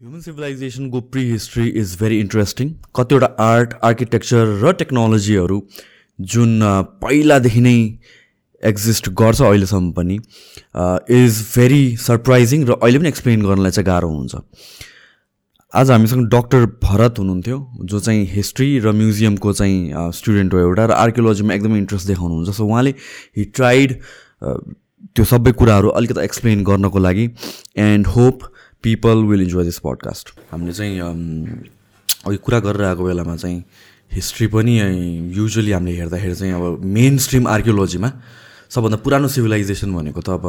Human सिभिलाइजेसनको pre history is very interesting कतिवटा art architecture र टेक्नोलोजीहरू जुन पहिलादेखि नै एक्जिस्ट गर्छ अहिलेसम्म पनि इज भेरी सरप्राइजिङ र अहिले पनि एक्सप्लेन गर्नलाई चाहिँ गाह्रो हुन्छ। आज हामीसँग डक्टर भरत हुनुहुन्थ्यो जो चाहिँ हिस्ट्री र म्युजियमको चाहिँ स्टुडेन्ट हो एउटा र आर्कियोलोजीमा एकदमै इन्ट्रेस्ट देखाउनुहुन्छ। सो उहाँले हि ट्राइड त्यो सबै कुराहरू अलिकति एक्सप्लेन गर्नको लागि and hope people will enjoy this podcast हामीले चाहिँ अघि कुरा गरेर आएको बेलामा चाहिँ हिस्ट्री पनि युजली हामीले हेर्दाखेरि चाहिँ अब मेन स्ट्रिम आर्कियोलोजीमा सबभन्दा पुरानो सिभिलाइजेसन भनेको त अब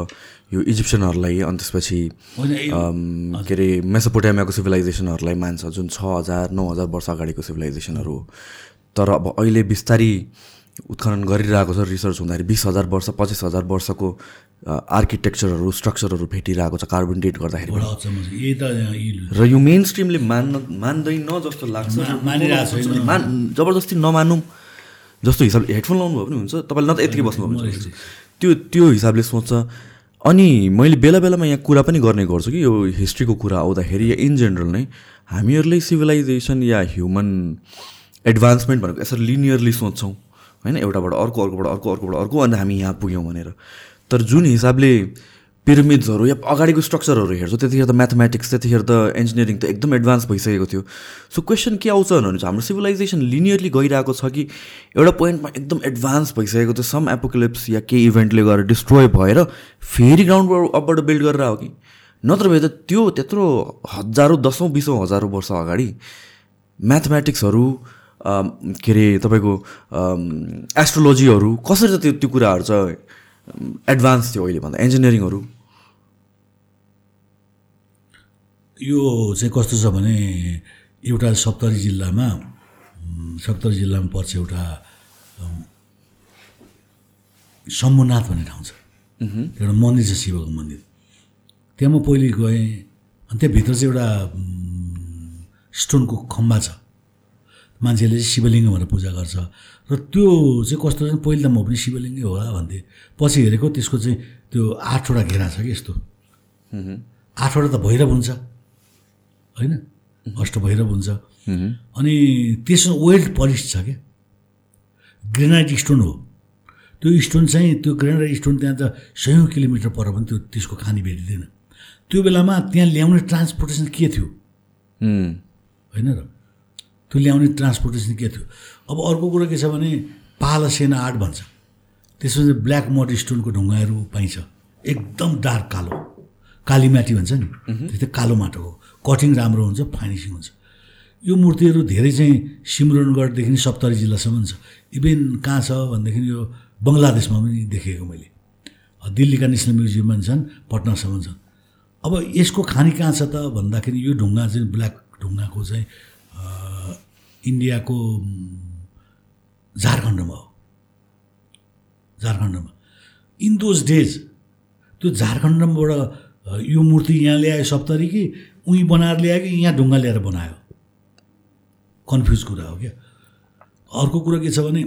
यो इजिप्सियनहरूलाई अनि त्यसपछि के अरे मेसोपोटामियाको सिभिलाइजेसनहरूलाई मान्छ जुन छ हजार नौ हजार वर्ष अगाडिको सिभिलाइजेसनहरू हो। तर अब अहिले बिस्तारी उत्खनन गरिरहेको छ रिसर्च हुँदाखेरि बिस हजार वर्ष पच्चिस हजार वर्षको आर्किटेक्चरहरू स्ट्रक्चरहरू भेटिरहेको छ कार्बन डेट गर्दाखेरि र यो मेन स्ट्रिमले मान्न मान्दैन जस्तो लाग्छ। मान जबरजस्ती नमानौँ जस्तो हिसाबले हेडफोन लाउनु भयो पनि हुन्छ। तपाईँले न त यतिकै बस्नु भने त्यो त्यो हिसाबले सोच्छ। अनि मैले बेला बेलामा यहाँ कुरा पनि गर्ने गर्छु कि यो हिस्ट्रीको कुरा आउँदाखेरि या इन जेनरल नै हामीहरूले सिभिलाइजेसन या ह्युमन एडभान्समेन्ट भनेको यसरी लिनियरली सोच्छौँ। होइन एउटाबाट अर्को अर्कोबाट अर्को अर्कोबाट अर्को अन्त हामी यहाँ पुग्यौँ भनेर। तर जुन हिसाबले पिरामिड्सहरू या अगाडिको स्ट्रक्चरहरू हेर्छौँ त्यतिखेर त म्याथमेटिक्स त्यतिखेर त इन्जिनियरिङ त एकदम एडभान्स भइसकेको थियो। सो क्वेसन के आउँछ भने चाहिँ हाम्रो सिभिलाइजेसन लिनियरली गइरहेको छ कि एउटा पोइन्टमा एकदम एडभान्स भइसकेको थियो सम एपोक्लिप्स या केही इभेन्टले गरेर डिस्ट्रोय भएर फेरि ग्राउन्डबाट अपबाट बिल्ड गरेर आयो कि? नत्र भए त त्यो त्यत्रो हजारौँ दसौँ बिसौँ हजारौँ वर्ष अगाडि म्याथमेटिक्सहरू के अरे तपाईँको एस्ट्रोलोजीहरू कसरी त त्यो त्यो कुराहरू चाहिँ एडभान्स थियो अहिले भन्दा इन्जिनियरिङहरू यो चाहिँ कस्तो छ भने एउटा सप्तरी जिल्लामा सप्तरी जिल्लामा पर्छ एउटा शम्भुनाथ भन्ने ठाउँ छ। एउटा मन्दिर छ शिवको मन्दिर। त्यहाँ म पहिले गएँ अनि त्यहाँभित्र चाहिँ एउटा स्टोनको खम्बा छ। मान्छेले चाहिँ शिवलिङ्ग भनेर पूजा गर्छ। र त्यो चाहिँ कस्तो चाहिँ पहिले त म पनि शिवलिङ्गै होला भन्थेँ। पछि हेरेको त्यसको चाहिँ त्यो आठवटा घेरा छ कि यस्तो। आठवटा त भैरव हुन्छ। होइन? अष्ट भैरव हुन्छ। अनि त्यसमा वेल्ड पलिस छ क्या। ग्रेनाइट स्टोन हो। त्यो स्टोन चाहिँ त्यो ग्रेनाइट स्टोन त्यहाँ त सयौँ किलोमिटर पर पनि त्यो त्यसको खानी भेटिँदैन। त्यो बेलामा त्यहाँ ल्याउने ट्रान्सपोर्टेसन के थियो? होइन र? त्यो ल्याउने ट्रान्सपोर्टेसन के थियो? अब अर्को कुरो के छ भने पाला सेना आर्ट भन्छ। त्यसमा चाहिँ ब्ल्याक मड स्टोनको ढुङ्गाहरू पाइन्छ। एकदम डार्क कालो। काली माटी भन्छ नि। त्यस्तै कालो माटो हो। कटिङ राम्रो हुन्छ फाइनिसिङ हुन्छ। यो मूर्तिहरू धेरै चाहिँ सिमरनगढदेखि सप्तरी जिल्लासम्म छ। इभेन कहाँ छ भनेदेखि यो बङ्गलादेशमा पनि देखेको मैले। दिल्लीका नेसनल म्युजियममा छन् पटनासम्म छन्। अब यसको खानी कहाँ छ त भन्दाखेरि यो ढुङ्गा चाहिँ ब्ल्याक ढुङ्गाको चाहिँ इन्डियाको झारखण्डमा हो। झारखण्डमा। इन दोज डेज त्यो झारखण्डबाट यो मूर्ति यहाँ ल्यायो सप्तरी कि उहीँ बनाएर ल्यायो कि यहाँ ढुङ्गा ल्याएर बनायो? कन्फ्युज कुरा हो क्या? अर्को कुरा के छ भने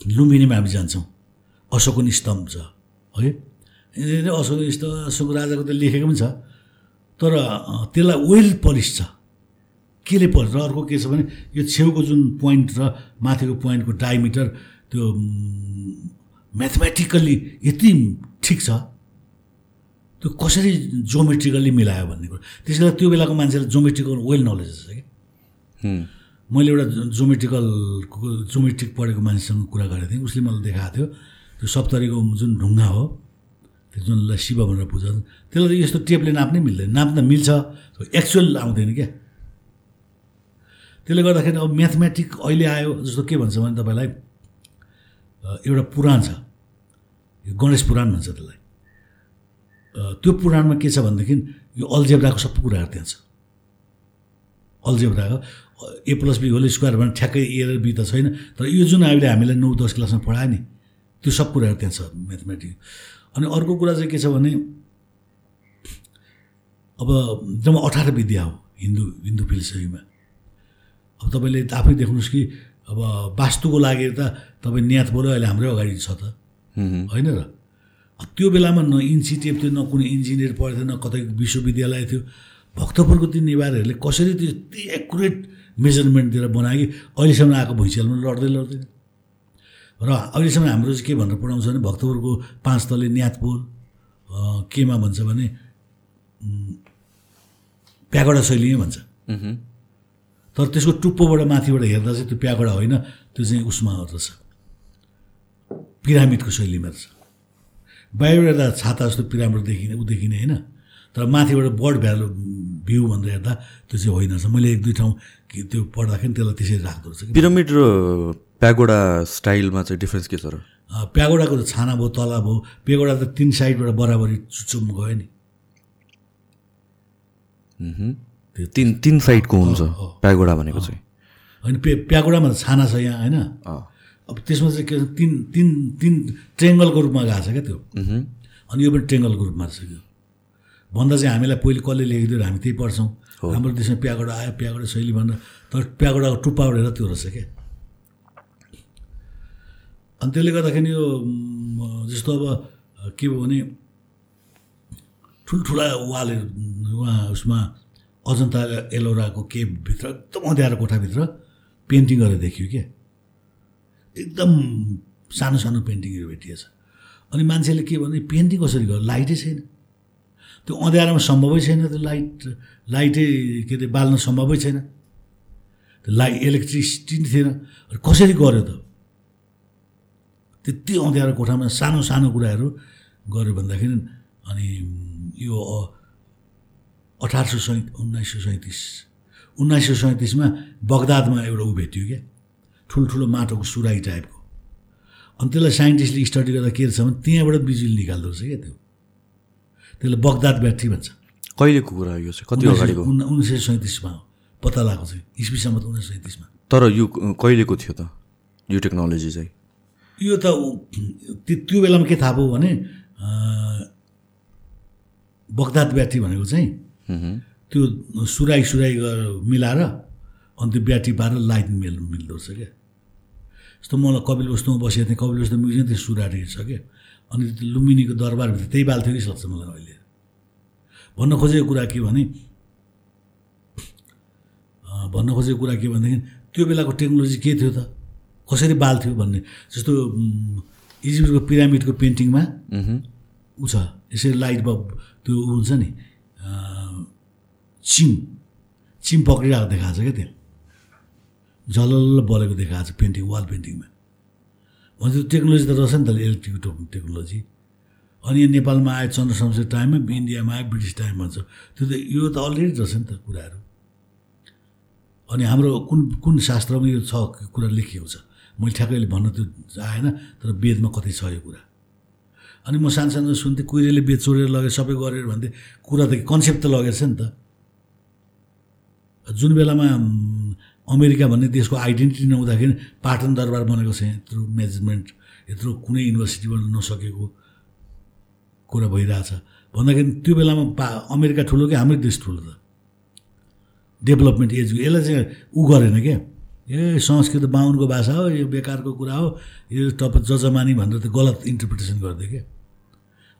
लुम्बिनीमा हामी जान्छौँ। अशोकन स्तम्भ छ है अशोक स्तम्भ अशोक राजाको त लेखेको पनि छ। तर त्यसलाई वेल पलिस छ। केले पर्छ? र अर्को के छ भने यो छेउको जुन पोइन्ट र माथिको पोइन्टको डायमिटर त्यो म्याथमेटिकल्ली यति ठिक छ? त्यो कसरी जोमेट्रिकल्ली मिलायो भन्ने कुरो? त्यसले गर्दा त्यो बेलाको मान्छेलाई जोमेट्रिकल वेल नलेज छ कि? मैले एउटा जोमेट्रिकल जोमेट्रिक पढेको मान्छेसँग कुरा गरेको थिएँ। उसले मलाई देखाएको थियो त्यो सप्तरीको जुन ढुङ्गा हो त्यो जुनलाई शिव भनेर पूजा त्यसलाई यस्तो टेपले नाप्नै मिल्दैन। नाप्न मिल्छ एक्चुअल आउँदैन क्या? त्यसले गर्दाखेरि अब म्याथमेटिक अहिले आयो जस्तो के भन्छ भने तपाईँलाई एउटा पुराण छ। यो गणेश पुराण भन्छ त्यसलाई। त्यो पुराणमा के छ भनेदेखि यो अल्जेब्राको सबै कुराहरू त्यहाँ छ। अल्जेब्राको A plus B whole square भने ठ्याक्कै ए र बी त छैन तर यो जुन अहिले हामीलाई नौ दस क्लासमा पढायो नि त्यो सब कुराहरू त्यहाँ छ म्याथमेटिक। अनि अर्को कुरा चाहिँ के छ भने अब जम्मा अठार विद्या हो हिन्दू हिन्दू फिलोसफीमा अब तपाईँले आफै देख्नुहोस् कि अब वास्तुको लागि त तपाईँ बोल्यो अहिले हाम्रै अगाडि छ त। होइन र? त्यो बेलामा न इन्स्टिट्युट थियो न कुनै इन्जिनियर पढेको थियो न कतै विश्वविद्यालय थियो। भक्तपुरको ती नेवारहरूले कसरी त्यो यति एकुरेट मेजरमेन्ट दिएर बनायो कि अहिलेसम्म आएको भुइँचालोमा लड्दै लड्दैन। र अहिलेसम्म हाम्रो चाहिँ के भनेर पढाउँछ भने भक्तपुरको पाँच तले न्यातपोल अँ, केमा भन्छ भने प्यागोडा शैली नै भन्छ। तर त्यसको टुप्पोबाट माथिबाट हेर्दा चाहिँ त्यो प्यागोडा होइन त्यो चाहिँ उसमा रहेछ। पिरामिडको शैलीमा रहेछ। बाहिरबाट हेर्दा छाता जस्तो पिरामिड देखिने ऊ देखिने होइन तर माथिबाट बर्ड भ्यालु भ्यू भनेर हेर्दा त्यो चाहिँ होइन रहेछ। मैले एक दुई ठाउँ त्यो पढ्दाखेरि त्यसलाई त्यसरी राख्दो रहेछ। पिरामिड र प्यागोडा स्टाइलमा चाहिँ डिफ्रेन्स के छ र? प्यागोडाको त छाना भयो तला भयो। प्यागोडा त तिन साइडबाट बराबरी चुच्चोमा गयो नि। त्यो तिन तिन साइडको हुन्छ। प्यागोडा भनेको चाहिँ। होइन पे प्यागोडामा त छाना छ यहाँ होइन। अब त्यसमा चाहिँ के तिन तिन तिन ट्रेङ्गलको रूपमा गएको छ क्या त्यो। अनि यो पनि ट्रेङ्गलको रूपमा रहेछ त्यो भन्दा चाहिँ हामीलाई पहिले कसले लेखिदियो हामी त्यही पढ्छौँ। हाम्रो देशमा प्यागोडा आयो प्यागोडा शैली भनेर तर प्यागोडाको टुप्पाबाट हेरेर त्यो रहेछ क्या। अनि त्यसले गर्दाखेरि यो जस्तो अब के भयो भने ठुल्ठुला वालहरू उहाँ उसमा अजन्ता एलोराको केभित्र एकदम अँध्यारो कोठाभित्र पेन्टिङ गरेर देखियो क्या एकदम सानो सानो पेन्टिङहरू भेटिएछ। अनि मान्छेले के भने पेन्टिङ कसरी गर्यो? लाइटै छैन। त्यो अँध्यारोमा सम्भवै छैन त्यो लाइट लाइटै के अरे बाल्न सम्भवै छैन। त्यो लाइट इलेक्ट्रिसिटी नै थिएन। कसरी गर्यो त? त्यति अँध्यारो कोठामा सानो सानो कुराहरू गऱ्यो भन्दाखेरि अनि यो अठार सौ सैँ उन्नाइस सौ सैँतिस। उन्नाइस सौ सैँतिसमा बगदादमा एउटा ऊ भेटियो क्या। ठुल्ठुलो माटोको सुराई टाइपको। अनि त्यसलाई साइन्टिस्टले स्टडी गर्दा के रहेछ भने त्यहाँबाट बिजुली निकाल्दो रहेछ क्या त्यो। त्यसलाई बगदाद ब्याट्री भन्छ। कहिलेको कुरा यो चाहिँ? कति अगाडिको? उन्ना- उन्नाइस सय सैँतिसमा हो। पत्ता लगाएको चाहिँ इस्वीसम्म त उन्नाइस सय सैँतिसमा। तर यो कहिलेको थियो त? यो टेक्नोलोजी चाहिँ? यो त त्यो बेलामा के थाहा भयो भने बगदाद ब्याट्री भनेको चाहिँ। त्यो सुराई सुराई गरेर मिलाएर अनि त्यो ब्याट्री पारेर लाइट मिल मिल्दो रहेछ क्या जस्तो मलाई कपिल वस्तुमा बसेको थिएँ कपिल वस्तु म्युजियम त्यो सुरारी छ क्या। अनि त्यो लुम्बिनीको दरबारभित्र त्यही बाल्थ्यो कि सक्छ मलाई अहिले। भन्न खोजेको कुरा के भने भन्न खोजेको कुरा के भनेदेखि त्यो बेलाको टेक्नोलोजी के थियो त? कसरी बाल्थ्यो भन्ने। जस्तो इजिप्टको पिरामिडको पेन्टिङमा। ऊ छ यसरी लाइट बल्ब त्यो हुन्छ नि चिम चिम पक्रिरहेको देखाएको छ क्या त्यहाँ झलल्ल बलेको देखाएको छ पेन्टिङ वाल पेन्टिङमा भने त्यो टेक्नोलोजी त रहेछ नि त इलेक्ट्रिक टेक- टेक्नोलोजी अनि यो नेपालमा आयो चन्द्र शमशेर टाइममा इन्डियामा आयो ब्रिटिस टाइम भन्छ त्यो त यो त अलरेडी रहेछ नि त कुराहरू। अनि हाम्रो कुन कुन शास्त्रमा यो छ कुरा लेखिएको छ? मैले ठ्याक्कैले भन्न त्यो आएन तर वेदमा कतै छ यो कुरा। अनि म सानो सानो सुन्थेँ कुहिरेले बेच चोरेर लगेर सबै गरेर भन्थेँ। कुरा त कन्सेप्ट त लगेको छ नि त। जुन बेलामा अमेरिका भन्ने देशको आइडेन्टिटी नहुँदाखेरि पाटन दरबार बनेको छ यत्रो मेजरमेन्ट यत्रो कुनै युनिभर्सिटीबाट नसकेको कुरा भइरहेछ। भन्दाखेरि त्यो बेलामा पा अमेरिका ठुलो कि? हाम्रै देश ठुलो त। डेभलपमेन्ट एज यसलाई चाहिँ ऊ गरेन क्या ए संस्कृत बाहुनको भाषा हो यो बेकारको कुरा हो यो टप जजमानी भनेर त गलत इन्टरप्रिटेसन गरिदियो क्या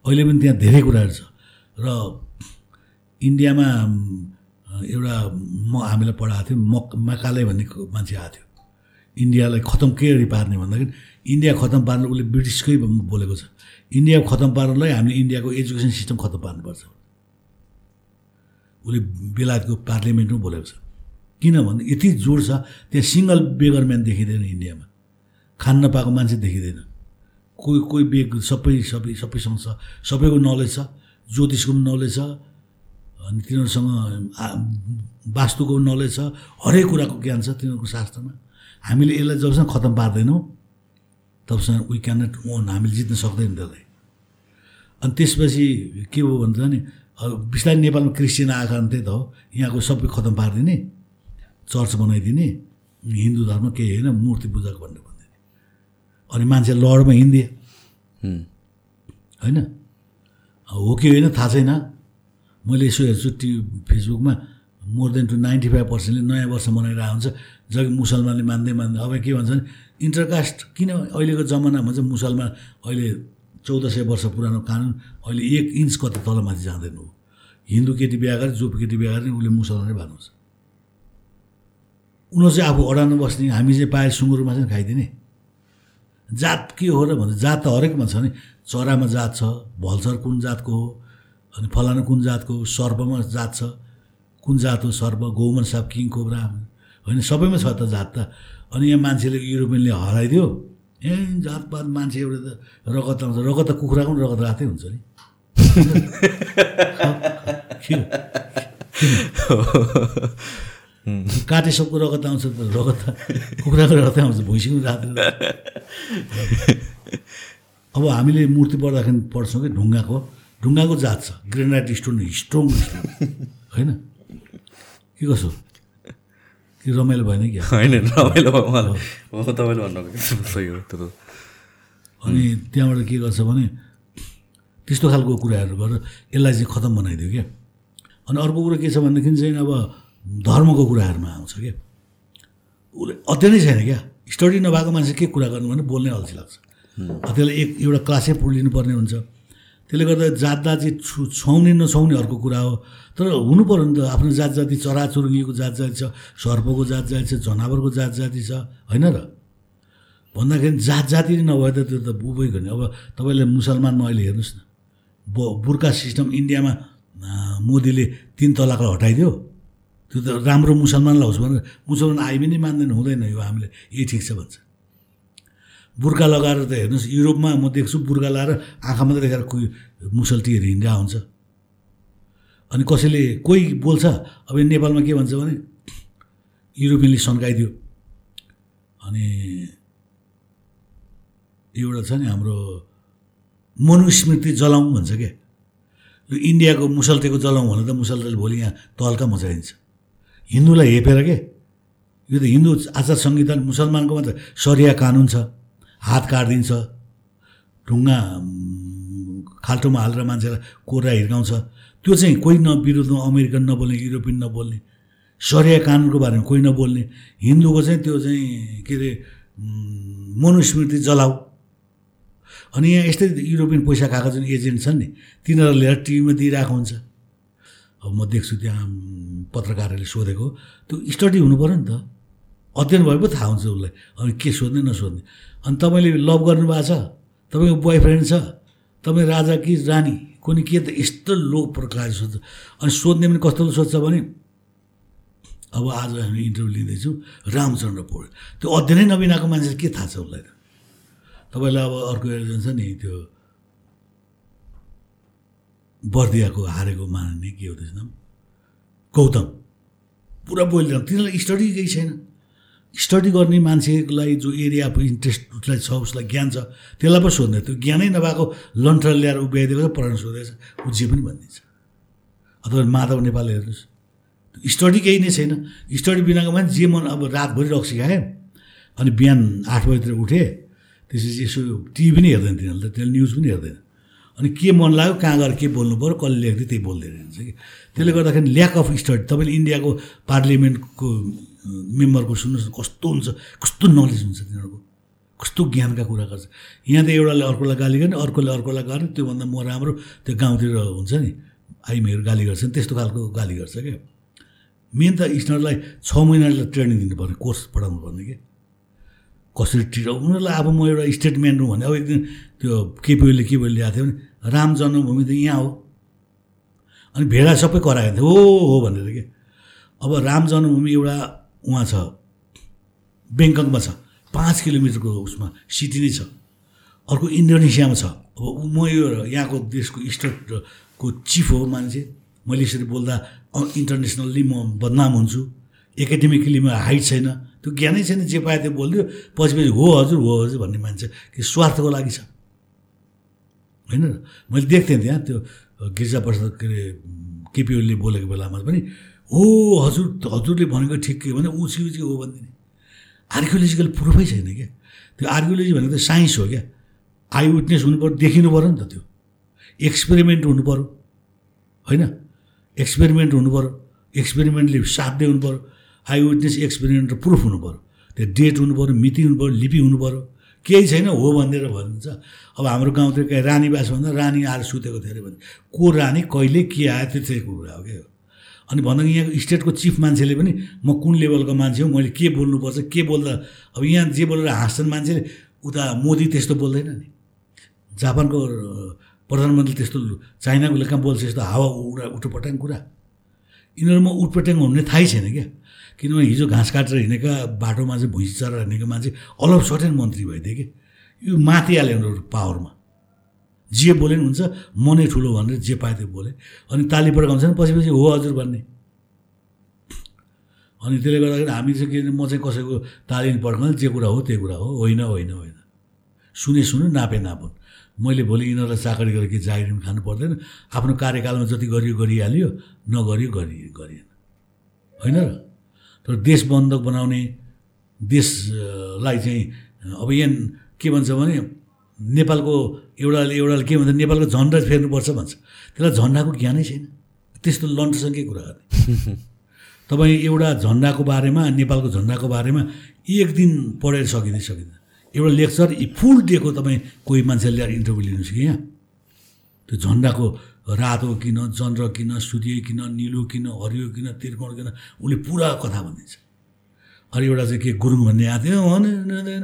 अहिले पनि त्यहाँ धेरै कुराहरू छ। र इन्डियामा एउटा म हामीलाई पढाएको थियो मक मकाले भन्ने मान्छे आएको थियो। इन्डियालाई खतम के गरी पार्ने भन्दाखेरि इन्डिया खतम पार्न उसले ब्रिटिसकै बोलेको छ। इन्डिया खतम पार्नलाई हामीले इन्डियाको एजुकेसन सिस्टम खतम पार्नुपर्छ। उसले बेलायतको पार्लियामेन्टमा बोलेको छ। किनभने यति जोड छ त्यहाँ सिङ्गल बेगर म्यान देखिँदैन इन्डियामा। खान नपाएको मान्छे देखिँदैन। कोही कोही बेग सबै सबै सबैसँग छ। सबैको नलेज छ। ज्योतिषको पनि नलेज छ। अनि तिनीहरूसँग वास्तुको नलेज छ हरेक कुराको ज्ञान छ तिनीहरूको शास्त्रमा। हामीले यसलाई जबसम्म खतम पार्दैनौँ तबसम्म वी क्यान नट ओन हामीले जित्न सक्दैनौँ त्यसलाई। अनि त्यसपछि के हो भन्छ नि बिस्तारै नेपालमा क्रिस्चियन आएको कारण त्यही त हो यहाँको सबै खतम पारिदिने चर्च बनाइदिने हिन्दू धर्म केही होइन मूर्ति पूजाको भन्ने भनिदिने। अनि मान्छे लडमा हिँडिदिए। होइन? हो कि होइन थाहा छैन। मैले यसो हेर्छु टिभी फेसबुकमा more than to ninety five पर्सेन्टले नयाँ वर्ष मनाइरहेको हुन्छ। जब मुसलमानले मान्दै मान्दै। अब के भन्छ भने इन्टरकास्ट किन अहिलेको जमाना भन्छ मुसलमान अहिले चौध सय वर्ष पुरानो कानुन अहिले एक इन्च कति तलमाथि जाँदैन ऊ। हिन्दू केटी बिहा गरे जो केटी बिहा गरे उसले मुसलमानै भन्नुहुन्छ उनीहरू चाहिँ आफू अडानमा बस्ने हामी चाहिँ पाए सुँगुरमा चाहिँ खाइदिने। जात के हो र भन्छ जात त हरेकमा छ नि। चरामा जात छ भल्सर कुन जातको हो? अनि फलाना कुन जातको सर्पमा जात छ कुन जात हो सर्प गौमन साप किङ कोब्रा होइन सबैमा छ त जात त। अनि यहाँ मान्छेले युरोपियनले हराइदियो। ए जातपात मान्छे एउटा त रगत आउँछ। रगत त कुखुराको पनि रगत रातै हुन्छ नि? काटे सबको रगत आउँछ त रगत कुखुराको रगतै आउँछ भैँसीको रात अब हामीले मूर्ति पढ्दाखेरि पढ्छौँ कि ढुङ्गाको। ढुङ्गाको जात छ। ग्रेनाइट स्टोन स्ट्रङ स्टोन होइन? के कसो कि रमाइलो भएन क्या होइन रमाइलो तपाईँले भन्नुभएको सही हो त्यो त। अनि त्यहाँबाट के गर्छ भने त्यस्तो खालको कुराहरू गरेर यसलाई चाहिँ खतम बनाइदियो क्या। अनि अर्को कुरा के छ भनेदेखि चाहिँ अब धर्मको कुराहरूमा आउँछ क्या। उसले अध्ययनै छैन क्या। स्टडी नभएको मान्छे के कुरा गर्नु भने बोल्नै अल्छी लाग्छ। त्यसलाई एक एउटा क्लासै पढिलिनु पर्ने हुन्छ। त्यसले गर्दा जात जात छु छुवाउने नछुवाउने अर्को कुरा हो। तर हुनु पऱ्यो नि त आफ्नो जात जाति चराचुरुङ्गीको जात जाति छ सर्पको जात जाति छ जनावरको जात जाति छ होइन र? भन्दाखेरि जात जाति नै नभए त त्यो त बुबै गर्ने अब तपाईँले मुसलमानमा अहिले हेर्नुहोस् न ब बुर्का सिस्टम इन्डियामा मोदीले तिन तलाकलाई हटाइदियो। त्यो त राम्रो मुसलमानलाई होस् भनेर मुसलमान आइ पनि मान्दैन हुँदैन यो हामीले। यही ठिक छ भन्छ। बुर्का लगाएर त हेर्नुहोस् युरोपमा म देख्छु बुर्का लगाएर आँखा मात्रै देखाएर कोही मुसल्टीहरू हिँड्दा हुन्छ। अनि कसैले कोही बोल्छ अब नेपालमा के भन्छ भने युरोपियनले सन्काइदियो। अनि एउटा छ नि हाम्रो मनुस्मृति जलाउँ भन्छ क्या यो इन्डियाको मुसल्टेको जलाउँ भने त मुसल्टेले भोलि यहाँ तहल्का मचाइदिन्छ। हिन्दूलाई हेपेर के? यो त हिन्दू आचार संहिता मुसलमानको मात्र सरिया कानुन छ। हात काटिदिन्छ। ढुङ्गा खाल्टोमा हालेर मान्छेलाई कोरा हिर्काउँछ। त्यो चाहिँ कोही न विरुद्धमा अमेरिकन नबोल्ने युरोपियन नबोल्ने सरिया कानुनको बारेमा कोही नबोल्ने हिन्दूको चाहिँ त्यो चाहिँ के अरे मनुस्मृति जलाऊ अनि यहाँ यस्तै युरोपियन पैसा खाएको जुन एजेन्ट छन् नि तिनीहरू लिएर टिभीमा दिइरहेको हुन्छ। अब म देख्छु त्यहाँ पत्रकारहरूले सोधेको। त्यो स्टडी हुनु पऱ्यो नि त। अध्ययन भए पो थाहा हुन्छ उसलाई। अनि के सोध्ने नसोध्ने। अनि तपाईँले लभ गर्नुभएको छ तपाईँको बोयफ्रेन्ड छ तपाईँ राजा कि रानी कुनै के त यस्तो लो प्रकार सोध्छ। अनि सोध्ने पनि कस्तो सोध्छ भने अब आज हामी इन्टरभ्यू लिँदैछौँ रामचन्द्र पौडेल। त्यो अध्ययनै नबिनाको मान्छेले के थाहा छ उसलाई त? तपाईँलाई अब अर्को एउटा छ नि त्यो बर्दियाको हारेको मान्ने के हो गौतम। पुरा बोलिरहनु। तिनीहरूलाई स्टडी केही छैन। स्टडी गर्ने मान्छेलाई जो एरिया अफ इन्ट्रेस्ट उसलाई छ उसलाई ज्ञान छ त्यसलाई पो सोध्ने। त्यो ज्ञानै नभएको लन्ठर ल्याएर उभ्याइदिएको छ पढाउनु सोधेको छ ऊ जे पनि भनिदिन्छ अथवा माधव नेपाल हेर्नुहोस्। स्टडी केही नै छैन। स्टडी बिनाको मान्छे जे मन अब रातभरि रक्सी खाएँ अनि बिहान आठ बजीतिर उठेँ त्यसपछि यसो टिभी पनि हेर्दैन तिनीहरूले त तिनीहरूले न्युज पनि हेर्दैन। अनि के मन लाग्यो कहाँ गएर के बोल्नु पऱ्यो कसले लेख्दै त्यही बोल्दै रहन्छ कि। त्यसले गर्दाखेरि ल्याक अफ स्टडी तपाईँले इन्डियाको पार्लियामेन्टको मेम्बरको सुन्नुहोस् न कस्तो हुन्छ कस्तो नलेज हुन्छ तिनीहरूको कस्तो ज्ञानका कुरा गर्छ। यहाँ त एउटाले अर्कोलाई गाली गर्ने अर्कोले अर्कोलाई गर्ने त्योभन्दा म राम्रो त्यो गाउँतिर हुन्छ नि आइमीहरू गाली गर्छन् त्यस्तो खालको गाली गर्छ क्या। मेन त स्टुडेन्टलाई छ महिनालाई ट्रेनिङ दिनु पर्ने कोर्स पढाउनु पर्ने कि कसरी ट्रिट उनीहरूलाई अब म एउटा स्टेटमेन्ट भने अब एकदिन त्यो केपिओले के बोली ल्याएको थियो भने राम जन्मभूमि त यहाँ हो। अनि भेडा सबै कराएको थियो हो हो भनेर के अब राम जन्मभूमि एउटा उहाँ छ। बेङ्ककमा छ। पाँच किलोमिटरको उसमा सिटी नै छ। अर्को इन्डोनेसियामा छ। अब म यो यहाँको देशको स्टेटको चिफ हो मान्छे। मैले यसरी बोल्दा इन्टरनेसनल्ली म बदनाम हुन्छु। एकाडेमिकली म हाइट छैन। त्यो ज्ञानै छैन। जे पायो त्यो बोलिदियो। पछि पछि हो हजुर हो हजुर भन्ने मान्छे कि स्वार्थको लागि छ। होइन मैले देख्थेँ त्यहाँ त्यो गिर्जा प्रसाद के अरे केपी ओलीले बोलेको बेलामा पनि हो हजुर हजुरले भनेको ठिक के भने उसी उसी हो भनिदिने। आर्कियोलोजिकल प्रुफै छैन क्या? त्यो आर्कियोलोजी भनेको त साइन्स हो क्या? आई विटनेस हुनु पऱ्यो देखिनु पऱ्यो नि त त्यो। एक्सपेरिमेन्ट हुनु पऱ्यो होइन? एक्सपेरिमेन्ट हुनु पऱ्यो एक्सपेरिमेन्टले साध्य हुनु पऱ्यो आई विटनेस एक्सपेरिमेन्ट र प्रुफ हुनु पऱ्यो त्यो डेट हुनु पऱ्यो मिति हुनु पऱ्यो लिपि हुनु पऱ्यो केही छैन हो भनिदिएर भनिदिन्छ अब हाम्रो गाउँतिर कहीँ रानीबास भन्दा रानी आएर सुतेको थियो अरे भने को रानी कहिले के आयो त्यो कुरा हो क्या अनि भन्दा यहाँको स्टेटको चिफ मान्छेले पनि म कुन लेभलको मान्छे हो? मैले के बोल्नुपर्छ? के बोल्दा? अब यहाँ जे बोलेर हाँस्छन् मान्छेले उता मोदी त्यस्तो बोल्दैन नि। जापानको प्रधानमन्त्री त्यस्तो चाइनाको कहाँ बोल्छ यस्तो हावा उडा उठोपटाङ कुरा। यिनीहरूमा उटपटाङ हुने थाहै छैन क्या। किनभने हिजो घाँस काटेर हिँडेका बाटोमा चाहिँ भुइँ चरा हिँडेको मान्छे अलप सटेन मन्त्री भइदियो कि यो माथिहाल्यो उनीहरू पावरमा जे बोले पनि हुन्छ म नै ठुलो भनेर जे पाए त्यो बोले। अनि ताली पड्काउँछ नि पछि पछि हो हजुर भन्ने। अनि त्यसले गर्दाखेरि हामी चाहिँ के म चाहिँ कसैको ताली पड्काउनु जे कुरा हो त्यो कुरा हो होइन होइन होइन। सुने सुनु नापे नापुन्। मैले भोलि यिनीहरूलाई चाकरी गरेर के जागिर पनि खानु पर्दैन। आफ्नो कार्यकालमा जति गरियो गरिहाल्यो नगरियो गरि गरिएन। होइन र? तर देश बन्धक बनाउने देशलाई चाहिँ अब यहाँ के भन्छ भने नेपालको एउटाले एउटाले के भन्छ नेपालको झन्डा फेर्नुपर्छ भन्छ। त्यसलाई झन्डाको ज्ञानै छैन। त्यस्तो लन्ठसँगै कुरा गर्ने। तपाईँ एउटा झन्डाको बारेमा नेपालको झन्डाको बारेमा एक दिन पढेर सकिँदै सकिँदैन। एउटा लेक्चर फुल डेको तपाईँ कोही मान्छेले ल्याएर इन्टरभ्यू लिनुहोस् कि यहाँ। त्यो झन्डाको रातो किन चन्द्र किन सूर्य किन निलो किन हरियो किन त्रिकोण किन उसले पुरा कथा भनिदिन्छ। अरू एउटा चाहिँ के गुरुङ भन्ने आएको थियो? हो नि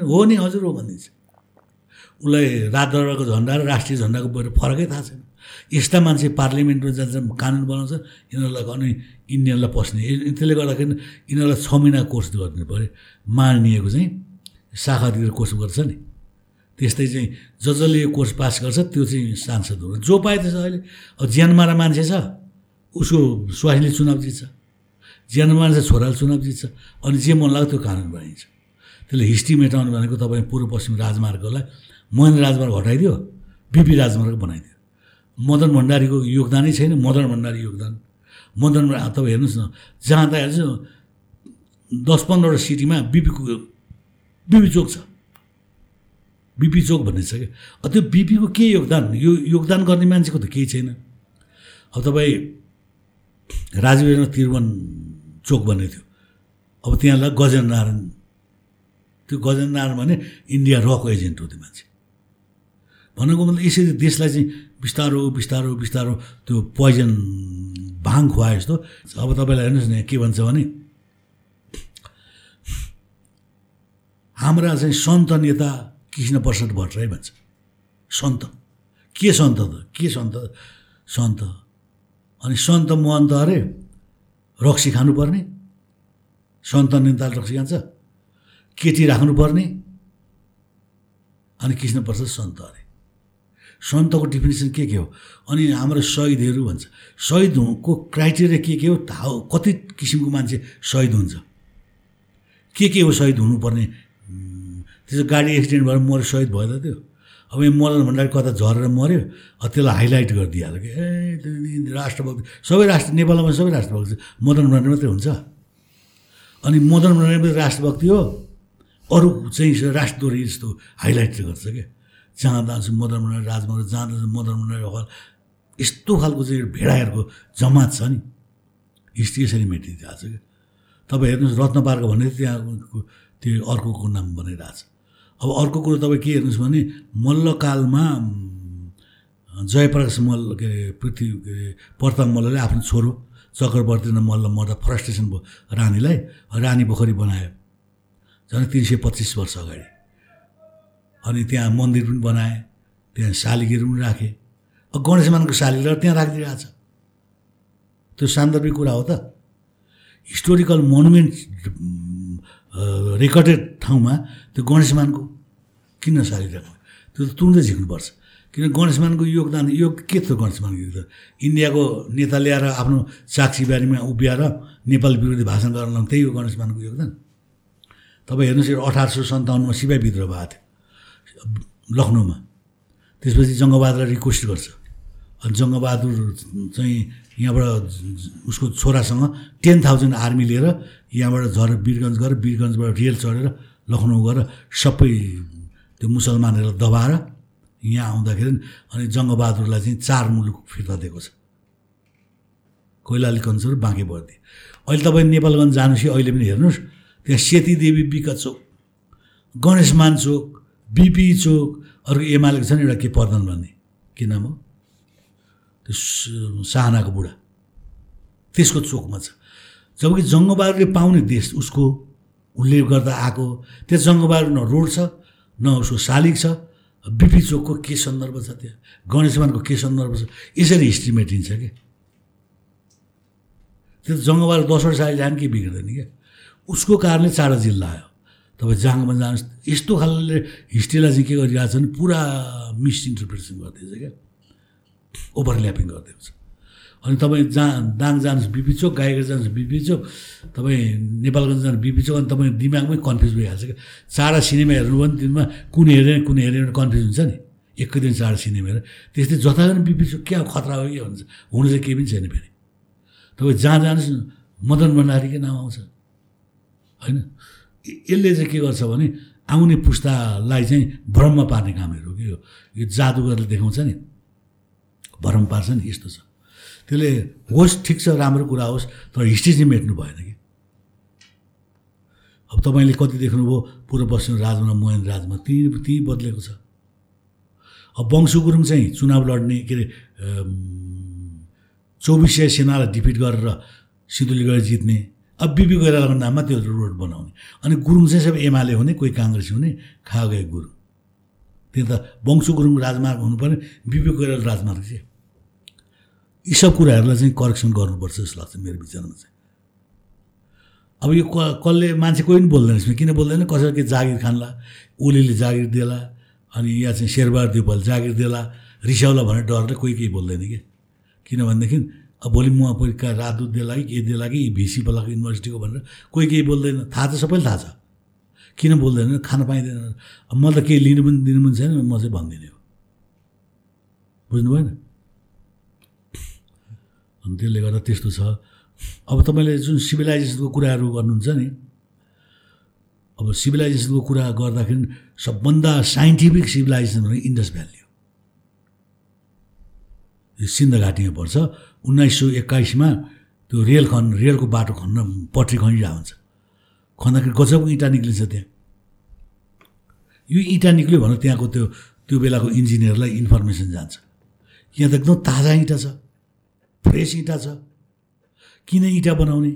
हो नि हजुर हो भनिदिन्छ। उसलाई रातदरबारको झन्डा र राष्ट्रिय झन्डाको बरु फरकै थाहा छैन। यस्ता मान्छे पार्लिमेन्टमा जान्छ कानुन बनाउँछ यिनीहरूलाई अनि इन्डियनलाई पस्ने। त्यसले गर्दाखेरि यिनीहरूलाई छ महिना कोर्स गर्नु पऱ्यो। मानिएको चाहिँ शाखा दिएर कोर्स गर्छ नि। त्यस्तै चाहिँ ज जसले यो कोर्स पास गर्छ त्यो चाहिँ सांसद हो जो पाए त्यसो अहिले अब ज्यानमारा मान्छे छ उसको स्वास्नीले चुनाव जित्छ ज्यानमा चाहिँ छोराले चुनाव जित्छ अनि जे मन लाग्यो त्यो कानुन बनाइन्छ। त्यसले हिस्ट्री मेटाउनु भनेको तपाईँ पूर्व पश्चिम राजमार्गलाई महेन्द्र राजमार्ग हटाइदियो बिपी राजमार्ग बनाइदियो। मदन भण्डारीको योगदानै छैन मदन भण्डारी योगदान। मदन तपाईँ हेर्नुहोस् न जहाँ त हेर्नुहोस् दस पन्ध्रवटा सिटीमा बिपीको बिपी चोक छ। बिपी चोक भन्ने छ क्या। त्यो बिपीको के योगदान? यो योगदान गर्ने मान्छेको त केही छैन। अब तपाईँ राजीव त्रिभुवन चोक भन्ने थियो। अब त्यहाँलाई गजेन्द्र नारायण त्यो गजेन्द्र नारायण भने इन्डिया रक एजेन्ट हो त्यो मान्छे। भनेको मतलब यसरी देशलाई चाहिँ बिस्तारो बिस्तारो बिस्तारो त्यो पोइजन भाङ खुवाए जस्तो। अब तपाईँलाई हेर्नुहोस् न के भन्छ भने हाम्रा चाहिँ सन्त नेता कृष्ण प्रसाद भट्टराई भन्छ। सन्त। के सन्त त? के सन्त? सन्त। अनि सन्त महन्त अरे रक्सी खानुपर्ने। सन्त नेता रक्सी खान्छ। केटी राख्नुपर्ने। अनि कृष्ण प्रसाद सन्त अरे। सन्तको डिफिनेसन के के हो? अनि हाम्रो शहीदहरू भन्छ शहीदको क्राइटेरिया के के हो? थाहा कति किसिमको मान्छे शहीद हुन्छ? के के हो शहीद हुनुपर्ने? त्यसो गाडी एक्सिडेन्ट भएर मऱ्यो शहीद भयो त त्यो। अब यहाँ मदन भण्डारी कता झरेर मऱ्यो? त्यसलाई हाइलाइट गरिदिइहाल्यो कि। ए राष्ट्रभक्ति सबै राष्ट्र नेपालमा सबै राष्ट्रभक्ति मदन भण्डारी मात्रै हुन्छ। अनि मदन भण्डारी मात्रै राष्ट्रभक्ति हो। अरू चाहिँ राष्ट्रद्रोही जस्तो हाइलाइट गर्छ क्या जहाँ जान्छ मदन भण्डारी राजमहल जहाँ जान्छ मदन भण्डारी हल। यस्तो खालको चाहिँ भेडाहरूको जमात छ नि। हिस्ट्री यसरी मेटिदिएको छ क्या। तपाईँ हेर्नुहोस् रत्नपार्क भन्ने त्यहाँ त्यो अर्कोको नाम बनाइरहेको छ अब अर्को कुरो तपाईँ के हेर्नुहोस् भने मल्लकालमा जयप्रकाश मल्ल के अरे पृथ्वी के अरे प्रताप मल्लले आफ्नो छोरो चक्रवर्ती मल्ल मर्दा फ्रस्ट्रेसन भयो रानीलाई रानी पोखरी बनायो। झन् तिन सय पच्चिस वर्ष अगाडि। अनि त्यहाँ मन्दिर पनि बनाए त्यहाँ शालिगीहरू पनि राखे। गणेशमानको शालिगीलाई त्यहाँ राखिदिइरहेको छ। त्यो सान्दर्भिक कुरा हो त। हिस्टोरिकल मोनुमेन्ट रेकर्डेड ठाउँमा त्यो गणेशमानको किन सालिरहेको त्यो त तुरुन्तै झिक्नुपर्छ। किन गणेशमानको योगदान यो के थियो गणेशमानको योगदान? इन्डियाको नेता ल्याएर आफ्नो साक्षी बारीमा उभिएर नेपाल विरोधी भाषण गर्न त्यही हो गणेशमानको योगदान। तपाईँ हेर्नुहोस् यो अठार सय सन्ताउन्नमा सिपाही विद्रोह भएको थियो। लखनऊमा। त्यसपछि जङ्गबहादुरलाई रिक्वेस्ट गर्छ। अनि जङ्गबहादुर चाहिँ यहाँबाट उसको छोरासँग टेन थाउजन्ड आर्मी लिएर यहाँबाट झरेर वीरगन्ज गएर वीरगन्जबाट रेल चढेर लखनऊ गएर सबै त्यो मुसलमानहरूलाई दबाएर यहाँ आउँदाखेरि अनि जङ्गबहादुरलाई चाहिँ चार मुलुक फिर्ता दिएको छ। कोइलाली र बाँके बर्दी। अहिले तपाईँ नेपालगञ्ज जानुहोस् कि अहिले पनि हेर्नुहोस् त्यहाँ सेती देवी बिका चोक गणेशमान चोक बिपी चोक अर्को एमालेको छ नि एउटा के पर्दन भन्ने। के नाम हो? त्यो साहनाको बुढा। त्यसको चोकमा छ। जबकि जङ्गबहादुरले पाउने देश उसको उसले गर्दा आएको। त्यस जङ्गबहादुर न रोड छ न उसको शालिग छ। बिपी चोकको के सन्दर्भ छ त्यहाँ? गणेशमानको के सन्दर्भ छ? यसरी हिस्ट्री मेटिन्छ क्या त्यो जङ्गबहादुर दस वर्ष अहिले जाने के बिग्रिँदैन क्या उसको कारणले चाडा जिल्ला आयो। तपाईँ जाङमा जानुहोस् यस्तो खालले हिस्ट्रीलाई चाहिँ के गरिरहेको छ भने पुरा मिसइन्टरप्रिटेसन गरिदिएछ क्या। ओभरल्यापिङ गरिदिएको छ। अनि तपाईँ जहाँ दाङ जानुहोस् बिपी चोक गाईघाट जानुहोस् बिपी चोक तपाईँ नेपालगञ्ज जानुहोस् बिपी चोक अनि तपाईँ दिमागमै कन्फ्युज भइहाल्छ क्या। चाडा सिनेमा हेर्नु भने दिनमा कुन हेरेन कुन हेरेन कन्फ्युज हुन्छ नि। एकै दिन चाडा सिनेमा हेरेर। त्यस्तै जता पनि बिपी चोक क्या खतरा हो कि भन्छ हुनु चाहिँ केही पनि छैन फेरि। तपाईँ जहाँ जानुहोस् मदन भण्डारीकै नाम आउँछ। होइन? यसले चाहिँ के गर्छ भने आउने पुस्तालाई चाहिँ भ्रममा पार्ने कामहरू हो कि यो यो जादु गरेर देखाउँछ नि। भ्रम पार्छ नि यस्तो छ। त्यसले होस् ठिक छ राम्रो कुरा होस् तर हिस्ट्री चाहिँ मेट्नु भएन कि। अब तपाईँले कति देख्नुभयो पूर्व पश्चिम राजमा मोहन राजमा ती ती बदलेको छ। अब वंशु गुरुङ चाहिँ चुनाव लड्ने के अरे चौबिस सय सेनालाई डिफिट गरेर सिन्धुलीगढ जित्ने अब बिपी कोइरालाको नाममा त्यो रोड बनाउने। अनि गुरुङ चाहिँ सब एमाले हुने कोही काङ्ग्रेस हुने खा गए गुरुङ त्यो त वंशु गुरुङ राजमार्ग हुनु पऱ्यो बिपी कोइराला राजमार्ग चाहिँ। यी सब कुराहरूलाई चाहिँ करेक्सन गर्नुपर्छ जस्तो लाग्छ मेरो विचारमा चाहिँ। अब यो क कसले मान्छे कोही पनि बोल्दैन यसमा। किन बोल्दैन? कसैले के जागिर खान्ला? ओलीले जागिर दिएला अनि यहाँ चाहिँ शेरबहादुर देवपाल जागिर दिएला रिसाउला भनेर डरले कोही केही बोल्दैन कि? किनभनेदेखि भोलि म कोही कहाँ राजदूत दिएला कि दिएला कि भिसी बोलाएको युनिभर्सिटीको भनेर कोही केही बोल्दैन। थाहा त सबैले थाहा छ। किन बोल्दैन? खान पाइँदैन। मलाई त केही लिनु पनि दिनु पनि छैन म चाहिँ भन्दिनँ हो बुझ्नु भएन अनि त्यसले गर्दा त्यस्तो छ। अब तपाईँले जुन सिभिलाइजेसनको कुराहरू गर्नुहुन्छ नि अब सिभिलाइजेसनको कुरा गर्दाखेरि सबभन्दा साइन्टिफिक सिभिलाइजेसन भनेको इन्डस भ्याली हो यो सिन्ध घाटीमा पर्छ। उन्नाइस सौ एक्काइसमा त्यो रेल खन् रेलको बाटो खन्न पट्री खनिरहेको हुन्छ। खन्दाखेरि गजबको इँटा निक्लिन्छ त्यहाँ। यो इँटा निक्ल्यो भने त्यहाँको त्यो त्यो बेलाको इन्जिनियरलाई इन्फर्मेसन जान्छ। यहाँ त एकदम ताजा इँटा छ। फ्रेस इँटा छ। किन इँटा बनाउने?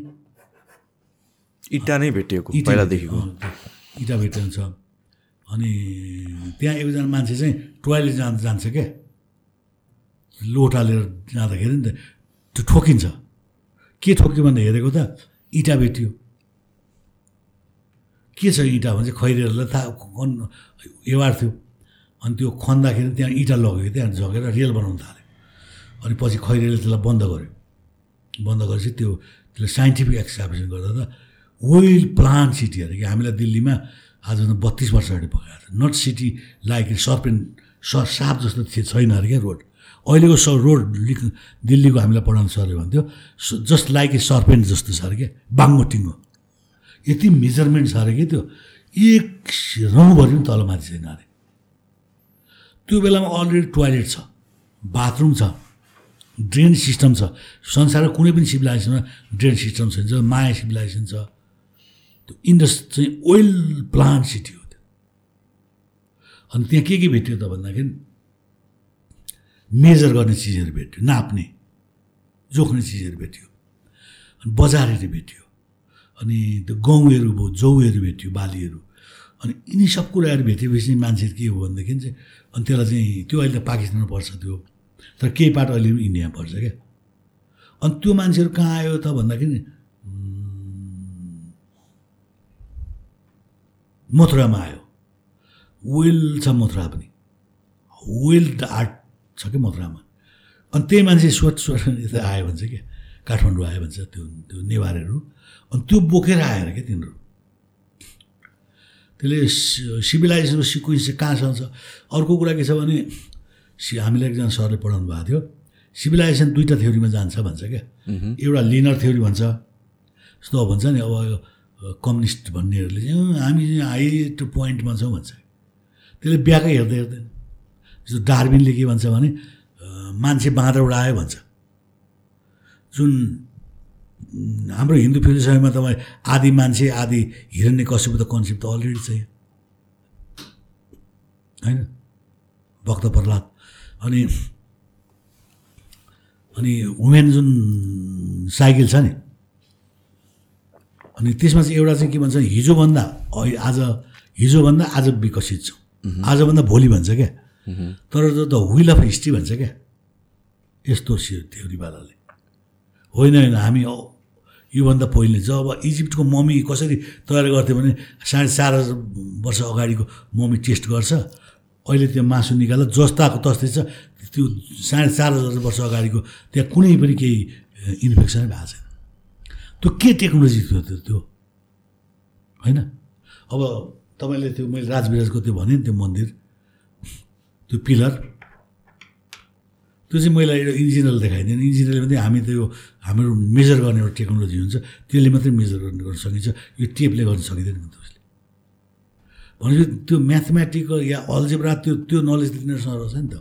इँटा नै भेटिएको इँटा पहिलादेखिको अँ, इँटा भेटिन्छ। अनि त्यहाँ एकजना मान्छे चाहिँ टोयलेट जान जान्छ क्या। लोटा लिएर जाँदाखेरि नि त त्यो ठोकिन्छ। के ठोक्यो भने हेरेको त इँटा भेटियो के छ इँटा भने चाहिँ खैरेरलाई थाहा एवार थियो। अनि त्यो खन्दाखेरि त्यहाँ इँटा लगेको त्यहाँ झगेर रेल बनाउनु थाल्यो। अनि पछि खैरेले त्यसलाई बन्द गर्यो। बन्द गरेपछि त्यो त्यसले साइन्टिफिक एक्सकाभेसन गर्दा त वेल प्लान सिटी अरे कि हामीलाई दिल्लीमा आजभन्दा बत्तिस वर्ष अगाडि पकाएको थियो नट सिटी लाइक सर्पेन स साप जस्तो छैन अरे क्या रोड। अहिलेको स रोड लिक दिल्लीको हामीलाई पढाउनु सरले भन्थ्यो जस्ट लाइक ए सर्पेन्ट जस्तो छ अरे क्या बाङ्गो टिङ्गो। यति मेजरमेन्ट छ अरे कि त्यो एक रौँभरि पनि तलमाथि छैन अरे। त्यो बेलामा अलरेडी टोयलेट छ बाथरुम छ ड्रेन सिस्टम छ संसारको कुनै पनि सिभिलाइजेसनमा ड्रेन सिस्टम छैन माया सिभिलाइजेसन छ। त्यो इन्डस चाहिँ ओइल प्लान्ट सिटी हो त्यो। अनि त्यहाँ के के भेट्यो त भन्दाखेरि मेजर गर्ने चिजहरू भेट्यो नाप्ने जोख्ने चिजहरू भेट्यो अनि बजारहरू भेट्यो अनि त्यो गहुँहरू भयो जौहरू भेट्यो बालीहरू अनि यिनी सब कुराहरू भेटेपछि मान्छे के हो भनेदेखि चाहिँ अनि त्यसलाई चाहिँ त्यो अहिले त पाकिस्तानमा पर्छ त्यो तर केही पार्ट अहिले पनि इन्डियामा पर्छ क्या। अनि त्यो मान्छेहरू कहाँ आयो त भन्दाखेरि मथुरामा आयो। वेल छ मथुरा पनि। वेल आर्ट छ क्या मथुरामा? अनि त्यही मान्छे स्वट यता आयो भन्छ क्या काठमाडौँ आयो भन्छ त्यो त्यो नेवारहरू। अनि त्यो बोकेर आएर क्या तिनीहरू? त्यसले सिभिलाइजेसनको सिक्वेन्स चाहिँ कहाँसम्म छ अर्को कुरा के छ भने सि हामीलाई एकजना सरले पढाउनु भएको थियो। सिभिलाइजेसन दुईवटा थ्योरीमा जान्छ भन्छ क्या एउटा लिनर थ्योरी भन्छ। जस्तो अब भन्छ नि अब यो कम्युनिस्ट भन्नेहरूले चाहिँ "अँ, हामी चाहिँ हाइट पोइन्टमा छौँ भन्छ। त्यसले ब्याकै हेर्दै हेर्दैन। जस्तो डार्बिनले के भन्छ भने मान्छे बाँदरबाट आयो भन्छ। जुन हाम्रो हिन्दू फिलोसफीमा तपाईँ आदि मान्छे आदि हिरण्य कश्यप त कन्सेप्ट त अलरेडी छ। होइन? भक्त प्रहलाद। अनि अनि वुमेन जुन साइकल छ नि अनि त्यसमा चाहिँ एउटा चाहिँ के भन्छ हिजोभन्दा आज हिजोभन्दा आज विकसित छौँ। आजभन्दा भोलि भन्छ क्या। तर द विल अफ हिस्ट्री भन्छ क्या। यस्तो थ्योरीवालाले होइन होइन हामी योभन्दा पहिले जब इजिप्टको मम्मी कसरी तयार गर्थ्यो भने साढे चार वर्ष अगाडिको मम्मी टेस्ट गर्छ अहिले त्यो मासु निकाल्दा जस्ताको तस्तै छ त्यो साढे चार हजार वर्ष अगाडिको त्यहाँ कुनै पनि केही इन्फेक्सनै भएको छैन। त्यो के टेक्नोलोजी थियो त्यो त्यो? होइन? अब तपाईँले त्यो मैले राजविराजको त्यो भने नि त्यो मन्दिर। त्यो पिलर। त्यो चाहिँ मैले एउटा इन्जिनियरले देखाइदिएन इन्जिनियरले मात्रै हामी त्यो हाम्रो मेजर गर्ने एउटा टेक्नोलोजी हुन्छ। त्यसले मात्रै मेजर गर्न गर्न सकिन्छ। यो टेपले गर्न सकिँदैन भन्थ्यो उसले। भनेपछि त्यो म्याथमेटिकल या अल्जेब्रा त्यो त्यो नलेज त तिनीहरूसँग रहेछ नि त।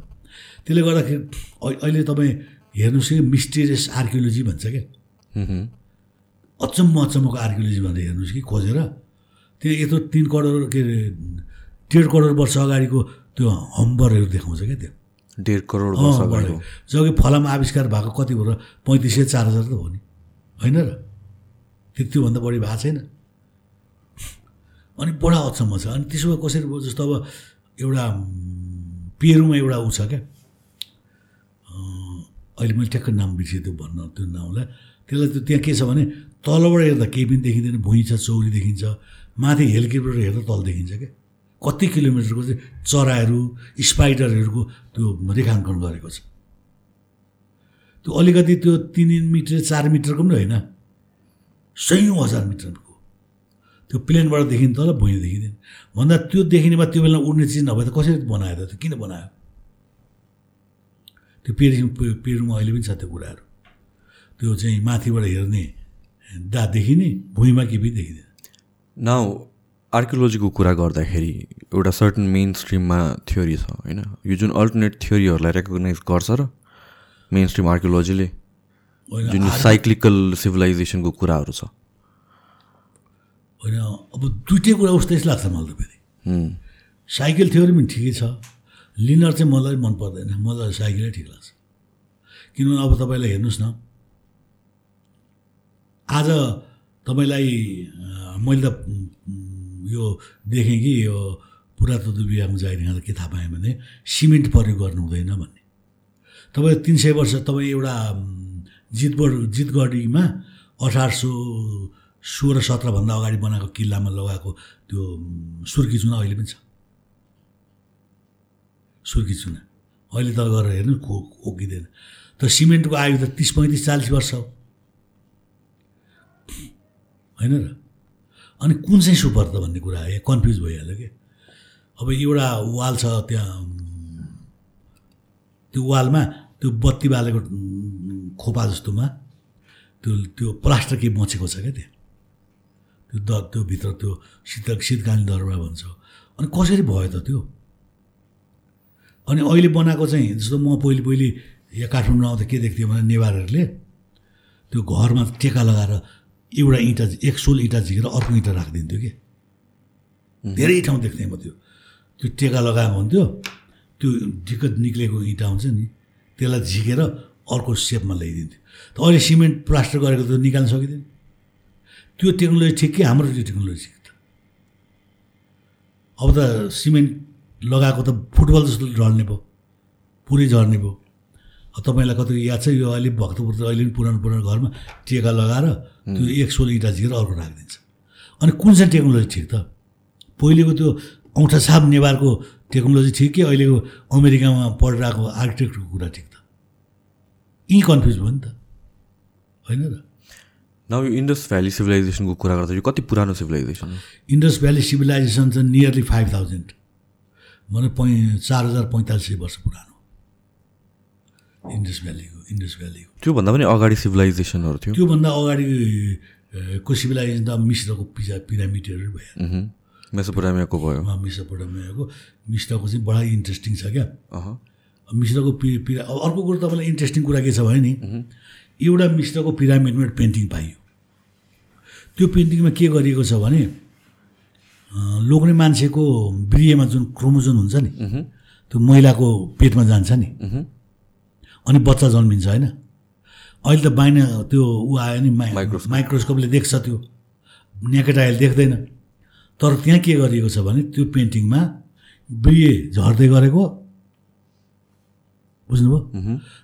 त्यसले गर्दाखेरि अहि- अहिले तपाईँ हेर्नुहोस् कि मिस्टेरियस आर्कियोलोजी भन्छ क्या। अचम्म अचम्मको आर्कियोलोजी भनेर हेर्नुहोस् कि खोजेर। त्यहाँ यत्रो तिन करोड के अरे डेढ करोड वर्ष अगाडिको त्यो हम्बरहरू देखाउँछ क्या त्यो। डेढ करोड बढ्यो जबकि फलाम आविष्कार भएको कति भयो र पैँतिस सय चार हजार त हो नि। होइन र? त्यो त्योभन्दा बढी भएको छैन। अनि बडा अचम्म छ। अनि त्यसो भए कसरी भयो? जस्तो अब एउटा पेरुमा एउटा ऊ छ क्या। अहिले मैले ठ्याक्क नाम बिर्सेँ त्यो भन्न त्यो नाउँलाई। त्यसलाई त्यो त्यहाँ के छ भने तलबाट हेर्दा केही पनि देखिँदैन। भुइँ छ चौरी देखिन्छ। माथि हेलिकप्टर हेर्दा तल देखिन्छ क्या। कति किलोमिटरको चाहिँ चराहरू स्पाइडरहरूको त्यो रेखाङ्कन गरेको छ। त्यो अलिकति त्यो तिन मिटर चार मिटरको पनि होइन सयौँ हजार मिटरको। त्यो प्लेनबाट देखिने तल भुइँ देखिँदैन भन्दा त्यो देखिने भए त्यो बेला उड्ने चिज नभए त कसरी बनायो त? त्यो किन बनायो? त्यो पेरू पेरुमा अहिले पनि छ त्यो कुराहरू। त्यो चाहिँ माथिबाट हेर्ने दा देखिने भुइँमा के पनि देखिँदैन नाउ आर्कियोलोजीको कुरा गर्दाखेरि एउटा सर्टन मेन स्ट्रिममा थ्योरी छ होइन? यो जुन अल्टरनेट थ्योरीहरूलाई रेकगनाइज गर्छ र मेन स्ट्रिम आर्कियोलोजीले जुन साइक्लिकल सिभिलाइजेसनको कुराहरू छ। होइन अब दुइटै कुरा उस्तै लाग्छ मलाई त फेरि। साइकल थ्योरी पनि ठिकै छ। लिनर चाहिँ मलाई मन पर्दैन। मलाई साइकलै ठिक लाग्छ। किनभने अब तपाईँलाई हेर्नुहोस् न। आज तपाईँलाई मैले त यो देखेँ कि यो पुरातत्व विभागमा जाइरहँदा के थाहा पाएँ भने सिमेन्ट प्रयोग गर्नु हुँदैन भन्ने। तपाईँ तिन सय वर्ष तपाईँ एउटा जितगढ जितगढीमा अठार सौ सोह्र सत्रभन्दा अगाडि बनाएको किल्लामा लगाएको त्यो सुर्की चुना अहिले पनि छ। सुर्की चुना। अहिले त गएर हेर्नु खो ओकिँदैन तर सिमेन्टको आयु त तिस पैँतिस चालिस वर्ष हो। होइन र? अनि कुन चाहिँ सुपर त भन्ने कुरा आयो? कन्फ्युज भइहाल्यो कि? अब एउटा वाल छ त्यहाँ त्यो वालमा त्यो बत्ती बालेको खोपा जस्तोमा त्यो त्यो प्लास्टर केही मचेको छ क्या त्यहाँ। त्यो द त्यो भित्र त्यो शीत शीतकालीन दरबार भन्छ। अनि कसरी भयो त त्यो? अनि अहिले बनाएको चाहिँ जस्तो म पहिले पहिले यहाँ काठमाडौँ आउँदा के देख्थेँ भने नेवारहरूले त्यो घरमा टेका लगाएर एउटा इँटा एक सोल इँटा झिकेर अर्को इँटा राखिदिन्थ्यो कि? धेरै ठाउँ देख्थेँ म त्यो। त्यो टेका लगाएको हुन्थ्यो त्यो ढिक्क निक्लेको इँटा हुन्छ नि त्यसलाई झिकेर अर्को सेपमा ल्याइदिन्थ्यो। त अहिले सिमेन्ट प्लास्टर गरेको त निकाल्न सकिँदैन। त्यो टेक्नोलोजी ठिक कि? हाम्रो त्यो टेक्नोलोजी ठिक त। अब त सिमेन्ट लगाएको त फुटबल जस्तो झर्ने भयो पुरै झर्ने भयो। तपाईँलाई कति याद छ यो अहिले भक्तपुर अहिले पनि पुरानो पुरानो घरमा टेका लगाएर त्यो एक सोल इँटा झिकेर अर्को राखिदिन्छ। अनि कुन चाहिँ टेक्नोलोजी ठिक त? पहिलेको त्यो औँठा छाप नेवारको टेक्नोलोजी ठिक कि? अहिलेको अमेरिकामा पढिरहेको आर्किटेक्टको कुरा ठिक त? यी कन्फ्युज भयो नि त। होइन र? नाउ यो इन्डस भ्याली सिभिलाइजेसनको कुरा गर्दा यो कति पुरानो सिभिलाइजेसन इन्डस भ्याली सिभिलाइजेसन चाहिँ नियरली फाइभ थाउजन्ड भने पै चार हजार पैँतालिस सय वर्ष पुरानो। इन्डस भ्यालीको इन्डस भ्यालीको त्योभन्दा पनि अगाडि सिभिलाइजेसनहरू थियो। त्योभन्दा अगाडि अ, को सिभिलाइजेसन त मिश्रको पिजा पिरामिडहरू भयो। मेसोपोटामियाको भयो। मिश्रपटमाको मिश्रको चाहिँ बडा इन्ट्रेस्टिङ छ क्या। मिश्रको पि पिरा अब अर्को कुरो तपाईँलाई इन्ट्रेस्टिङ कुरा के छ भने नि एउटा मिश्रको पिरामिडमा पेन्टिङ पाइयो। त्यो पेन्टिङमा के गरिएको छ भने लोग्ने मान्छेको बिहेमा जुन क्रोमोजोन हुन्छ नि त्यो महिलाको पेटमा जान्छ नि। अनि बच्चा जन्मिन्छ होइन? अहिले त बाहिर त्यो ऊ आयो नि माइ माइक्रोस्कोप। माइक्रोस्कोपले देख्छ त्यो। नेकेट आइले देख्दैन। तर त्यहाँ के गरिएको छ भने त्यो पेन्टिङमा बिहे झर्दै गरेको बुझ्नुभयो?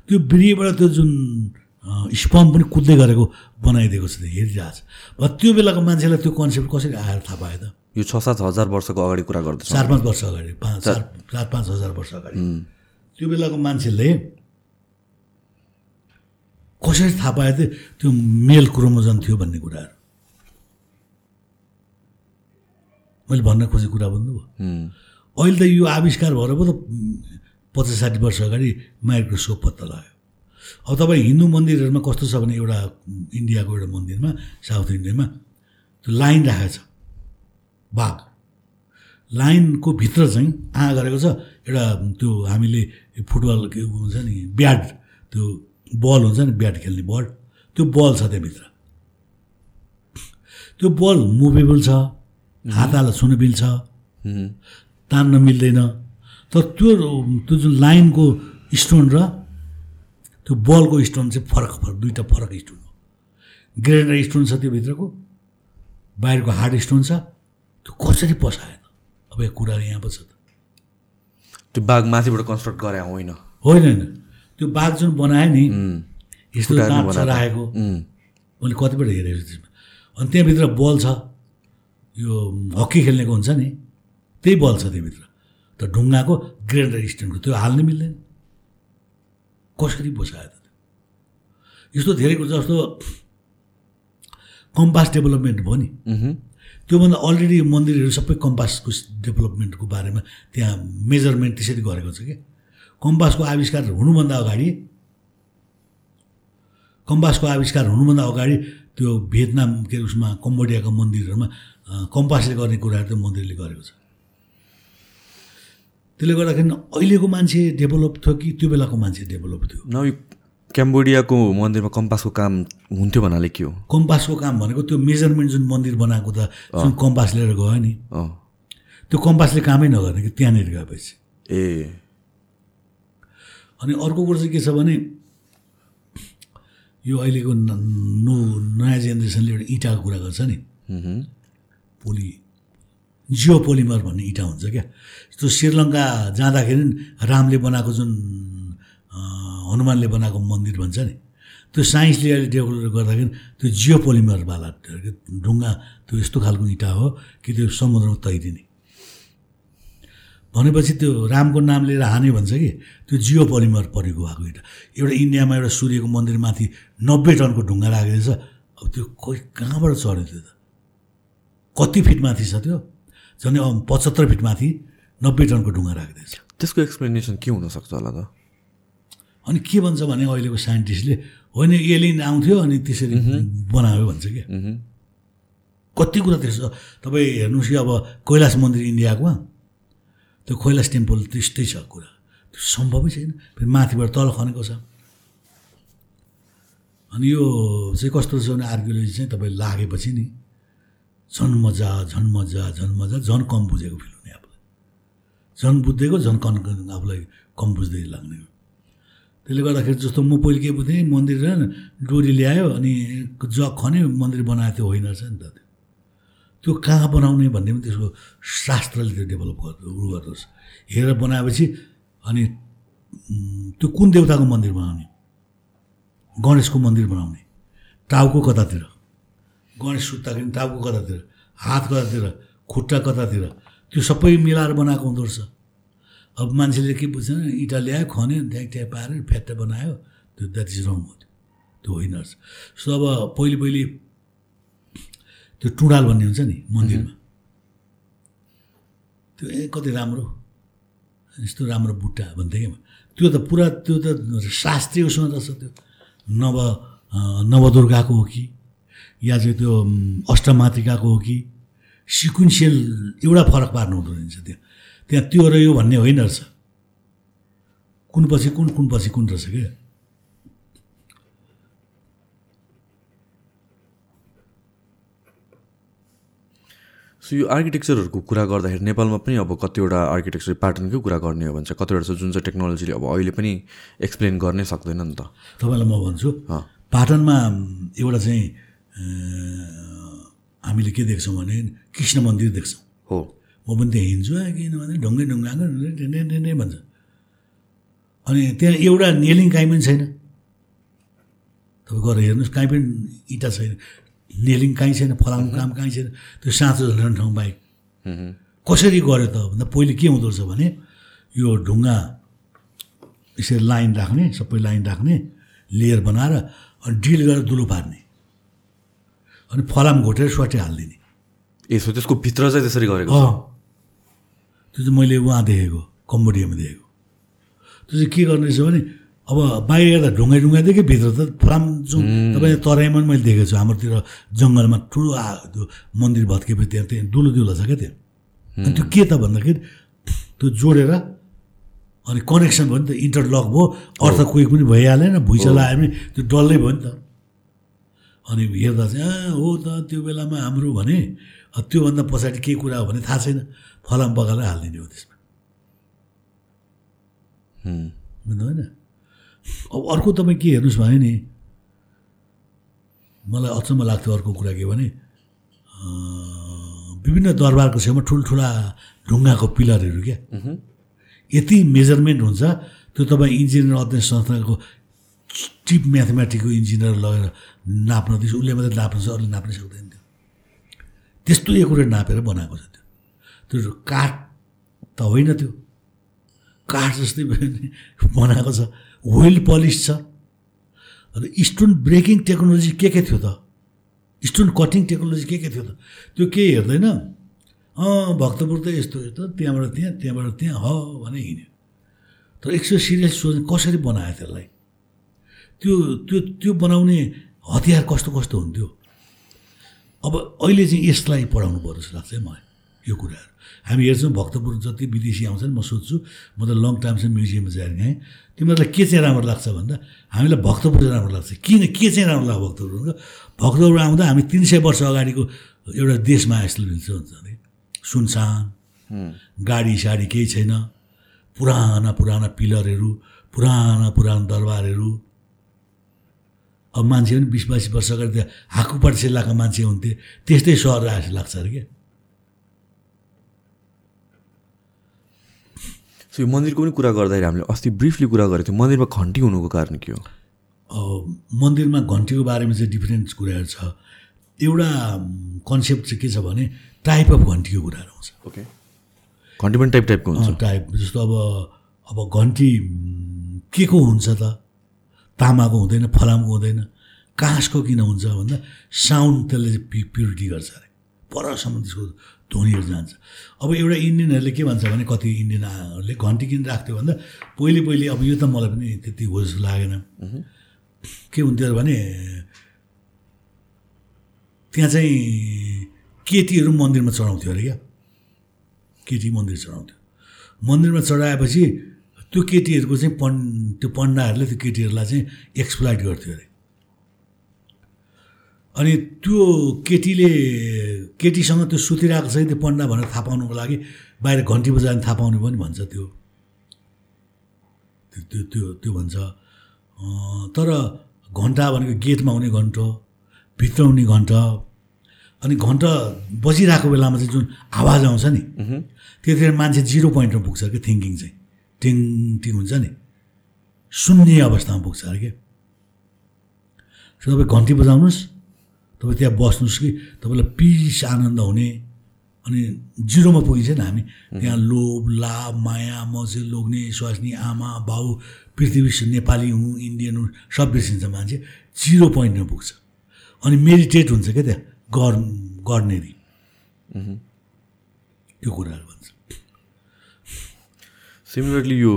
त्यो बिहेबाट त्यो जुन स्पम पनि कुद्दै गरेको बनाइदिएको छ त्यो हेरिरहेको छ अब त्यो बेलाको मान्छेलाई त्यो कन्सेप्ट कसरी आएर थाहा पायो त? यो छ सात हजार वर्षको अगाडि कुरा गर्दैछ। चार पाँच वर्ष अगाडि पाँच चार चार पाँच हजार वर्ष अगाडि। त्यो बेलाको मान्छेले कसरी थाहा पायो त त्यो मेल क्रोमोजन थियो भन्ने कुराहरू? मैले भन्न खोजेको कुरा भन्नुभयो। अहिले त यो आविष्कार भएर पो त पचास साठी वर्ष अगाडि माइक्रोस्कोप पत्ता लाग्यो। अब तपाईँ हिन्दू मन्दिरहरूमा कस्तो छ भने एउटा इन्डियाको एउटा मन्दिरमा साउथ इन्डियामा त्यो लाइन राखेको छ। बाघ। लाइनको भित्र चाहिँ आ गरेको छ? एउटा त्यो हामीले फुटबल के हुन्छ नि ब्याट त्यो बल हुन्छ नि ब्याट खेल्ने बल। त्यो बल छ त्यहाँभित्र। त्यो बल मुभेबल छ हात हाल छुन मिल्छ तान्न मिल्दैन। तर त्यो त्यो जुन लाइनको स्टोन र त्यो बलको स्टोन चाहिँ फरक फरक दुईवटा फरक स्टोन हो। ग्रेनाइट स्टोन छ त्यो भित्रको बाहिरको हार्ड स्टोन छ त्यो कसरी पसाएन अब यो कुरा यहाँ पो छ त। त्यो बाघ माथिबाट कन्स्ट्रक्ट गरे होइन। होइन होइन। त्यो बाघ जुन बनायो नि यस्तो दाँत छ। राखेको मैले कतिपल्ट हेरेको छु त्यसमा। अनि त्यहाँभित्र बल छ। यो हक्की खेल्नेको हुन्छ नि। त्यही बल छ त्यहाँभित्र। त ढुङ्गाको ग्रेन्डर स्ट्यान्डको त्यो हाल्नै मिल्दैन। कसरी बसायो त त्यो? यस्तो धेरै कुरो जस्तो कम्पास डेभलपमेन्ट भयो नि। त्योभन्दा अलरेडी मन्दिरहरू सबै कम्पासको डेभलपमेन्टको बारेमा त्यहाँ मेजरमेन्ट त्यसरी गरेको छ कि? कम्पासको आविष्कार हुनुभन्दा अगाडि कम्पासको आविष्कार हुनुभन्दा अगाडि त्यो भियतनाम के अरे उसमा कम्बोडियाको मन्दिरहरूमा कम्पासले गर्ने कुराहरू त मन्दिरले गरेको छ। त्यसले गर्दाखेरि अहिलेको मान्छे डेभलप थियो कि त्यो बेलाको मान्छे डेभलप थियो? न यो क्याम्बोडियाको मन्दिरमा कम्पासको काम हुन्थ्यो भन्नाले के हो? कम्पासको काम भनेको त्यो मेजरमेन्ट जुन मन्दिर बनाएको त जुन कम्पास लिएर गयो नि त्यो कम्पासले कामै नगर्ने कि त्यहाँनिर गएपछि। ए। अनि अर्को कुरो चाहिँ के छ भने यो अहिलेको न- नयाँ जेनेरेसनले एउटा इँटाको कुरा गर्छ नि। पोली जियो पोलिमर भन्ने इँटा हुन्छ क्या। त्यो श्रीलङ्का जाँदाखेरि रामले बनाएको जुन हनुमानले बनाएको मन्दिर भन्छ नि त्यो साइन्सले अहिले डेभलप गर्दाखेरि त्यो जियो पोलिमरवाला ढुङ्गा त्यो यस्तो खालको इँटा हो कि त्यो समुद्रमा तैरिने। भनेपछि त्यो रामको नाम लिएर हाने भन्छ कि त्यो जियो पोलिमर परेको भएको इँटा एउटा इन्डियामा एउटा सूर्यको मन्दिरमाथि नब्बे टनको ढुङ्गा राखिदिएछ अब त्यो कोही कहाँबाट चढ्यो त्यो त? कति फिट माथि छ त्यो? झन् पचहत्तर फिट माथि नब्बे टनको ढुङ्गा राखिदिएछ त्यसको एक्सप्लेनेसन के हुनसक्छ होला त? अनि के भन्छ भने अहिलेको साइन्टिस्टले होइन एलियन आउँथ्यो अनि त्यसरी बनायो भन्छ क्या कति कुरा त्यस्तो तपाईँ हेर्नुहोस् कि अब कैलाश मन्दिर इन्डियाको त्यो कैलाश टेम्पल त्यस्तै छ कुरा। त्यो सम्भवै छैन। फेरि माथिबाट तल खनेको छ। अनि यो चाहिँ कस्तो छ भने आर्कियोलोजी चाहिँ तपाईँ लागेपछि नि झन् मजा झन् मजा झन् मजा झन् कम बुझेको फिल हुने आफूलाई। झन् बुझ्दैको झन् कन आफूलाई कम बुझ्दै लाग्ने त्यसले गर्दाखेरि जस्तो म पहिले के बुझ्थेँ मन्दिर डोरी ल्यायो अनि जग खन्यो मन्दिर बनाएको थियो होइन रहेछ नि त। त्यो कहाँ बनाउने भन्ने पनि त्यसको शास्त्रले त्यो डेभलप गर्दो उ हेरेर बनाएपछि अनि त्यो कुन देवताको मन्दिर बनाउने? गणेशको मन्दिर बनाउने। टाउको कतातिर? गणेश सुत्दाखेरि टाउको कतातिर? हात कतातिर? खुट्टा कतातिर? त्यो सबै मिलाएर बनाएको हुँदो रहेछ। अब मान्छेले के बुझ्छ इँटा ल्यायो खन्यो ट्याक ट्याक पारेर फ्याट्टा बनायो त्यो द्याट इज रङ हो त्यो होइन रहेछ। सो अब पहिले पहिले त्यो टुँडाल भन्ने हुन्छ नि मन्दिरमा। त्यो ए कति राम्रो। यस्तो राम्रो बुट्टा भन्थेँ क्या। त्यो त पुरा त्यो त शास्त्रीय उसमा रहेछ त्यो। नव नवदुर्गाको हो कि या चाहिँ त्यो अष्टमातृकाको हो कि सिक्वेन्सियल एउटा फरक पार्नु हुँदो रहेछ त्यहाँ। त्यहाँ त्यो र यो भन्ने होइन रहेछ। कुन पछि कुन कुन पछि कुन रहेछ क्या सो यो आर्किटेक्चरहरूको कुरा गर्दाखेरि नेपालमा पनि अब कतिवटा आर्किटेक्चर प्याटर्नकै कुरा गर्ने हो भने चाहिँ कतिवटा छ जुन चाहिँ टेक्नोलोजीले अब अहिले पनि एक्सप्लेन गर्नै सक्दैन नि त। तपाईँलाई म भन्छु। पाटनमा एउटा चाहिँ हामीले के देख्छौँ भने कृष्ण मन्दिर देख्छौँ। हो। म पनि त्यहाँ हिँड्छु किनभने ढुङ्गै ढुङ्गाको नै भन्छ। अनि त्यहाँ एउटा नेलिङ काहीँ पनि छैन। तपाईँ गएर हेर्नुहोस् काहीँ पनि इँटा छैन। नेलिङ काहीँ छैन फलाउनु काम काहीँ छैन। त्यो साँचो झल्ने ठाउँ बाहेक। कसरी गर्यो त? भन्दा पहिले के हुँदो रहेछ भने यो ढुङ्गा यसरी लाइन राख्ने सबै लाइन राख्ने लेयर बनाएर अनि ड्रिल गरेर दुलो पार्ने। अनि फलाम घोटेर स्वाटी हालिदिने। ए सो त्यसको भित्र चाहिँ त्यसरी गरेको त्यो चाहिँ मैले उहाँ देखेको कम्बोडियामा देखेको। त्यो चाहिँ के गर्ने रहेछ भने अब बाहिर हेर्दा ढुङ्गा ढुङ्गा देखेँ भित्र त फलाम जुन तपाईँ तराईमा पनि मैले देखेको छु हाम्रोतिर जङ्गलमा ठुलो त्यो मन्दिर भत्केपछि त्यहाँ त्यहाँ दुलो दुलो छ क्या त्यहाँ अनि त्यो के त भन्दाखेरि त्यो जोडेर अनि कनेक्सन भयो नि त इन्टरलक भयो अर्थ कोही पनि भइहालेन भुइँचालो आयो भने त्यो डल्लै भयो नि त। अनि हेर्दा चाहिँ हो त त्यो बेलामा हाम्रो भने त्योभन्दा पछाडि के कुरा हो भने थाहा छैन फलाम बगाएर हालिदिने हो त्यसमा। बुझ्नु होइन? अब अर्को तपाईँ के हेर्नुहोस् भने नि मलाई अचम्म लाग्थ्यो अर्को कुरा के भने विभिन्न दरबारको छेउमा ठुल्ठुला ढुङ्गाको पिलरहरू क्या। यति मेजरमेन्ट हुन्छ त्यो तपाईँ इन्जिनियर अध्ययन संस्थाको चिप म्याथमेटिकको इन्जिनियर लगेर नाप्न दिन्छ उसले मात्रै नाप्न सक्छ अरूले नाप्नै सक्दैन त्यो। त्यस्तो एकुरेट नापेर बनाएको छ त्यो। त्यो काठ त होइन त्यो। काठ जस्तै बनाएको छ। वेल पलिस छ अन्त स्टोन ब्रेकिङ टेक्नोलोजी के के थियो त स्टोन कटिङ टेक्नोलोजी के के थियो त त्यो केही हेर्दैन अँ भक्तपुर त यस्तो यस्तो त्यहाँबाट त्यहाँ त्यहाँबाट त्यहाँ ह भने हिँड्यो तर एक सय सिरियस सोच्ने कसरी बनायो त्यसलाई त्यो त्यो त्यो बनाउने हतियार कस्तो कस्तो हुन्थ्यो अब अहिले चाहिँ यसलाई पढाउनु जस्तो लाग्छ है मलाई यो कुराहरू। हामी हेर्छौँ भक्तपुर जति विदेशी आउँछन् म सोध्छु म त लङ टाइमसम्म म्युजियममा जाएर गएँ। तिमीहरूलाई के चाहिँ राम्रो लाग्छ भन्दा हामीलाई भक्तपुर चाहिँ राम्रो लाग्छ। किन के चाहिँ राम्रो लाग्छ भक्तपुर? भक्तपुर आउँदा हामी तिन सय वर्ष अगाडिको एउटा देशमा यस्तो हुन्छ हुन्छ अरे सुनसान गाडी साडी केही छैन। पुराना पुराना पिलरहरू पुराना पुराना दरबारहरू। अब मान्छे पनि बिस बाइस वर्ष अगाडि त्यहाँ हाकुपाट मान्छे हुन्थे त्यस्तै सहर आए जस्तो लाग्छ अरे क्या। सो यो मन्दिरको पनि कुरा गर्दाखेरि हामीले अस्ति ब्रिफली कुरा गरेको थियौँ। मन्दिरमा घन्टी हुनुको कारण के हो? मन्दिरमा घन्टीको बारेमा चाहिँ डिफ्रेन्ट कुराहरू छ। एउटा कन्सेप्ट चाहिँ के छ भने टाइप अफ घन्टीको कुराहरू आउँछ ओके घन्टी पनि टाइप टाइपको हुन्छ? टाइप जस्तो अब अब घन्टी के को हुन्छ त? तामाको हुँदैन फलामको हुँदैन। काँसको किन हुन्छ भन्दा साउन्ड त्यसले प्युरिटी गर्छ अरे। परसम्म त्यसको ध्वनिहरू जान्छ। अब एउटा इन्डियनहरूले के भन्छ भने कति इन्डियनहरूले घन्टी किन राख्थ्यो भन्दा पहिले पहिले अब यो त मलाई पनि त्यति हो जस्तो लागेन। के हुन्थ्यो भने त्यहाँ चाहिँ केटीहरू मन्दिरमा चढाउँथ्यो अरे क्या। केटी मन्दिर चढाउँथ्यो। मन्दिरमा चढाएपछि त्यो केटीहरूको चाहिँ पन् त्यो पण्डाहरूले त्यो केटीहरूलाई चाहिँ एक्सप्लाइट गर्थ्यो अरे। अनि त्यो केटीले केटीसँग त्यो सुतिरहेको छ त्यो पण्डा भनेर थाहा पाउनुको लागि बाहिर घन्टी बजाएर थाहा पाउने पनि भन्छ त्यो। त्यो त्यो त्यो भन्छ। तर घन्टा भनेको गेटमा हुने घन्ट भित्र हुने घन्ट अनि घन्ट बजिरहेको बेलामा चाहिँ जुन आवाज आउँछ नि त्यतिखेर मान्छे जिरो पोइन्टमा पुग्छ क्या थिङ्किङ चाहिँ। टिङ टिङ हुन्छ नि। शून्य अवस्थामा पुग्छ अरे क्या सो तपाईँ घन्टी बजाउनुहोस्। तपाईँ त्यहाँ बस्नुहोस् कि तपाईँलाई पिस आनन्द हुने अनि जिरोमा पुगिन्छ नि हामी त्यहाँ लोभ लाभ माया मजे लोग्ने स्वास्नी आमा बाउ पृथ्वी नेपाली हुँ इन्डियन हुँ सब बिर्सिन्छ मान्छे। जिरो पोइन्टमा पुग्छ। अनि मेडिटेट हुन्छ क्या त्यहाँ गर गर्नेरी त्यो कुराहरू भन्छ। सिमिलरली यो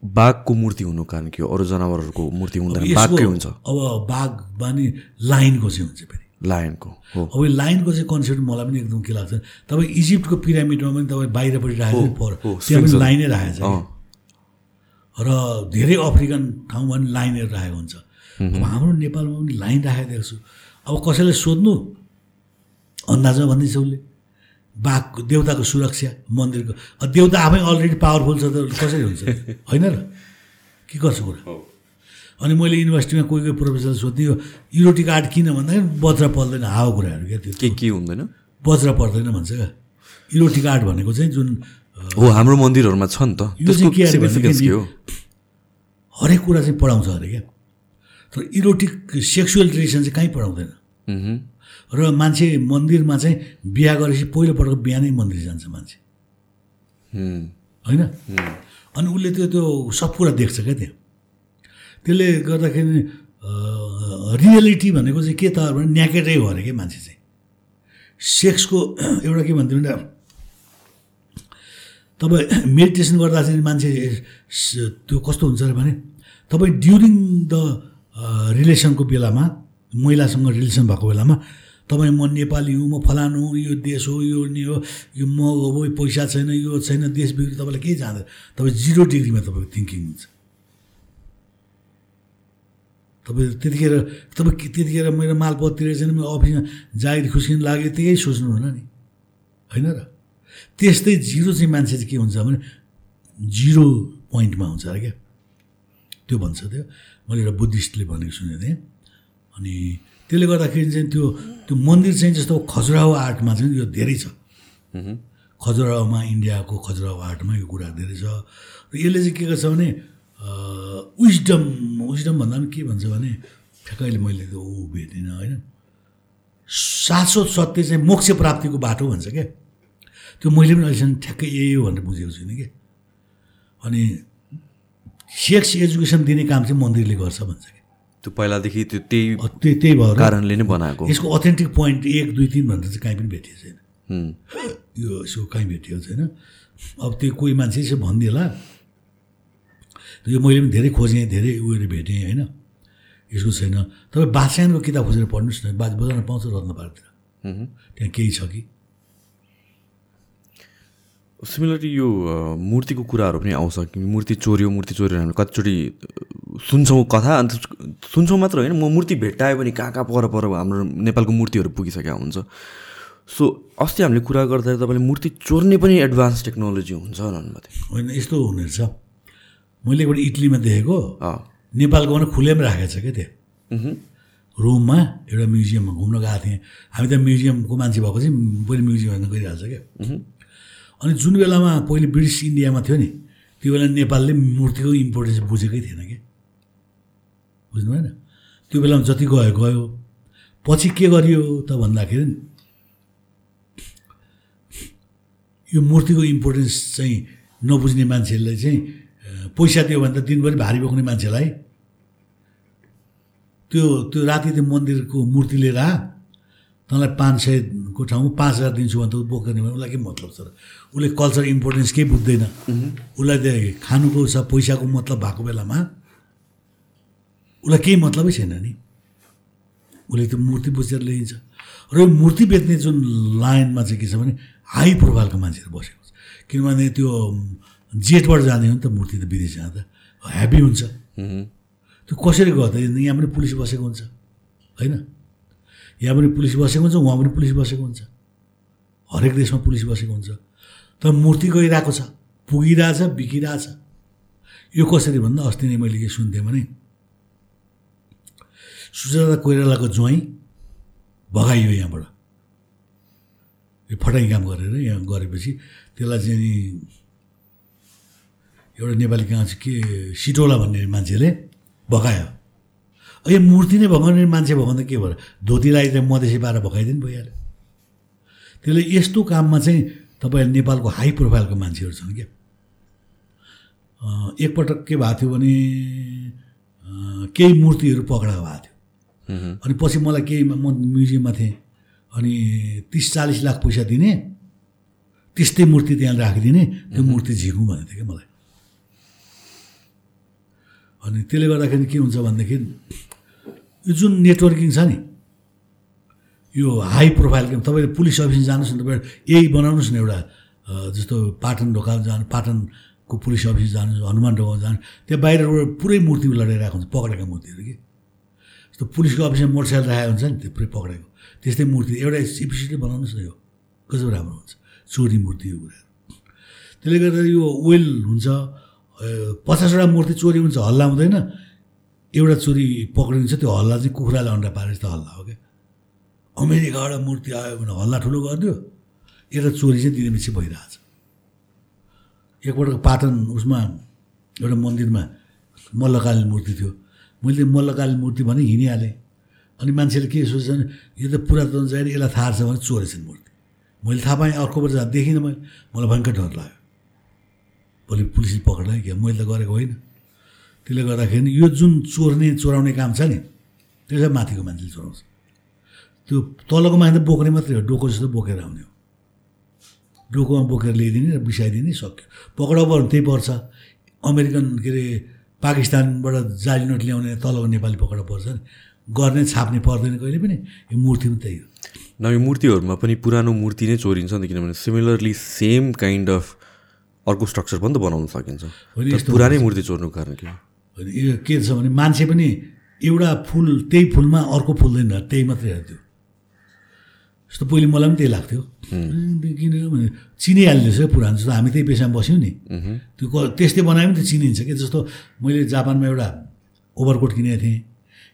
बाघको मूर्ति हुनुको कारण के हो? अरू जनावरहरूको मूर्ति हुँदैन बाघकै हुन्छ। अब बाघ बानी लाइनको चाहिँ हुन्छ फेरि। लायनको हो। अब लाइनको चाहिँ कन्सेप्ट मलाई पनि एकदम के लाग्छ तपाईँ इजिप्टको पिरामिडमा पनि तपाईँ बाहिरपट्टि राखेको पर त्यहाँ पनि लाइनै राखेको छ। र धेरै अफ्रिकन ठाउँमा पनि लाइनहरू राखेको हुन्छ। अब हाम्रो नेपालमा पनि लाइन राखेको देख्छु। अब कसैलाई सोध्नु? अन्दाजमा भन्दैछ उसले। बाघको देउताको सुरक्षा मन्दिरको। देउता आफै अलरेडी पावरफुल छ त कसरी हुन्छ? होइन र? के गर्छ कुरा अनि मैले युनिभर्सिटीमा कोही कोही प्रोफेसर सोध्थेँ यो युरोटिक आर्ट किन भन्दाखेरि बज्र पर्दैन हावा कुराहरू क्या त्यो। के के हुँदैन? बज्र पर्दैन भन्छ क्या। इरोटिक आर्ट भनेको चाहिँ जुन हो हाम्रो मन्दिरहरूमा छ नि त। हरेक कुरा चाहिँ पढाउँछ अरे क्या। तर इरोटिक सेक्सुअल रिलेसन चाहिँ कहीँ पढाउँदैन। र मान्छे मन्दिरमा चाहिँ बिहा गरेपछि पहिलोपटक बिहानै मन्दिर जान्छ मान्छे। होइन? अनि उसले त्यो त्यो सब कुरा देख्छ क्या त्यहाँ। त्यसले गर्दाखेरि रियलिटी भनेको चाहिँ के त भने न्याकेटै हो अरे क्या मान्छे चाहिँ। सेक्सको एउटा के भन्थ्यो भने तपाईँ मेडिटेसन गर्दा चाहिँ मान्छे त्यो कस्तो हुन्छ अरे भने तपाईँ ड्युरिङ द रिलेसनको बेलामा महिलासँग रिलेसन भएको बेलामा तपाईँ म नेपाली हुँ म फलानु हुँ यो देश हो यो नि हो यो म हो पैसा छैन यो छैन देश बिग्री तपाईँलाई केही जाँदैन? तपाईँ जिरो डिग्रीमा तपाईँको थिङ्किङ हुन्छ। तपाईँ त्यतिखेर तपाईँ त्यतिखेर मेरो मालपत तिरेको छैन मेरो अफिसमा जागिर खुस्किन लाग्यो त्यही सोच्नु हुन नि। होइन र? त्यस्तै जिरो चाहिँ मान्छे चाहिँ के हुन्छ भने जिरो पोइन्टमा हुन्छ अरे क्या? त्यो भन्छ त्यो। मैले एउटा बुद्धिस्टले भनेको सुनेको थिएँ। अनि त्यसले गर्दाखेरि चाहिँ त्यो त्यो मन्दिर चाहिँ जस्तो खजुराहो आर्टमा चाहिँ यो धेरै छ। खजुराहोमा इन्डियाको खजुराहो आर्टमा यो कुरा धेरै छ। र यसले चाहिँ के गर्छ भने विजडम विजडम भन्दा पनि के भन्छ भने ठ्याक्कै अहिले मैले त्यो ऊ भेटिनँ होइन? शाश्वत सत्य चाहिँ मोक्ष प्राप्तिको बाटो भन्छ क्या त्यो मैले पनि अहिलेसम्म ठ्याक्कै यही हो भनेर बुझेको छुइनँ कि? अनि सेक्स एजुकेसन दिने काम चाहिँ मन्दिरले गर्छ भन्छ कि? त्यो पहिलादेखि त्यो त्यही त्यही त्यही भएर कारणले नै बनाएको। यसको अथेन्टिक पोइन्ट एक दुई तिन भनेर चाहिँ कहीँ पनि भेटिएको छैन। यो यसो कहीँ भेटिएको छैन। अब त्यो कोही मान्छे यसो भनिदिएला। यो मैले पनि धेरै खोजेँ धेरै उयोहरू भेटेँ होइन? यसको छैन। तपाईँ बादशाहको किताब खोजेर पढ्नुहोस् न। बाज बजारमा पाउँछ रत्न पार्कतिर मह्म। त्यहाँ केही छ कि? सिमिलरली यो मूर्तिको कुराहरू पनि आउँछ कि मूर्ति चोर्यो मूर्ति चोर्यो हामी कतिचोटि सुन्छौँ कथा अन्त सुन्छौँ मात्र होइन म मूर्ति भेट्टायो भने कहाँ कहाँ पर पर हाम्रो नेपालको मूर्तिहरू पुगिसकेका हुन्छ। सो अस्ति हामीले कुरा गर्दा तपाईँले मूर्ति चोर्ने पनि एडभान्स टेक्नोलोजी हुन्छ भन्नुभएको थियो होइन यस्तो हुने रहेछ। मैले एकपल्ट इटलीमा देखेको। नेपालको भने खुलेमा राखेको छ क्या त्यो। मह्म। रोममा एउटा म्युजियममा घुम्न गएको थिएँ। हामी त म्युजियमको मान्छे भएको चाहिँ पहिले म्युजियम गइरहेको छ क्या। अनि जुन बेलामा पहिले ब्रिटिस इन्डियामा थियो नि त्यो बेला नेपालले मूर्तिको इम्पोर्टेन्स बुझेकै थिएन कि? बुझ्नु भएन त्यो बेलामा जति गयो गयो। पछि के गरियो त भन्दाखेरि यो मूर्तिको इम्पोर्टेन्स चाहिँ नबुझ्ने मान्छेलाई चाहिँ पैसा दियो भने त दिनभरि भारी बोक्ने मान्छेलाई त्यो त्यो राति त्यो मन्दिरको मूर्ति लिएर तँलाई पाँच सयको ठाउँमा पाँच हजार दिन्छु भने त ऊ बोक्दैन भने उसलाई के मतलब छ र? उसले कल्चर इम्पोर्टेन्स केही बुझ्दैन। उसलाई त्यो खानुको छ पैसाको मतलब भएको बेलामा उसलाई केही मतलबै छैन नि। उसले त्यो मूर्ति बुझेर ल्याइन्छ। र यो मूर्ति बेच्ने जुन लाइनमा चाहिँ के छ भने हाई प्रोफाइलको मान्छेहरू बसेको छ। किनभने त्यो जेटबाट जाने हो नि त मूर्ति त विदेश जाँदा। हेभी हुन्छ। त्यो कसरी गर्दा? यहाँ पनि पुलिस बसेको हुन्छ। होइन? यहाँ पनि पुलिस बसेको हुन्छ उहाँ पनि पुलिस बसेको हुन्छ। हरेक देशमा पुलिस बसेको हुन्छ। तर मूर्ति गइरहेको छ पुगिरहेछ बिकिरहेछ यो कसरी भन्दा अस्ति नै मैले के सुन्थेँ भने सुजाता कोइरालाको ज्वाइँ भगाइयो यहाँबाट। यो फटाइ काम गरेर यहाँ गरेपछि त्यसलाई चाहिँ नि एउटा नेपाली चाहिँ के सिटौला भन्ने मान्छेले भगायो। यो मूर्ति नै भगाउने मान्छे भगाउँदा के भयो? धोती लगाइदिएर मधेसी पाएर भगाइदिनु भइहाल्यो। त्यसले यस्तो काममा चाहिँ तपाईँहरूले नेपालको हाई प्रोफाइलको मान्छेहरू छन् क्या। एकपटक के भएको थियो भने केही मूर्तिहरू पक्राउ भएको थियो। अनि पछि मलाई केही म म्युजियममा थिएँ। अनि तिस चालिस लाख पैसा दिने त्यस्तै मूर्ति त्यहाँ राखिदिने त्यो मूर्ति झिकौँ भनेको थियो क्या मलाई। अनि त्यसले गर्दाखेरि के हुन्छ भनेदेखि यो जुन नेटवर्किङ छ नि यो हाई प्रोफाइलको तपाईँले पुलिस अफिस जानुहोस् न तपाईँ यही बनाउनुहोस् न एउटा जस्तो पाटन ढोका जानु पाटनको पुलिस अफिस जानुहोस् हनुमान ढोका जानु त्यहाँ बाहिरबाट पुरै मूर्ति लडाइरहेको हुन्छ पक्रेका मूर्तिहरू कि। जस्तो पुलिसको अफिसमा मोटरसाइकल राखेको हुन्छ नि त्यो पुरै पक्रेको। त्यस्तै मूर्ति एउटा एपिसिडै बनाउनुहोस् न यो कस्तो राम्रो हुन्छ चोरी मूर्ति हो कुराहरू। त्यसले गर्दा यो वेल हुन्छ पचासवटा मूर्ति चोरी हुन्छ हल्ला हुँदैन। एउटा चोरी पक्रिन्छ त्यो हल्ला चाहिँ कुखुराले अन्डा पारे जस्तो हल्ला हो क्या। अमेरिकाबाट मूर्ति आयो भने हल्ला ठुलो गरिदियो। एउटा चोरी चाहिँ दिनपछि भइरहेछ। एकपल्ट पाटन उसमा एउटा मन्दिरमा मल्लकालीन मूर्ति थियो। मैले मल्लकालीन मूर्ति भने हिँडिहालेँ अनि मान्छेले के सोच्छ भने यो त पुरातन चाहिँ यसलाई थाहा छ भने चोरेछन् मूर्ति। मैले थाहा पाएँ अर्को वर्ष देखिनँ मैले। मलाई भयङ्कर डर लाग्यो। भोलि पुलिसले पक्रेर क्या मैले त गरेको होइन। त्यसले गर्दाखेरि नि यो जुन चोर्ने चोराउने काम छ नि त्यो चाहिँ माथिको मान्छेले चोराउँछ। त्यो तलको मान्छे बोक्ने मात्रै हो डोको जस्तो बोकेर आउने हो। डोकोमा बोकेर ल्याइदिने र बिसाइदिने सक्यो। पक्राउ भने त्यही पर्छ। अमेरिकन के अरे पाकिस्तानबाट जाली नोट ल्याउने तलको नेपाली पक्राउ पर्छ नि। गर्ने छाप्ने पर्दैन कहिले पनि। यो मूर्ति पनि त्यही हो। नयाँ मूर्तिहरूमा पनि पुरानो मूर्ति नै चोरिन्छ नि किनभने सिमिलरली सेम काइन्ड अफ अर्को स्ट्रक्चर पनि त बनाउन सकिन्छ। पुरानै मूर्ति चोर्नुको कारण के यो के छ भने मान्छे पनि एउटा फुल त्यही फुलमा अर्को फुल्दैन त्यही मात्रै हेर्थ्यो जस्तो पहिले मलाई पनि त्यही लाग्थ्यो। किन भने चिनिहाल्दैछ क्या पुरानो जस्तो हामी त्यही पेसामा बस्यौँ नि। त्यो क- त्यस्तै बनायो भने त चिनिन्छ कि? जस्तो मैले जापानमा एउटा ओभरकोट किनेको थिएँ।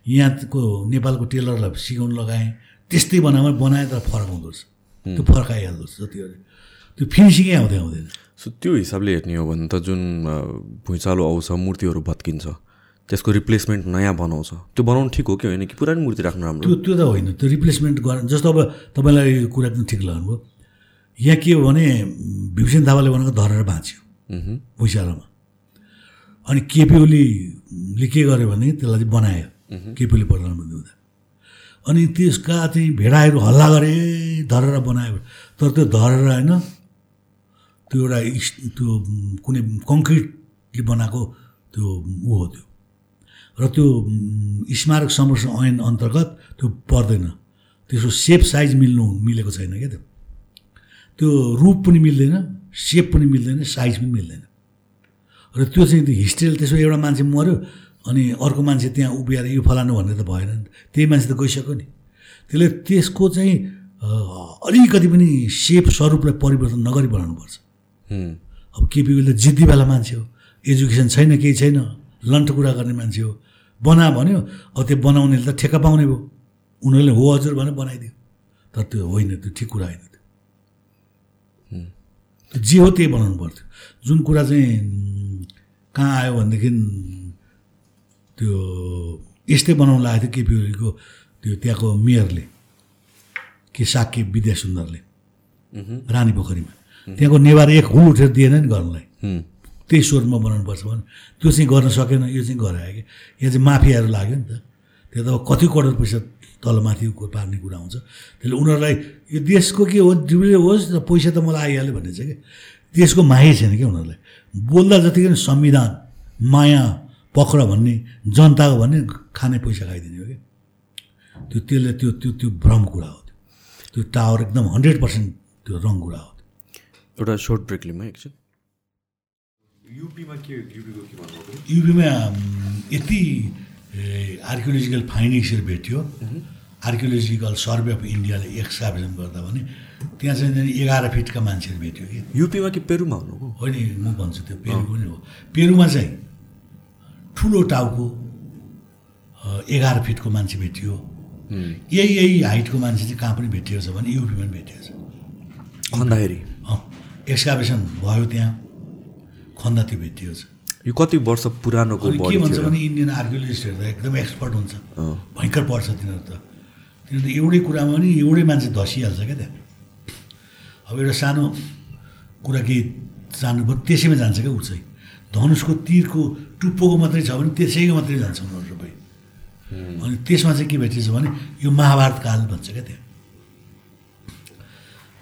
यहाँको नेपालको टेलरलाई सिकाउनु लगाएँ। त्यस्तै बनाएँ बनाएँ तर फरक हुँदो रहेछ। त्यो फर्काइहाल्दो रहेछ जति त्यो फिनिसिङै आउँदै आउँदैन। सो त्यो हिसाबले हेर्ने हो भने त जुन भुइँचालो आउँछ मूर्तिहरू भत्किन्छ त्यसको रिप्लेसमेन्ट नयाँ बनाउँछ। त्यो बनाउनु ठिक हो कि होइन कि पुरानो मूर्ति राख्नु राम्रो? त्यो त्यो त होइन। त्यो रिप्लेसमेन्ट गर जस्तो अब तपाईँलाई यो कुरा एकदम ठिक लाग्नुभयो। यहाँ के हो भने भीमसेन थापाले भनेको धरेर बाँच्यो। भुइँचालोमा। अनि केपी ओलीले के गर्यो भने त्यसलाई चाहिँ बनायो। केपी ओली प्रधानमन्त्री हुँदा। अनि त्यसका चाहिँ भेडाहरू हल्ला गरे धरेर बनायो। तर त्यो धरेर होइन त्यो एउटा त्यो कुनै कङ्क्रिटले बनाएको त्यो ऊ हो त्यो। र त्यो स्मारक संरक्षण ऐन अन्तर्गत त्यो पर्दैन। त्यसको सेप साइज मिल्नु मिलेको छैन क्या त्यो। त्यो रूप पनि मिल्दैन सेप पनि मिल्दैन साइज पनि मिल्दैन। र त्यो चाहिँ त्यो हिस्ट्रीले त्यसो एउटा मान्छे मऱ्यो अनि अर्को मान्छे त्यहाँ उभिएर यो फलानु भन्ने त भएन नि। त्यही मान्छे त गइसक्यो नि। त्यसले त्यसको चाहिँ अलिकति पनि सेप स्वरूपलाई परिवर्तन नगरी बनाउनुपर्छ। अब केपी त जिद्दीवाला मान्छे हो। एजुकेसन छैन केही छैन। लन्ठ कुरा गर्ने मान्छे हो। बना भन्यो अब त्यो बनाउनेले त ठेक्का पाउने भयो। उनीहरूले हो हजुर भने बनाइदियो। तर त्यो होइन त्यो ठिक कुरा होइन त्यो। जे हो त्यही बनाउनु पर्थ्यो। जुन कुरा चाहिँ कहाँ आयो भनेदेखि त्यो यस्तै बनाउनु लागेको थियो केपी ओलीको त्यो त्यहाँको मेयरले के साक्य विद्या सुन्दरले रानी पोखरीमा। त्यहाँको नेवार एक हुल उठेर दिएन नि गर्नलाई। त्यही स्वरमा बनाउनुपर्छ भने त्यो चाहिँ गर्न सकेन यो चाहिँ गरायो कि। यहाँ चाहिँ माफियाहरू लाग्यो नि त। त्यो त अब कति करोड पैसा तल माथि को- पार्ने कुरा हुन्छ। त्यसले उनीहरूलाई यो देशको के हो डिब्रे होस् र पैसा त मलाई आइहाल्यो भन्ने छ कि। देशको माया छैन क्या उनीहरूलाई। बोल्दा जतिकै संविधान माया पक्र भन्ने जनताको भन्ने खाने पैसा खाइदिने हो कि। त्यो त्यसले त्यो त्यो त्यो भ्रम कुरा हो त्यो। त्यो टावर एकदम हन्ड्रेड पर्सेन्ट त्यो रङ कुरा हो। एउटा सर्ट ब्रेक लिउँ है एकछिन युपीमा के युपीको के युपीमा यति आर्कियोलोजिकल फाइन्डिङ्सहरू भेट्यो। आर्कियोलोजिकल सर्वे अफ इन्डियाले एक्सकाभेसन गर्दा भने त्यहाँ चाहिँ एघार फिटका मान्छेहरू भेट्यो। कि युपीमा कि पेरुमा भन्नुभयो होइन म भन्छु त्यो पेरू पनि हो। पेरूमा चाहिँ ठुलो टाउको एघार फिटको मान्छे भेटियो। यही यही हाइटको मान्छे चाहिँ कहाँ पनि भेटिएको छ भने युपीमा पनि भेटिएको छ। खन्दाखेरि अँ एक्सकाभेसन भयो त्यहाँ। खन्दा छ। यो कति वर्ष पुरानोको अनि के भन्छ भने इन्डियन आर्कियोलोजिस्टहरू त एकदम एक्सपर्ट हुन्छ। भयङ्कर पढ्छ तिनीहरू त। तिनीहरू त एउटै कुरामा पनि एउटै मान्छे धसिहाल्छ क्या त्यहाँ। अब एउटा सानो कुरा केही जान्नु भयो त्यसैमा जान्छ क्या ऊ चाहिँ। धनुषको तिरको टुप्पोको मात्रै छ भने त्यसैको मात्रै जान्छ उनीहरू सबै। अनि त्यसमा चाहिँ के भेटिएछ भने यो महाभारत काल भन्छ क्या त्यहाँ।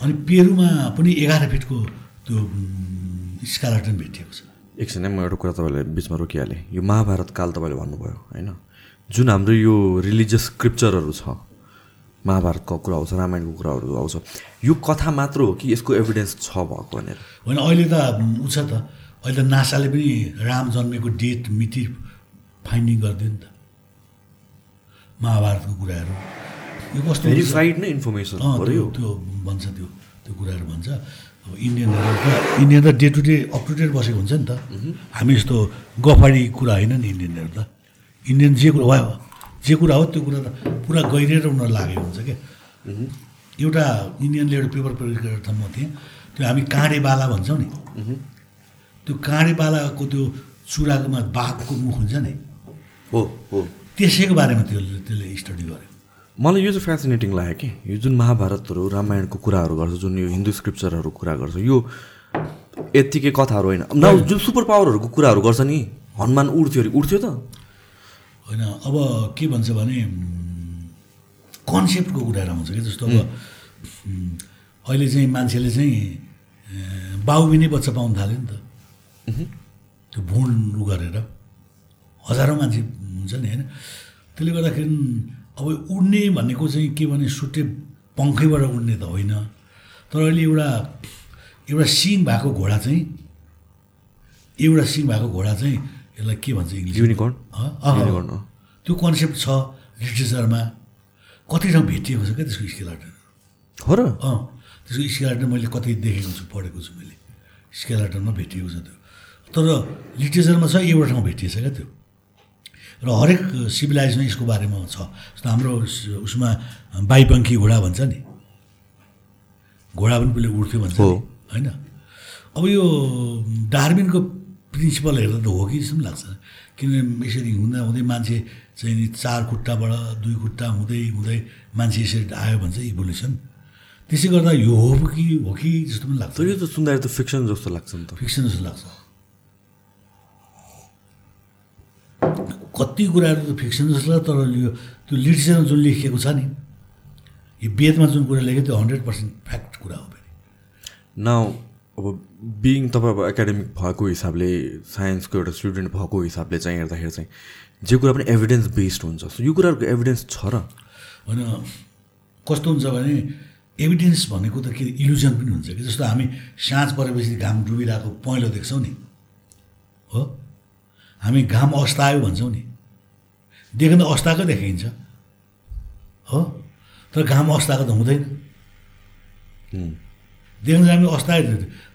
अनि पेरुमा पनि एघार फिटको त्यो स्कालाटन भेटिएको छ। एकछिन म एउटा कुरा तपाईँलाई बिचमा रोकिहालेँ। यो महाभारत काल तपाईँले भन्नुभयो होइन? जुन हाम्रो यो रिलिजियस स्क्रिप्चरहरू छ महाभारतको कुरा आउँछ रामायणको कुराहरू आउँछ यो कथा मात्र हो कि यसको एभिडेन्स छ भएको भनेर? होइन अहिले त ऊ छ त। अहिले त नासाले पनि राम जन्मेको डेट मिति फाइन्डिङ गरिदियो नि त। महाभारतको कुराहरू। यो कस्तो? भेरिफाइड नै इन्फर्मेसन त्यो भन्छ त्यो त्यो कुराहरू भन्छ। अब इन्डियनहरू त इन्डियन त day to day up to date बसेको हुन्छ नि त। हामी जस्तो गफाडी कुरा होइन नि इन्डियनहरू त। इन्डियन जे कुरा भयो जे कुरा हो त्यो कुरा त पुरा गहिरिएर उनीहरू लागेको हुन्छ क्या एउटा इन्डियनले एउटा पेपर प्रयोग गरेर त म थिएँ। त्यो हामी काँडे बाला भन्छौँ नि। त्यो काँडे बालाको त्यो चुराकोमा बाघको मुख हुन्छ नि। हो हो। त्यसैको बारेमा त्यो त्यसले स्टडी गर्यो। मलाई यो चाहिँ फेसिनेटिङ लाग्यो कि यो जुन महाभारतहरू रामायणको कुराहरू गर्छ जुन यो हिन्दू स्क्रिप्चरहरू कुरा गर्छ यो यत्तिकै कथाहरू होइन। न जुन सुपर पावरहरूको कुराहरू गर्छ नि हनुमान उड्थ्यो अरे उड्थ्यो त। होइन अब के भन्छ भने कन्सेप्टको कुराहरू आउँछ कि जस्तो अब उम्, अहिले चाहिँ मान्छेले चाहिँ अँ, बाउबिनै बच्चा पाउनु थाल्यो नि त। त्यो भुँड गरेर हजारौँ मान्छे हुन्छ नि होइन? त्यसले गर्दाखेरि अब उड्ने भनेको चाहिँ के भने सुटे पङ्खैबाट उड्ने त होइन। तर अहिले एउटा एउटा सिङ भएको घोडा चाहिँ एउटा सिङ भएको घोडा चाहिँ यसलाई के भन्छ इङ्ग्लिस युनिकर्न। त्यो कन्सेप्ट छ लिटरेचरमा। कति ठाउँ भेटिएको छ क्या त्यसको स्केलाटन हो र। अँ त्यसको स्केलाटन मैले कतै देखेको छु पढेको छु मैले। स्केलाटनमा भेटिएको छ त्यो। तर लिटरेचरमा छ एउटा ठाउँ भेटिएछ क्या त्यो। र हरेक सिभिलाइजमा यसको बारेमा छ। जस्तो हाम्रो उस- उसमा बाइपङ्खी घोडा भन्छ नि। घोडा पनि पहिले उड्थ्यो भन्छ होइन? अब यो डार्विनको प्रिन्सिपल हेर्दा त हो कि जस्तो पनि लाग्छ। किनभने यसरी हुँदा हुँदै मान्छे चाहिँ नि चार खुट्टाबाट दुई खुट्टा हुँदै हुँदै मान्छे यसरी आयो भन्छ इभोल्युसन। त्यसै गर्दा यो हो कि हो कि जस्तो पनि लाग्छ। यो त सुन्दाखेरि त फिक्सन जस्तो लाग्छ नि त। फिक्सन जस्तो लाग्छ। कति कुराहरू त फिक्सन जस्तो लाग्छ तर यो त्यो लिटरेचरमा जुन लेखिएको छ नि यो वेदमा जुन कुरा लेख्यो त्यो हन्ड्रेड पर्सेन्ट फ्याक्ट कुरा हो फेरि। नाउ अब बिङ तपाईँ अब एकाडेमिक भएको हिसाबले साइन्सको एउटा स्टुडेन्ट भएको हिसाबले चाहिँ हेर्दाखेरि चाहिँ जे कुरा पनि एभिडेन्स बेस्ड हुन्छ। सो यो कुराहरूको एभिडेन्स छ र? होइन कस्तो हुन्छ भने एभिडेन्स भनेको त के इल्युजन पनि हुन्छ कि? जस्तो हामी साँझ परेपछि घाम डुबिरहेको पहेँलो देख्छौँ नि हो? हामी घाम अस्तायो भन्छौँ नि। देख्न त अस्ताएकै देखिन्छ। हो? तर घाम अस्ताएको त हुँदैन। देख्न हामी अस्तायो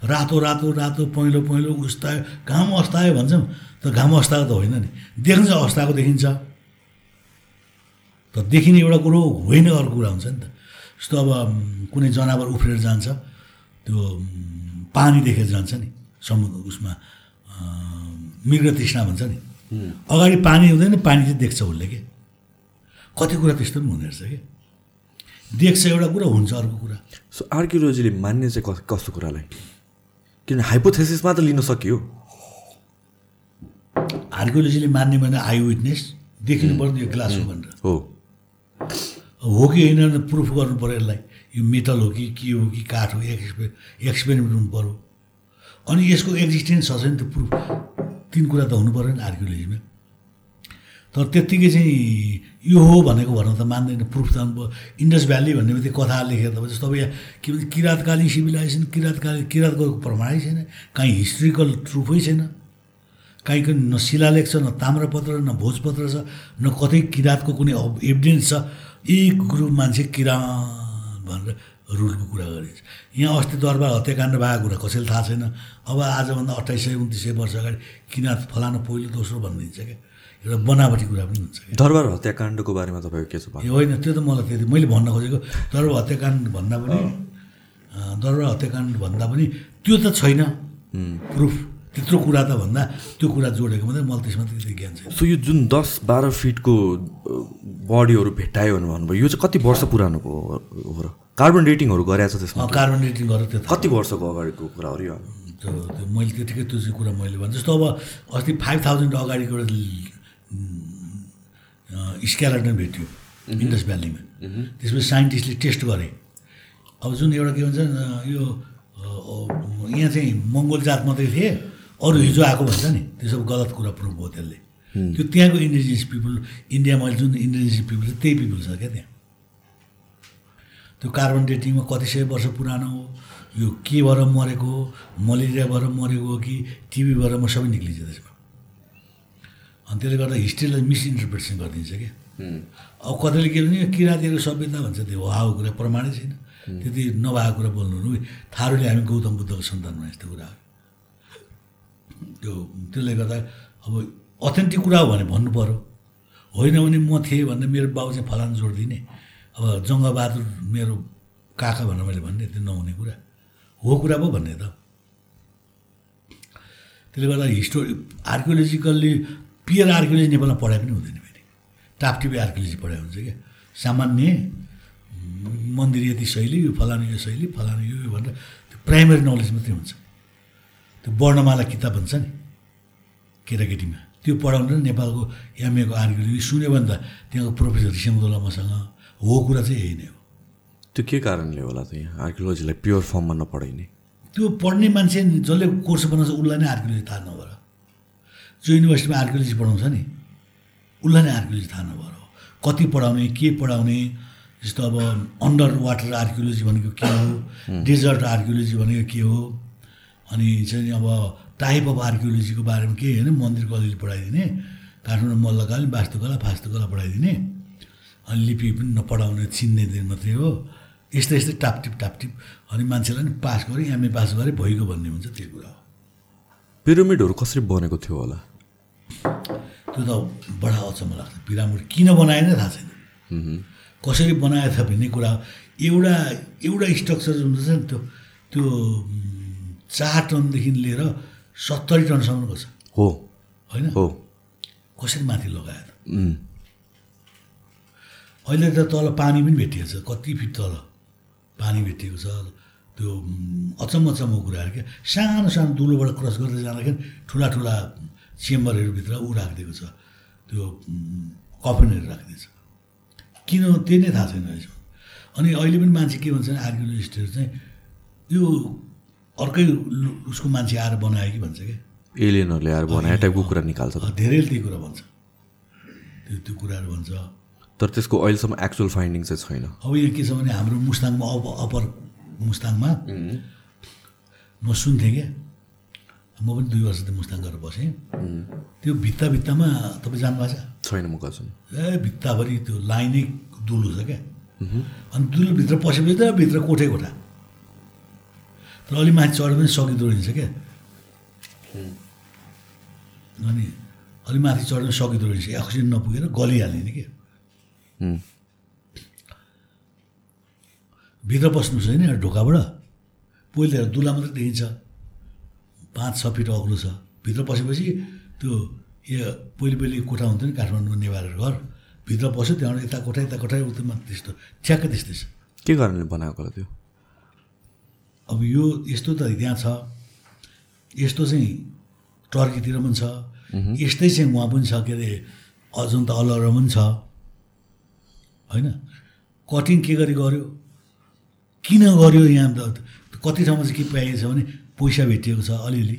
रातो रातो रातो पहेँलो पहेँलो उस्तायो। घाम अस्तायो भन्छौँ। तर घाम अस्ताएको त होइन नि। देख्न चाहिँ अस्ताएको देखिन्छ। तर देखिने एउटा कुरो होइन अर्को कुरा हुन्छ नि त। जस्तो अब कुनै जनावर उफ्रेर जान्छ। त्यो पानी देखेर जान्छ नि। समुद्र उसमा मृग तृष्णा भन्छ नि। अगाडि पानी हुँदैन पानी चाहिँ देख्छ उसले के? कति कुरा त्यस्तो पनि हुने रहेछ कि? देख्छ एउटा कुरा हुन्छ अर्को कुरा। सो आर्कियोलोजीले मान्ने चाहिँ कस कस्तो कुरालाई? किनभने हाइपोथेसिस मात्र लिन सकियो? आर्कियोलोजीले मान्ने भने आई विटनेस देखिनु पर्ने यो ग्लास हो भनेर। हो। हो कि होइन प्रुफ गर्नु पऱ्यो यसलाई। यो मेटल हो कि के हो कि काठ हो एक्सपे एक्सपेरिमेन्ट हुनु पऱ्यो अनि यसको एक्जिस्टेन्स छ छैन त्यो प्रुफ तिन कुरा त हुनु पऱ्यो नि आर्कियोलोजीमा। तर त्यत्तिकै चाहिँ यो हो भनेको भन्न त मान्दैन। प्रुफ त इन्डस भ्याली भन्ने बित्तिकै कथा लेखेर त जस्तो यहाँ के भन्छ किराँतकालीन सिभिलाइजेसन किराँतकालीन किराँतको प्रमाणै छैन। कहीँ हिस्ट्रिकल प्रुफै छैन। कहीँ कहीँ न शिलालेख छ न ताम्रपत्र न भोजपत्र छ न कतै किराँतको कुनै एभिडेन्स छ। एक ग्रुप मान्छे किराँत भनेर रुलको कुरा गरिन्छ। यहाँ अस्ति दरबार हत्याकाण्ड भएको कुरा कसैले थाहा छैन। अब आजभन्दा अट्ठाइस सय उन्तिस सय वर्ष अगाडि किराँत फलानु पहिलो दोस्रो भनिदिन्छ क्या? एउटा बनावटी कुरा पनि हुन्छ दरबार हत्याकाण्डको बारेमा तपाईँको के छ ए होइन त्यो त मलाई त्यति मैले भन्न खोजेको। दरबार हत्याकाण्ड भन्दा पनि दरबार हत्याकाण्ड भन्दा पनि त्यो त छैन। प्रुफ। त्यत्रो कुरा त भन्दा त्यो कुरा जोडेको मात्रै मलाई त्यसमा त्यति ज्ञान छैन। सो यो जुन दस बाह्र फिटको बडीहरू भेट्टायो भनेर भन्नुभयो यो चाहिँ कति वर्ष पुरानोको हो हो र? कार्बन डेटिङहरू गरेछ त्यसमा कार्बन डेटिङ गरेर त्यो कति वर्षको अगाडिको कुरा हो यो? त्यो त्यो मैले त्यतिकै त्यो चाहिँ कुरा मैले भने जस्तो अब अस्ति फाइभ थाउजन्ड अगाडिको एउटा स्क्यालाटन भेट्यो इन्डस भ्यालीमा। त्यसपछि साइन्टिस्टले टेस्ट गरे। अब जुन एउटा के भन्छ यो यहाँ चाहिँ मङ्गोल जात मात्रै थिए। अरू हिजो आएको भन्छ नि त्यो सब गलत कुरा प्रुभ भयो त्यसले। त्यो त्यहाँको इन्डिजिनियस पिपुल इन्डियामा जुन इन्डिजिनियस पिपुल छ त्यही पिपुल छ क्या त्यहाँ। त्यो कार्बन डेटिङमा कति सय वर्ष पुरानो हो यो के भएर मरेको हो मलेरिया भएर मरेको हो कि टिबी भएर म सबै निक्लिन्छ त्यसमा। अनि त्यसले गर्दा हिस्ट्रीलाई मिसइन्टरप्रिटेसन गरिदिन्छ क्या। अब कतिले के भन्छ किराँतीहरूको सभ्यता भन्छ त्यो हाउ कुरा प्रमाणै छैन। त्यति नभएको कुरा बोल्नु थारूले हामी गौतम बुद्धको सन्तानमा यस्तो कुरा त्यो त्यसले गर्दा अब अथेन्टिक कुरा हो भने भन्नु पऱ्यो होइन भने म थिएँ भन्दा मेरो बाउ चाहिँ फलान जोडिदिने अब जङ्गबहादुर मेरो काका भनेर मैले भन्ने त्यो नहुने कुरा। हो कुरा पो भन्ने त। त्यसले गर्दा हिस्टो आर्कियोलोजिकल्ली पियर आर्कियोलोजी नेपालमा पढाइ पनि हुँदैन फेरि। टापटिपी आर्कियोलोजी पढाइ हुन्छ क्या। सामान्य मन्दिर यति शैली यो फलानु यो शैली फलानु यो भनेर त्यो प्राइमेरी नलेज मात्रै हुन्छ। त्यो वर्णमाला किताब भन्छ नि केटाकेटीमा। त्यो पढाउनु नेपालको एमएको आर्कियोलोजी सुन्यो भने त त्यहाँको प्रोफेसर रिसेमदोला मसँग हो कुरा चाहिँ यही नै हो। त्यो के कारणले होला त यहाँ आर्कियोलोजीलाई प्योर फर्ममा नपढाइने त्यो पढ्ने मान्छे जसले कोर्स बनाउँछ उसलाई नै आर्कियोलोजी थाहा नभएर। जो युनिभर्सिटीमा आर्कियोलोजी पढाउँछ नि उसलाई नै आर्कियोलोजी थाहा नभएर हो। कति पढाउने के पढाउने जस्तो अब अन्डर वाटर आर्कियोलोजी भनेको के हो डेजर्ट आर्कियोलोजी भनेको के हो अनि चाहिँ अब टाइप अफ आर्कियोलोजीको बारेमा केही होइन मन्दिरको अलिअलि पढाइदिने काठमाडौँ मल्लकला वास्तुकला फास्तुकला पढाइदिने अनि लिपि पनि नपढाउने चिन्ने दिन मात्रै हो। यस्तै यस्तै टापटिप टापटिप। अनि मान्छेलाई नि पास गरेँ एमए पास गरेँ भइगयो भन्ने हुन्छ त्यो कुरा हो। पिरामिडहरू कसरी बनेको थियो होला? त्यो त बडा अचम्म लाग्छ। पिरामिड किन बनाएन थाहा छैन। कसरी बनाएको छ भन्ने कुरा एउटा एउटा स्ट्रक्चर जुन छ नि त्यो त्यो चार टनदेखि लिएर सत्तरी टनसम्मको छ। हो। होइन? हो। कसरी माथि उम्, अहिले त तल पानी पनि भेटिएको छ कति फिट तल पानी भेटिएको छ त्यो अचम्म अचम्मको कुराहरू क्या। सानो सानो दुलोबाट क्रस गर्दै जाँदाखेरि ठुला ठुला चेम्बरहरूभित्र ऊ राखिदिएको छ त्यो कफनहरू राखिदिएको छ। किन त्यही नै थाहा छैन अहिलेसम्म अनि अहिले पनि मान्छे के भन्छ भने आर्कियोलोजिस्टहरू चाहिँ यो अर्कै उसको मान्छे आएर बनायो कि भन्छ क्या एलियनहरूले आएर बनाए टाइपको कुरा निकाल्छ। धेरैले त्यही कुरा भन्छ। त्यो त्यो कुराहरू भन्छ। तर त्यसको अहिलेसम्म एक्चुअल फाइन्डिङ चाहिँ छैन। अब यो के छ भने हाम्रो मुस्ताङमा अप अप्पर मुस्ताङमा म सुन्थेँ क्या। म पनि दुई वर्ष त मुस्ताङ गरेर बसेँ। त्यो भित्ता भित्तामा तपाईँ जानुभएको छ? छैन म कसम ए भित्ताभरि त्यो लाइनै दुलो छ क्या। अनि दुलोभित्र पसेपछि त भित्र कोठै कोठा। तर अलि माथि चढ्यो पनि सकिँदो रहेछ क्या। अनि अलि माथि चढ्नु सकिँदो रहेछ। अक्सिजन नपुगेर गलिहाल्ने नि क्या। भित्र पस्नु छैन एउटा ढोकाबाट। पहिले दुला मात्रै देखिन्छ। पाँच छ फिट अग्लो छ। भित्र पसेपछि त्यो यो पहिले पहिले कोठा हुन्थ्यो नि काठमाडौँमा नेवारहरू घर। भित्र पस्यो त्यहाँबाट यता कोठा यता कोठा उतामा त्यस्तो ठ्याक्कै त्यस्तै छ। के कारणले बनाएको होला त्यो? अब यो यस्तो त त्यहाँ छ यस्तो चाहिँ टर्कीतिर पनि छ यस्तै चाहिँ उहाँ पनि छ के अरे अजन्ता अलरा पनि छ होइन? कटिङ के गरी गर्यो? किन गर्यो यहाँ त? कति ठाउँमा चाहिँ के पाइएको छ भने पैसा भेटिएको छ अलिअलि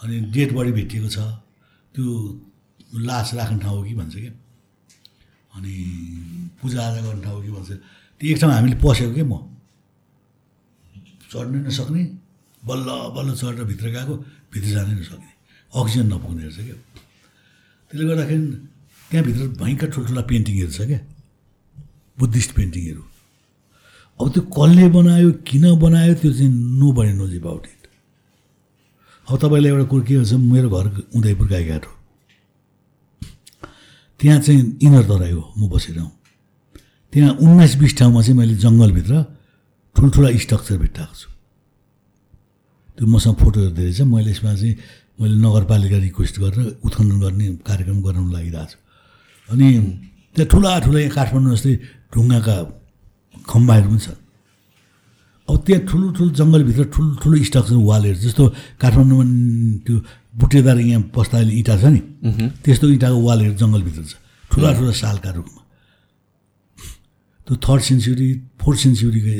अनि डेड बडी भेटिएको छ त्यो लास राख्ने ठाउँ हो कि भन्छ क्या अनि पूजाआजा गर्ने ठाउँ हो कि भन्छ? त्यो एक ठाउँ हामीले पसेको क्या म? चढ्नै नसक्ने बल्ल बल्ल चढेर भित्र गएको भित्र जानै नसक्ने अक्सिजन नपुग्ने रहेछ क्या। त्यसले गर्दाखेरि त्यहाँभित्र भयङ्कर ठुल्ठुला पेन्टिङहरू छ क्या बुद्धिस्ट पेन्टिङहरू। अब त्यो कसले बनायो किन बनायो त्यो चाहिँ nobody knows about it अब तपाईँलाई एउटा कुरो के भन्छ मेरो घर उदयपुर गाईघाट हो। त्यहाँ चाहिँ इनर तराई हो म बसिरहँ त्यहाँ उन्नाइस बिस ठाउँमा चाहिँ मैले जङ्गलभित्र ठुल्ठुला स्ट्रक्चर भेट्टाएको छु। त्यो मसँग फोटोहरू धेरै छ मैले यसमा चाहिँ मैले नगरपालिका रिक्वेस्ट गरेर उत्खनन गर्ने कार्यक्रम गराउन लागिरहेको छु। अनि त्यहाँ ठुला ठुला यहाँ काठमाडौँ जस्तै ढुङ्गाका खम्बाहरू पनि छन्। अब त्यहाँ ठुलो ठुलो जङ्गलभित्र ठुल्ठुलो स्ट्रक्चर वालहरू जस्तो काठमाडौँमा त्यो बुटेदार यहाँ बस्दा अहिले इँटा छ नि त्यस्तो इँटाको वालहरू जङ्गलभित्र। छ ठुला ठुला सालका रूपमा। त्यो थर्ड सेन्चुरी फोर्थ सेन्चुरीको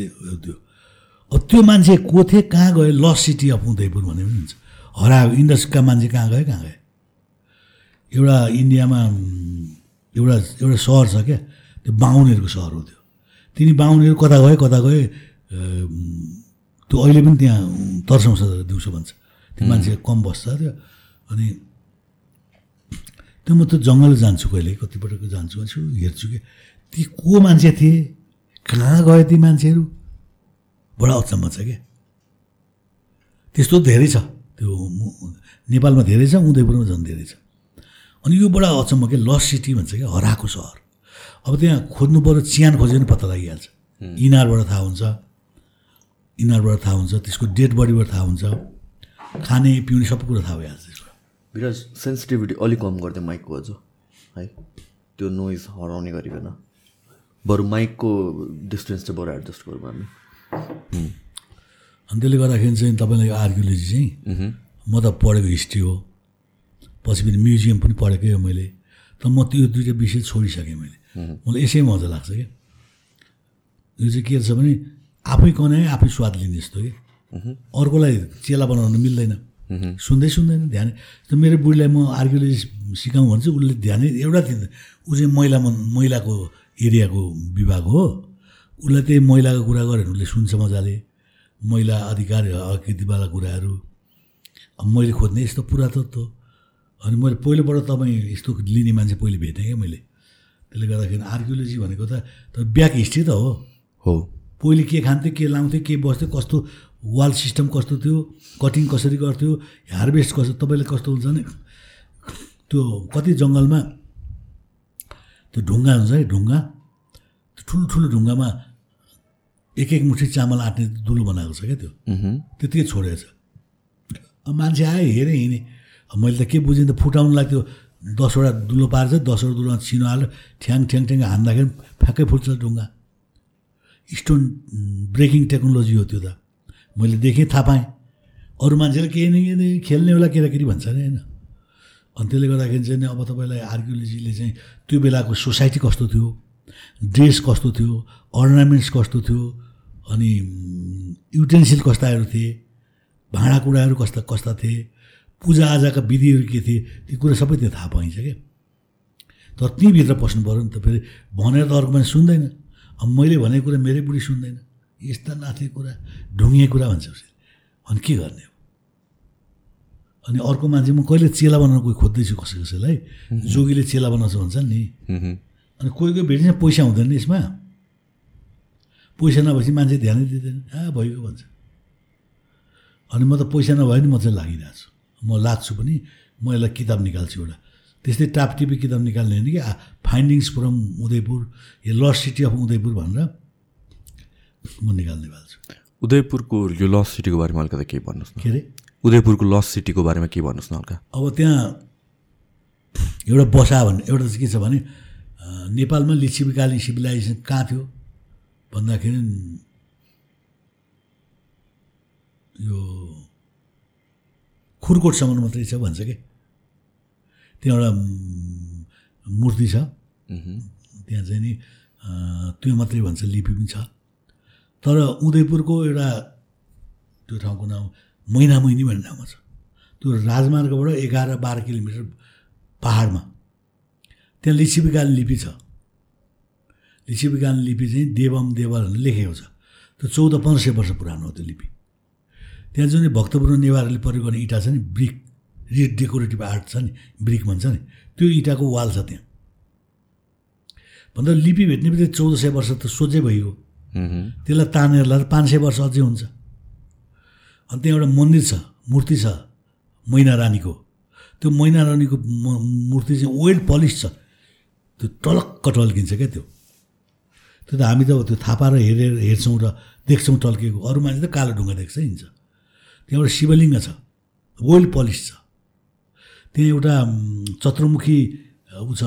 त्यो त्यो। मान्छे को थिए कहाँ गयो? लस सिटी अफ उदयपुर भन्ने पनि हुन्छ। हरायो इन्डस्ट्रीका मान्छे कहाँ गयो कहाँ गयो? एउटा इन्डियामा एउटा एउटा सहर छ क्या त्यो बाहुनहरूको सहर हो त्यो। तिनी बाहुनहरू कता गयो कता अम, त्यो अहिले पनि त्यहाँ तर्साउँछ दिउँसो भन्छ। त्यो मान्छे कम बस्छ त्यो। अनि त्यो म त जङ्गल जान्छु कहिले कतिपटक जान्छु भन्छु हेर्छु कि। ती को मान्छे थिए कहाँ गए ती मान्छेहरू। बडा अचम्म छ क्या। त्यस्तो धेरै छ। त्यो नेपालमा धेरै छ उदयपुरमा झन् धेरै छ। अनि यो बडा अचम्म के लस सिटी भन्छ क्या हराएको सहर। अब त्यहाँ खोज्नु पऱ्यो चियान खोज्यो भने पत्ता लागिहाल्छ। इनारबाट थाहा हुन्छ। इनारबाट थाहा हुन्छ त्यसको डेड बडीबाट थाहा हुन्छ। खाने पिउने सबै कुरा थाहा भइहाल्छ त्यसको बिकज सेन्सिटिभिटी अलिक कम गरिदियो माइकको अझ है त्यो नोइज हराउने गरिकन बरु माइकको डिस्टेन्स चाहिँ बरु एडजस्ट गरौँ हामी अनि त्यसले गर्दाखेरि चाहिँ तपाईँलाई आर्कियोलोजी चाहिँ म त पढेको हिस्ट्री हो। पछि पनि म्युजियम पनि पढेकै हो मैले। तर म त्यो दुइटा विषय छोडिसकेँ मैले। मलाई यसै मजा लाग्छ क्या। यो चाहिँ के छ भने आफै कनाए आफै स्वाद लिने जस्तो कि अर्कोलाई चेला बनाउन मिल्दैन। सुन्दै सुन्दैन ध्यान। त मेरो बुढीलाई म आर्कियोलोजी सिकाउँ भने चाहिँ उसले ध्यानै एउटा दिँदैन ऊ चाहिँ महिला मन- महिलाको एरियाको विभाग हो। उसलाई त्यही महिलाको कुरा गऱ्यो भने उसले सुन्छ मजाले। महिला अधिकार अकृतिवाला कुराहरू। अब मैले खोज्ने यस्तो पुरातत्व अनि मैले पहिलोपल्ट तपाईँ यस्तो लिने मान्छे पहिले भेटेँ क्या मैले। त्यसले गर्दाखेरि आर्कियोलोजी भनेको त त ब्याक हिस्ट्री त हो। हो। पहिले के खान्थ्यो के लाउँथ्यो के बस्थ्यो कस्तो वाल सिस्टम कस्तो थियो कटिङ कसरी गर्थ्यो हार्भेस्ट कस्तो तपाईँले कस्तो हुन्छ भने त्यो कति जङ्गलमा त्यो ढुङ्गा हुन्छ है ढुङ्गा। त्यो ठुलो ठुलो ढुङ्गामा एक एक मुठी चामल आँट्ने दुलो बनाएको छ क्या त्यो। त्यतिकै छोडेको छ। अब मान्छे आयो हेरेँ हिँडेँ। मैले त के बुझेँ त फुटाउनुलाई त्यो दसवटा दुलो पार्छ दसवटा दुलोमा छिनो हाल्यो। ठ्याङ ठ्याङ ठ्याङ हान्दाखेरि फ्याक्कै फुट्छ ढुङ्गा। स्टोन ब्रेकिङ टेक्नोलोजी हो त्यो त। मैले देखेँ थाहा पाएँ। अरू मान्छेले केही न केही न खेल्नेवाला केटाकेटी भन्छ नि होइन। अनि त्यसले गर्दाखेरि चाहिँ अब तपाईँलाई आर्कियोलोजीले चाहिँ त्यो बेलाको सोसाइटी कस्तो थियो ड्रेस कस्तो थियो अर्नामेन्ट्स कस्तो थियो अनि युटेन्सिल कस्ताहरू थिए भाँडाकुँडाहरू कस्ता कस्ता थिए पूजाआजाका विधिहरू के थिए ती कुरा सबै त्यो थाहा पाइन्छ क्या तर त्यहीँभित्र पस्नु पऱ्यो नि त फेरि भनेर त अर्को मान्छे सुन्दैन। अब मैले भनेको कुरा मेरै बुढी सुन्दैन। यस्ता नाथे कुरा ढुङ्गे कुरा भन्छ उसले। अनि के गर्ने? अनि अर्को मान्छे म कहिले चेला बनाउन कोही खोज्दैछु कसै कसैलाई? जोगीले चेला बनाउँछ भन्छन् नि। अनि कोही कोही भेटिन्छ पैसा हुँदैन नि यसमा। पैसा नभएपछि मान्छे ध्यानै दिँदैन। आ भइगयो भन्छ। अनि म त पैसा नभए नि म चाहिँ लागिरहेको छु। म लाग्छु पनि म यसलाई किताब निकाल्छु एउटा। त्यस्तै टापटिपी किताब निकाल्ने होइन कि? फाइन्डिङ्स फ्रम उदयपुर यो लस्ट सिटी अफ उदयपुर भनेर म निकाल्ने भएको छु। उदयपुरको यो लस सिटीको बारेमा अलिकति केही भन्नुहोस् न। के अरे? उदयपुरको लस सिटीको बारेमा के भन्नुहोस् न हल्का? अब त्यहाँ एउटा बसा भन्ने एउटा चाहिँ के छ भने नेपालमा लिच्छिविकालीन सिभिलाइजेसन कहाँ थियो? भन्दाखेरि यो खुरकोटसम्म मात्रै छ भन्छ कि? त्यहाँ एउटा मूर्ति छ। त्यहाँ चाहिँ नि त्यो मात्रै भन्छ लिपि पनि छ। तर उदयपुरको एउटा त्यो ठाउँको नाम मैनामैनी भन्ने ठाउँमा छ। त्यो राजमार्गबाट एघार बाह्र किलोमिटर पाहाडमा। त्यहाँ लिच्छिविकालीन लिपि छ। लिच्छिविकालीन लिपि चाहिँ देवम देवल लेखेको छ। त्यो चौध पन्ध्र सय वर्ष पुरानो हो त्यो लिपि। त्यहाँ जुन भक्तपुर नेवारले प्रयोग गर्ने इँटा छ नि ब्रिक। रि डेकोरेटिभ आर्ट छ नि ब्रिक भन्छ नि। त्यो इँटाको वाल छ त्यहाँ। भन्दा लिपि भेट्ने बित्तिकै चौध सय वर्ष त सोझै भइगयो। त्यसलाई तानेर लाएर पाँच सय वर्ष अझै हुन्छ। अनि त्यहाँ एउटा मन्दिर छ मूर्ति छ मैना रानीको। त्यो मैना रानीको मूर्ति चाहिँ वेल पलिस छ। त्यो टलक्क टल्किन्छ क्या त्यो। त्यो त हामी त त्यो थापा र हेरेर हेर्छौँ र देख्छौँ टल्किएको। अरू मान्छे त कालो ढुङ्गा देख्छ हिँड्छ। त्यहाँ एउटा शिवलिङ्ग छ वेल पलिस छ। त्यहाँ एउटा चतुर्मुखी ऊ छ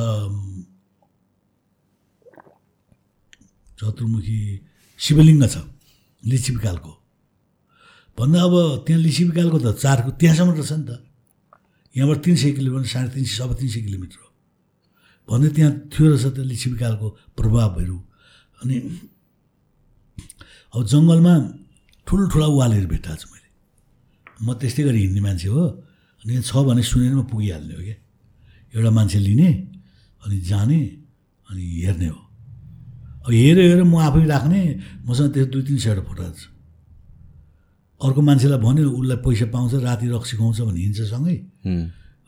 चतुर्मुखी शिवलिङ्ग छ लिच्छिविकालको भन्दा अब त्यहाँ लिच्छिविकालको त चारको त्यहाँसम्म त छ नि त। यहाँबाट तिन सय किलोमिटर साढे तिन सय सबै तिन सय किलोमिटर हो। भन्दै त्यहाँ थियो रहेछ त्यो लिच्छिविकालको प्रभावहरू। अनि अब जङ्गलमा ठुल्ठुला वालहरू भेटाएको छु मैले। म त्यस्तै गरी हिँड्ने मान्छे हो। अनि यहाँ छ भने सुनेर म पुगिहाल्ने हो क्या। एउटा मान्छे लिने अनि जाने अनि हेर्ने हो। अब हेऱ्यो हेऱ्यो म आफै राख्ने मसँग त्यस्तो दुई तिन सयवटा फोटोहरू छ। अर्को मान्छेलाई भन्यो उसलाई पैसा पाउँछ राति रक्सी खुवाउँछ भने हिँड्छ सँगै।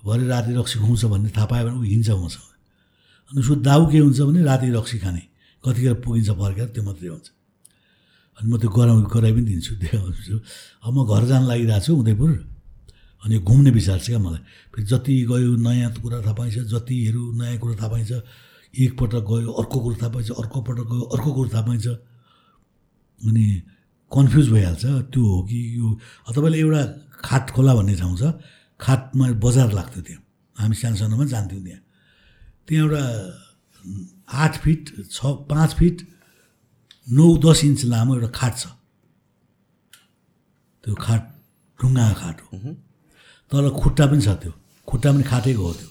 भरे राति रक्सी खुवाउँछ भन्ने थाहा पायो भने ऊ हिँड्छ मसँग अनि उसको दाउ के हुन्छ भने राति रक्सी खाने। कतिखेर पुगिन्छ फर्केर त्यो मात्रै हुन्छ। अनि म त्यो गराउ गराइ पनि दिन्छु देखाउँछु अब म घर जान लागिरहेको छु उदयपुर। अनि घुम्ने विचार छ क्या मलाई। फेरि जति गयो नयाँ कुरा थाहा पाइन्छ जतिहरू नयाँ कुरो थाहा पाइन्छ एकपल्ट गयो अर्को कुरो थाहा पाइन्छ अर्को पल्ट गयो अर्को कुरो थाहा पाइन्छ। अनि कन्फ्युज भइहाल्छ त्यो हो कि यो। तपाईँले एउटा खाट खोला भन्ने ठाउँ छ खाटमा बजार लाग्थ्यो त्यहाँ। हामी सानो सानोमा जान्थ्यौँ त्यहाँ। त्यहाँ एउटा आठ फिट छ पाँच फिट नौ दस इन्च लामो एउटा खाट छ। त्यो खाट ढुङ्गा खाट हो। तर खुट्टा पनि छ त्यो। खुट्टा पनि खाटेको हो त्यो।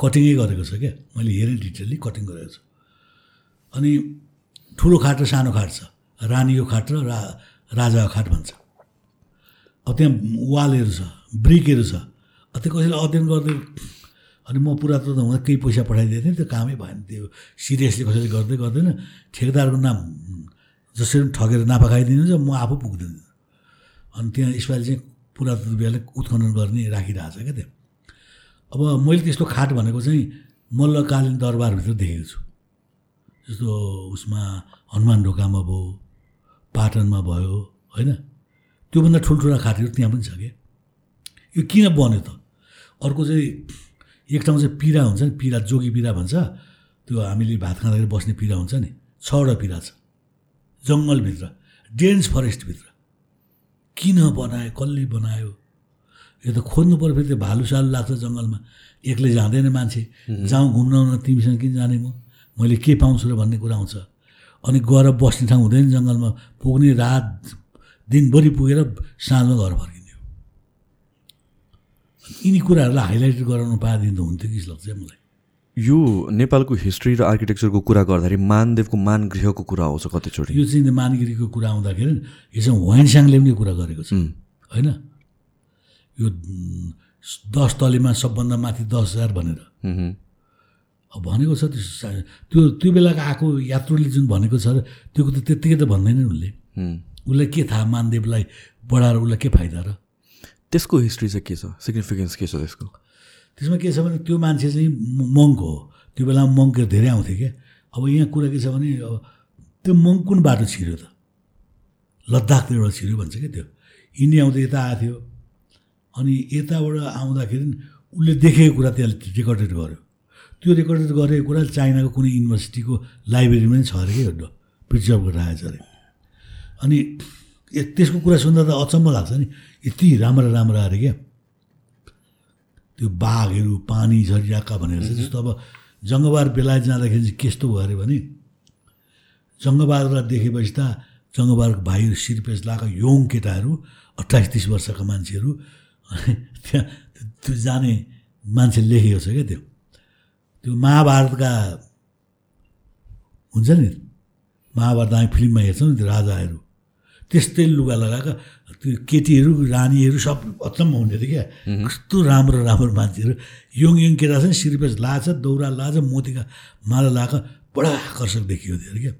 कटिङै गरेको छ क्या। मैले हेरेँ डिटेलली कटिङ गरेको छु। अनि ठुलो खाट र सानो खाट छ। रानीको खाट र रा राजाको खाट भन्छ। अब त्यहाँ वालहरू छ ब्रिकहरू छ। त्यो कसैले अध्ययन गर्दै अनि म पुरातत्व हुँदा केही पैसा पठाइदिएको थिएँ त्यो कामै भएन। त्यो सिरियसली कसैले गर्दै गर्दैन। ठेकेदारको नाम जसरी पनि ठगेर नाफा खाइदिनुहुन्छ म आफू पुग्दैन। अनि त्यहाँ यसपालि चाहिँ पुरातत्व विभागले उत्खनन गर्ने राखिरहेको छ क्या त्यहाँ। अब मैले त्यस्तो खाट भनेको चाहिँ मल्लकालीन दरबारभित्र देखेको छु। जस्तो उसमा हनुमान ढोकामा भयो पाटनमा भयो होइन? त्योभन्दा ठुल्ठुला खाटहरू त्यहाँ पनि छ क्या यो किन बन्यो त? अर्को चाहिँ एक ठाउँ चाहिँ पिरा हुन्छ नि पिरा जोगी पिरा भन्छ। त्यो हामीले भात खाँदाखेरि बस्ने पिरा हुन्छ नि। छवटा पिरा छ। जङ्गलभित्र डेन्स फरेस्टभित्र। किन बनायो कसले बनायो? यो त खोज्नु पऱ्यो फेरि त्यो भालु सालु लाग्छ जङ्गलमा। एक्लै जाँदैन मान्छे। जाउँ घुम्न तिमीसँग किन जाने म? मैले के पाउँछु र भन्ने कुरा आउँछ। अनि गएर बस्ने ठाउँ हुँदैन जङ्गलमा। पुग्ने रात दिनभरि पुगेर साँझमा घर फर्किने हो यिनी कुराहरूलाई हाइलाइट गराउनु पाएदेखि त हुन्थ्यो कि लाग्छ मलाई। यो नेपालको हिस्ट्री र आर्किटेक्चरको कुरा गर्दाखेरि मानदेवको मानगृहको कुरा आउँछ कतिचोटि। यो चाहिँ मानगिरीको कुरा आउँदाखेरि यो चाहिँ होइनसाङले पनि कुरा गरेको छ। होइन? यो दस तलेमा सबभन्दा माथि दस हजार भनेर। भनेको छ त्यो त्यो बेलाको आएको यात्रुले जुन भनेको छ त्यो त त्यत्तिकै त भन्दैन उसले उसलाई के थाहा मानदेवलाई बढाएर उसलाई के फाइदा र? त्यसको हिस्ट्री चाहिँ के छ? सिग्निफिकेन्स के छ त्यसको? त्यसमा के छ भने त्यो मान्छे चाहिँ मङ्क हो। त्यो बेलामा मङ्कहरू धेरै आउँथे क्या। अब यहाँ कुरा के छ भने अब त्यो मङ्क कुन बाटो छिर्यो त? लद्दाखतिर एउटा छिर्यो भन्छ क्या त्यो। इन्डिया आउँदा यता आएको थियो। अनि यताबाट आउँदाखेरि उसले देखेको कुरा त्यसले रेकर्डेड गर्यो। त्यो रेकर्डेड गरेको कुरा चाइनाको कुनै युनिभर्सिटीको लाइब्रेरीमा नै छ अरे कि प्रिजर्भ गरेर आएछ अरे अनि त्यसको कुरा सुन्दा त अचम्म लाग्छ नि। यति राम्रा राम्रा अरे क्या त्यो बाघहरू पानी झरिरहेका भनेर चाहिँ जस्तो अब जङ्गबहार बेलायत जाँदाखेरि चाहिँ कस्तो भयो अरे भने जङ्गबहादुरलाई देखेपछि त जङ्गबहादुरको भाइहरू सिरपेस लगाएको योङ केटाहरू अट्ठाइस तिस वर्षका मान्छेहरू त्यहाँ त्यो जाने मान्छे लेखेको छ क्या त्यो। त्यो महाभारतका हुन्छ नि महाभारत हामी फिल्ममा हेर्छौँ नि त्यो राजाहरू। त्यस्तै लुगा लगाएको त्यो केटीहरू रानीहरू सब अचम्म हुने थियो क्या। कस्तो राम्रो राम्रो मान्छेहरू। यङ यङ केटा छ नि सिरिपेस लाछ दौरा लाछ मोतीका माला लगाएको बडा आकर्षक देखियो थियो क्या।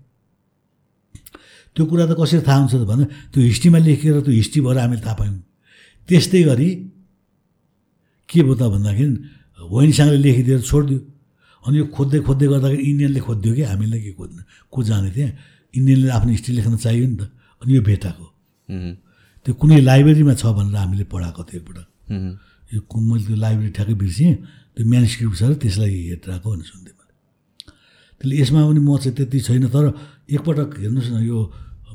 त्यो कुरा त कसरी थाहा हुन्छ त भन्दा त्यो हिस्ट्रीमा लेखेर त्यो हिस्ट्री भएर हामीले थाहा पायौँ। त्यस्तै गरी के भयो त भन्दाखेरि होइनसँगले लेखिदिएर छोडिदियो। अनि यो खोज्दै खोज्दै गर्दाखेरि इन्डियनले खोजिदियो कि? हामीले के खोज्नु? को जाने थिएँ? इन्डियनले आफ्नो हिस्ट्री लेख्न चाहियो नि त। अनि यो भेटाएको। त्यो कुनै लाइब्रेरीमा छ भनेर हामीले पढाएको थियो एकपल्ट यो मैले त्यो लाइब्रेरी ठ्याक्कै बिर्सेँ त्यो म्यानस्क्रिप्ट छ र त्यसलाई हेरेर आएको भनेर सुन्थेँ मैले। त्यसले यसमा पनि म चाहिँ त्यति छैन तर एकपटक हेर्नुहोस् न यो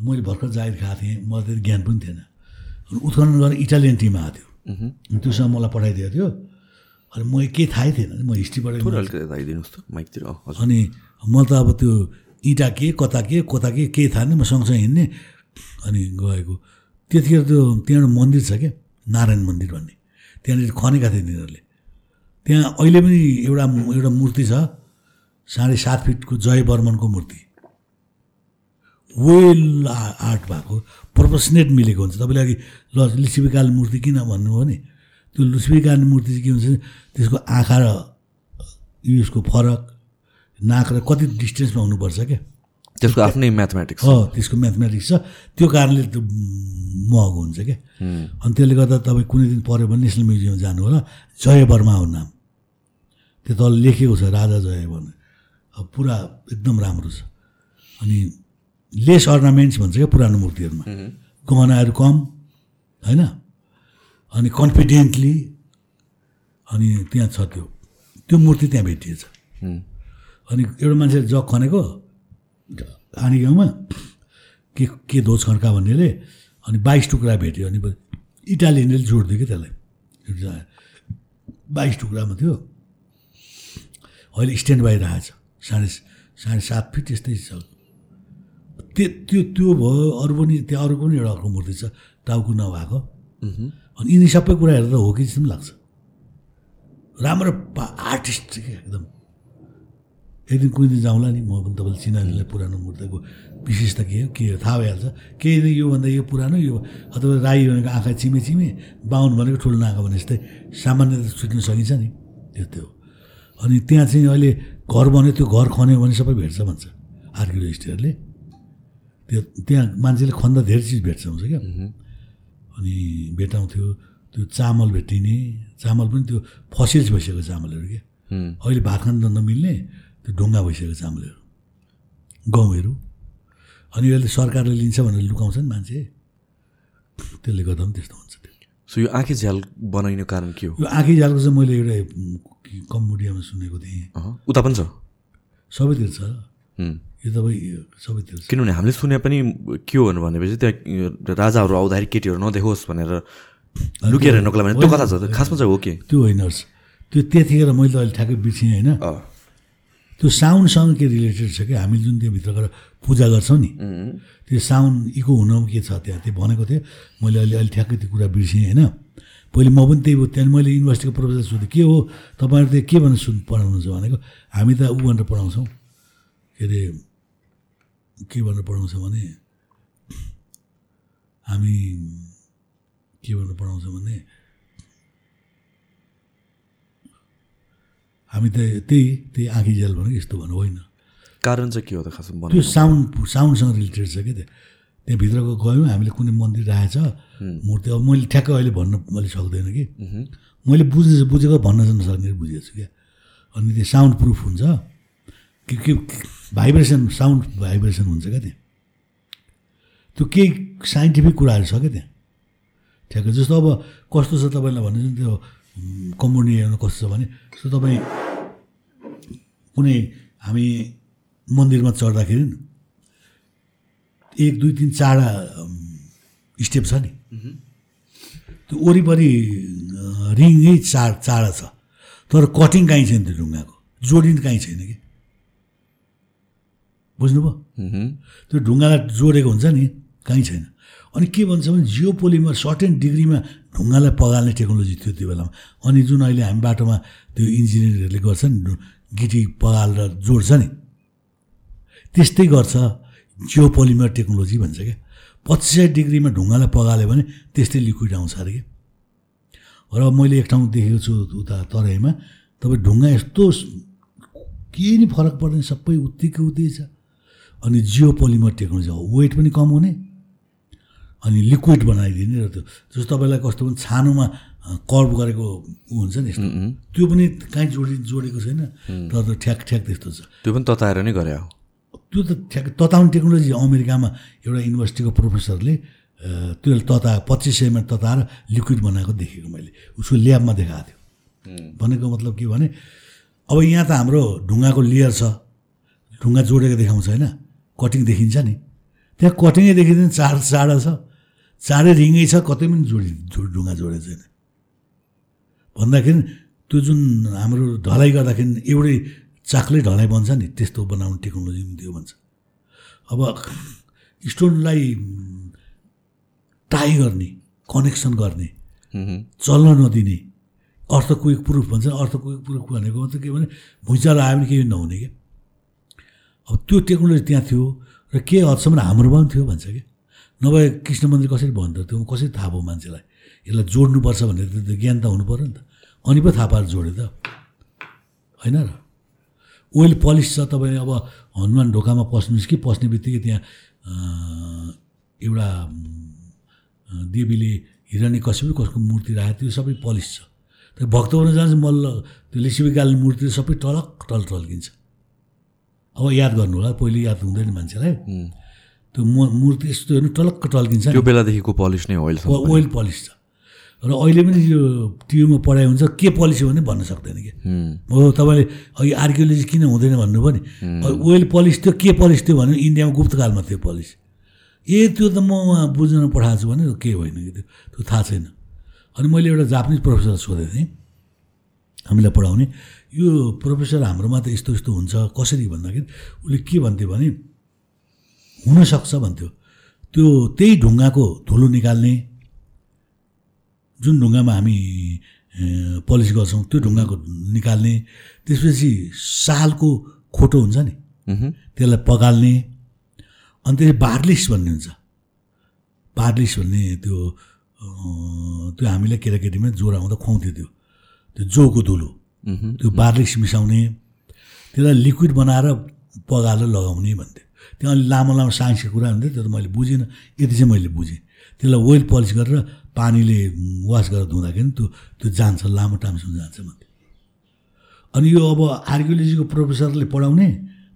मैले भर्खर जागिर खाएको थिएँ। मलाई त्यति ज्ञान पनि थिएन। उत्खनन गरेर इटालियन टिम आएको थियो। त्योसँग मलाई पठाइदिएको थियो। अनि म केही थाहै थिएन म हिस्ट्रीबाट माइकतिर अनि म त अब त्यो इँटा के कता के कता के केही थाहा नि म सँगसँगै हिँड्ने। अनि गएको। त्यतिखेर त्यो त्यहाँबाट मन्दिर छ क्या नारायण मन्दिर भन्ने। त्यहाँनिर खनेका थिए तिनीहरूले। त्यहाँ अहिले पनि एउटा एउटा मूर्ति छ साढे सात फिटको जय बर्मनको मूर्ति। वेल आर्ट भएको। प्रपोसनेट मिलेको हुन्छ। तपाईँले अघि ल लिच्छिविकाल मूर्ति किन भन्नुभयो नि? त्यो लुस्विकाल मूर्ति चाहिँ के हुन्छ त्यसको आँखा र उयसको फरक नाक र कति डिस्टेन्समा हुनुपर्छ क्या? त्यसको आफ्नै म्याथमेटिक्स हो त्यसको म्याथमेटिक्स छ। त्यो कारणले त्यो महँगो हुन्छ क्या। अनि त्यसले गर्दा तपाईँ कुनै दिन पऱ्यो भने नेसनल म्युजियम जानु होला जय वर्मा हो नाम। त्यो तल लेखेको छ राजा जय वर्मा अब पुरा एकदम राम्रो छ। अनि लेस अर्नामेन्ट्स भन्छ क्या पुरानो मूर्तिहरूमा। गहनाहरू कम होइन? अनि कन्फिडेन्टली अनि त्यहाँ छ त्यो। त्यो मूर्ति त्यहाँ भेटिएछ। अनि एउटा मान्छे जग खनेको आनी गाउँमा के के दोष खड्का भन्नेले अनि बाइस टुक्रा भेट्यो। अनि इटालियनले जोडिदियो कि त्यसलाई। बाइस टुक्रामा थियो। अहिले स्ट्यान्ड बाई राखेको छ साढे साढे सात फिट यस्तै छ। त्यो त्यो त्यो भयो अरू पनि त्यहाँ अरू पनि एउटा अर्को मूर्ति छ टाउको नभएको। अनि यिनी सबै कुरा हेर्दा हो कि जस्तो पनि लाग्छ। राम्रो पा आर्टिस्ट क्या एकदम। एक दिन कुनै दिन जाउँला नि म पनि तपाईँले चिनारीलाई पुरानो मूर्तिको विशेषता के हो? के थाहा भइहाल्छ। केही नै योभन्दा यो पुरानो यो अथवा राई भनेको आँखा चिमे चिमे बाहुन भनेको ठुलो नाका भने जस्तै सामान्य त छुट्न सकिन्छ नि। त्यो त्यो अनि त्यहाँ चाहिँ अहिले घर बन्यो त्यो घर खन्यो भने सबै भेट्छ भन्छ। आर्कियोलोजिस्टहरूले। त्यो त्यहाँ मान्छेले खन्दा धेरै चिज भेट्छ हुन्छ क्या। अनि भेटाउँथ्यो त्यो चामल भेटिने चामल पनि त्यो फसिल्स भइसकेको चामलहरू क्या अहिले भात खान त नमिल्ने त्यो ढुङ्गा भइसकेको चामलहरू। गहुँहरू। अनि अहिले सरकारले लिन्छ भनेर लुकाउँछ नि मान्छे। त्यसले गर्दा पनि त्यस्तो हुन्छ त्यो। सो यो आँखी झ्याल बनाइने कारण के हो? यो आँखी जालको चाहिँ मैले एउटा कम्बोडियामा सुनेको थिएँ। उता पनि छ? सबैतिर छ। यो तपाईँ सबैतिर किनभने हामीले सुने पनि के हो भनेपछि त्यहाँ राजाहरू आउँदाखेरि केटीहरू नदेखोस् भनेर लुकेर हेर्नुको लागि त्यो कथा छ खासमा चाहिँ हो के? त्यो होइन। त्यो त्यतिखेर मैले अहिले ठ्याक्कै बिर्सिएँ होइन। त्यो साउन्डसँग के रिलेटेड छ कि? हामी जुन त्यहाँभित्र गएर पूजा गर्छौँ नि त्यो साउन्ड इको हुन के छ त्यहाँ? त्यो भनेको थिएँ। मैले अहिले अहिले ठ्याक्कै त्यो कुरा बिर्सिएँ होइन। पहिले म पनि त्यही हो। त्यहाँदेखि मैले युनिभर्सिटीको प्रोफेसर सोधेँ। के हो? तपाईँहरू चाहिँ के भनेर सुन पढाउनुहुन्छ भनेको? हामी त ऊ भनेर पढाउँछौँ। के अरे के भनेर पढाउँछ भने? हामी के भनेर पढाउँछ भने? हामी त त्यही त्यही आँखी जेल भनेको यस्तो भन्नु होइन। कारण चाहिँ के हो त खासमा त्यो साउन्ड साउन्डसँग रिलेटेड छ क्या त्यो? त्यहाँभित्रको गयौँ हामीले कुनै मन्दिर राखेछ। मूर्ति अब मैले ठ्याक्कै अहिले भन्न मैले सक्दैन कि। मैले बुझे बुझेको भन्न चाहिँ नसक्ने बुझेको छु क्या। अनि त्यो साउन्ड प्रुफ हुन्छ। के भाइब्रेसन साउन्ड भाइब्रेसन हुन्छ क्या त्यहाँ? त्यो केही साइन्टिफिक कुराहरू छ क्या त्यहाँ? ठ्याक्कै जस्तो अब कस्तो छ तपाईँलाई भन्नु त्यो कम्पोनियरमा कस्तो छ भने जस्तो तपाईँ कुनै हामी मन्दिरमा चढ्दाखेरि एक दुई तिन चारवटा स्टेप छ नि। त्यो वरिपरि रिङै चार चाडा छ। तर कटिङ काहीँ छैन त्यो ढुङ्गाको। जोडिन काहीँ छैन कि? बुझ्नुभयो। त्यो ढुङ्गालाई जोडेको हुन्छ नि कहीँ छैन। अनि के भन्छ भने जियो पोलिमर सर्टेन डिग्रीमा ढुङ्गालाई पगाल्ने टेक्नोलोजी थियो त्यो बेलामा। अनि जुन अहिले हामी बाटोमा त्यो इन्जिनियरहरूले गर्छ नि गिटी पगालेर जोड्छ नि त्यस्तै गर्छ जियो पोलिमर टेक्नोलोजी भन्छ क्या। पच्चिस सय डिग्रीमा ढुङ्गालाई पगाल्यो भने त्यस्तै लिक्विड आउँछ अरे क्या। र मैले एक ठाउँ देखेको छु उता तराईमा तपाईँ ढुङ्गा यस्तो केही नि फरक पर्दैन सबै उत्तिकै उत्ति छ। अनि जियो पोलिमर टेक्नोलोजी हो। वेट पनि कम हुने अनि लिक्विड बनाइदिने र त्यो जस्तो तपाईँलाई कस्तो भने छानोमा कर्भ गरेको हुन्छ नि यस्तो। त्यो पनि कहीँ जोडि जोडेको छैन। तर त ठ्याक ठ्याक त्यस्तो छ। त्यो पनि तताएर नै गरे हो। त्यो त ठ्याक तताउने टेक्नोलोजी अमेरिकामा एउटा युनिभर्सिटीको प्रोफेसरले त्यो तता पच्चिस सयमा तताएर लिक्विड बनाएको देखेको मैले। उसको ल्याबमा देखाएको थियो। भनेको मतलब के भने अब यहाँ त हाम्रो ढुङ्गाको लेयर छ। ढुङ्गा जोडेको देखाउँछ होइन? कटिङ देखिन्छ नि। त्यहाँ कटिङै देखिँदैन चार चाडा छ। चारै रिङै छ कतै पनि जोडि ढुङ्गा जोडेको छैन भन्दाखेरि त्यो जुन हाम्रो ढलाइ गर्दाखेरि एउटै चाकले ढलाइ बन्छ नि त्यस्तो बनाउने टेक्नोलोजी पनि त्यो भन्छ अब स्टोनलाई टाई गर्ने कनेक्सन गर्ने। चल्न नदिने अर्थ क्विक प्रुफ भन्छ अर्थ क्विक प्रुफ भनेको मतलब के भने भुइँचालो आयो भने केही नहुने क्या। अब त्यो टेक्नोलोजी त्यहाँ थियो र के हदसम्म हाम्रोमा पनि थियो भन्छ क्या नभए कृष्ण मन्दिर कसरी भन्थ्यो त्यो कसरी थाहा भयो मान्छेलाई? यसलाई जोड्नुपर्छ भनेर त ज्ञान त हुनु पऱ्यो नि त। अनि पो थाहा पाएर जोड्यो त। होइन र? ओइल पलिस छ तपाईँ अब हनुमान ढोकामा पस्नुहोस् कि पस्ने बित्तिकै त्यहाँ एउटा देवीले हिरण्य कश्यप कसको मूर्ति राखेको त्यो सबै पलिस छ। त्यो भक्त हुन जान्छ मल्ल त्यो लिसिबिकाल्ने मूर्ति सबै टलक टल टल्किन्छ अब याद गर्नु होला पहिले याद हुँदैन मान्छेलाई। त्यो म मूर्ति यस्तो हेर्नु टलक्क टल्किन्छ। नि। त्यो बेलादेखिको पलिस नै ओइल ओइल पलिस छ। र अहिले पनि यो टियुमा पढाइ हुन्छ के पलिस हो भने भन्न सक्दैन कि। हो तपाईँले अघि आर्कियोलोजी किन हुँदैन भन्नु पनि ओइल पलिस थियो के पलिस थियो भने इन्डियामा गुप्तकालमा थियो पलिस ए त्यो त म उहाँ बुझ्न पठाएको छु भने के होइन कि त्यो त्यो थाहा छैन। अनि मैले एउटा जापानिज प्रोफेसर सोधेको थिएँ हामीलाई पढाउने। यो प्रोफेसर हाम्रोमा त यस्तो यस्तो हुन्छ कसरी भन्दाखेरि उसले के भन्थ्यो भने हुनसक्छ भन्थ्यो। त्यो त्यही ढुङ्गाको धुलो निकाल्ने जुन ढुङ्गामा हामी पलिस गर्छौँ त्यो ढुङ्गाको निकाल्ने त्यसपछि सालको खोटो हुन्छ नि। त्यसलाई पगाल्ने अनि त्यसपछि बार्लिस भन्ने हुन्छ। बार्लिस भन्ने त्यो त्यो हामीलाई केटाकेटीमा ज्वरो आउँदा खुवाउँथ्यो त्यो। त्यो जोको धुलो। त्यो बार्लिस मिसाउने त्यसलाई लिक्विड बनाएर पगालेर लगाउने भन्थ्यो। त्यहाँ अलिक लामो लामो साइन्सको कुरा हुन्थ्यो त्यो त मैले बुझिनँ। यति चाहिँ मैले बुझेँ। त्यसलाई ओइल पलिस गरेर पानीले वास गरेर धुँदाखेरि त्यो त्यो जान्छ लामो टाइमसम्म जान्छ भन्थ्यो। अनि यो अब आर्कियोलोजीको प्रोफेसरले पढाउने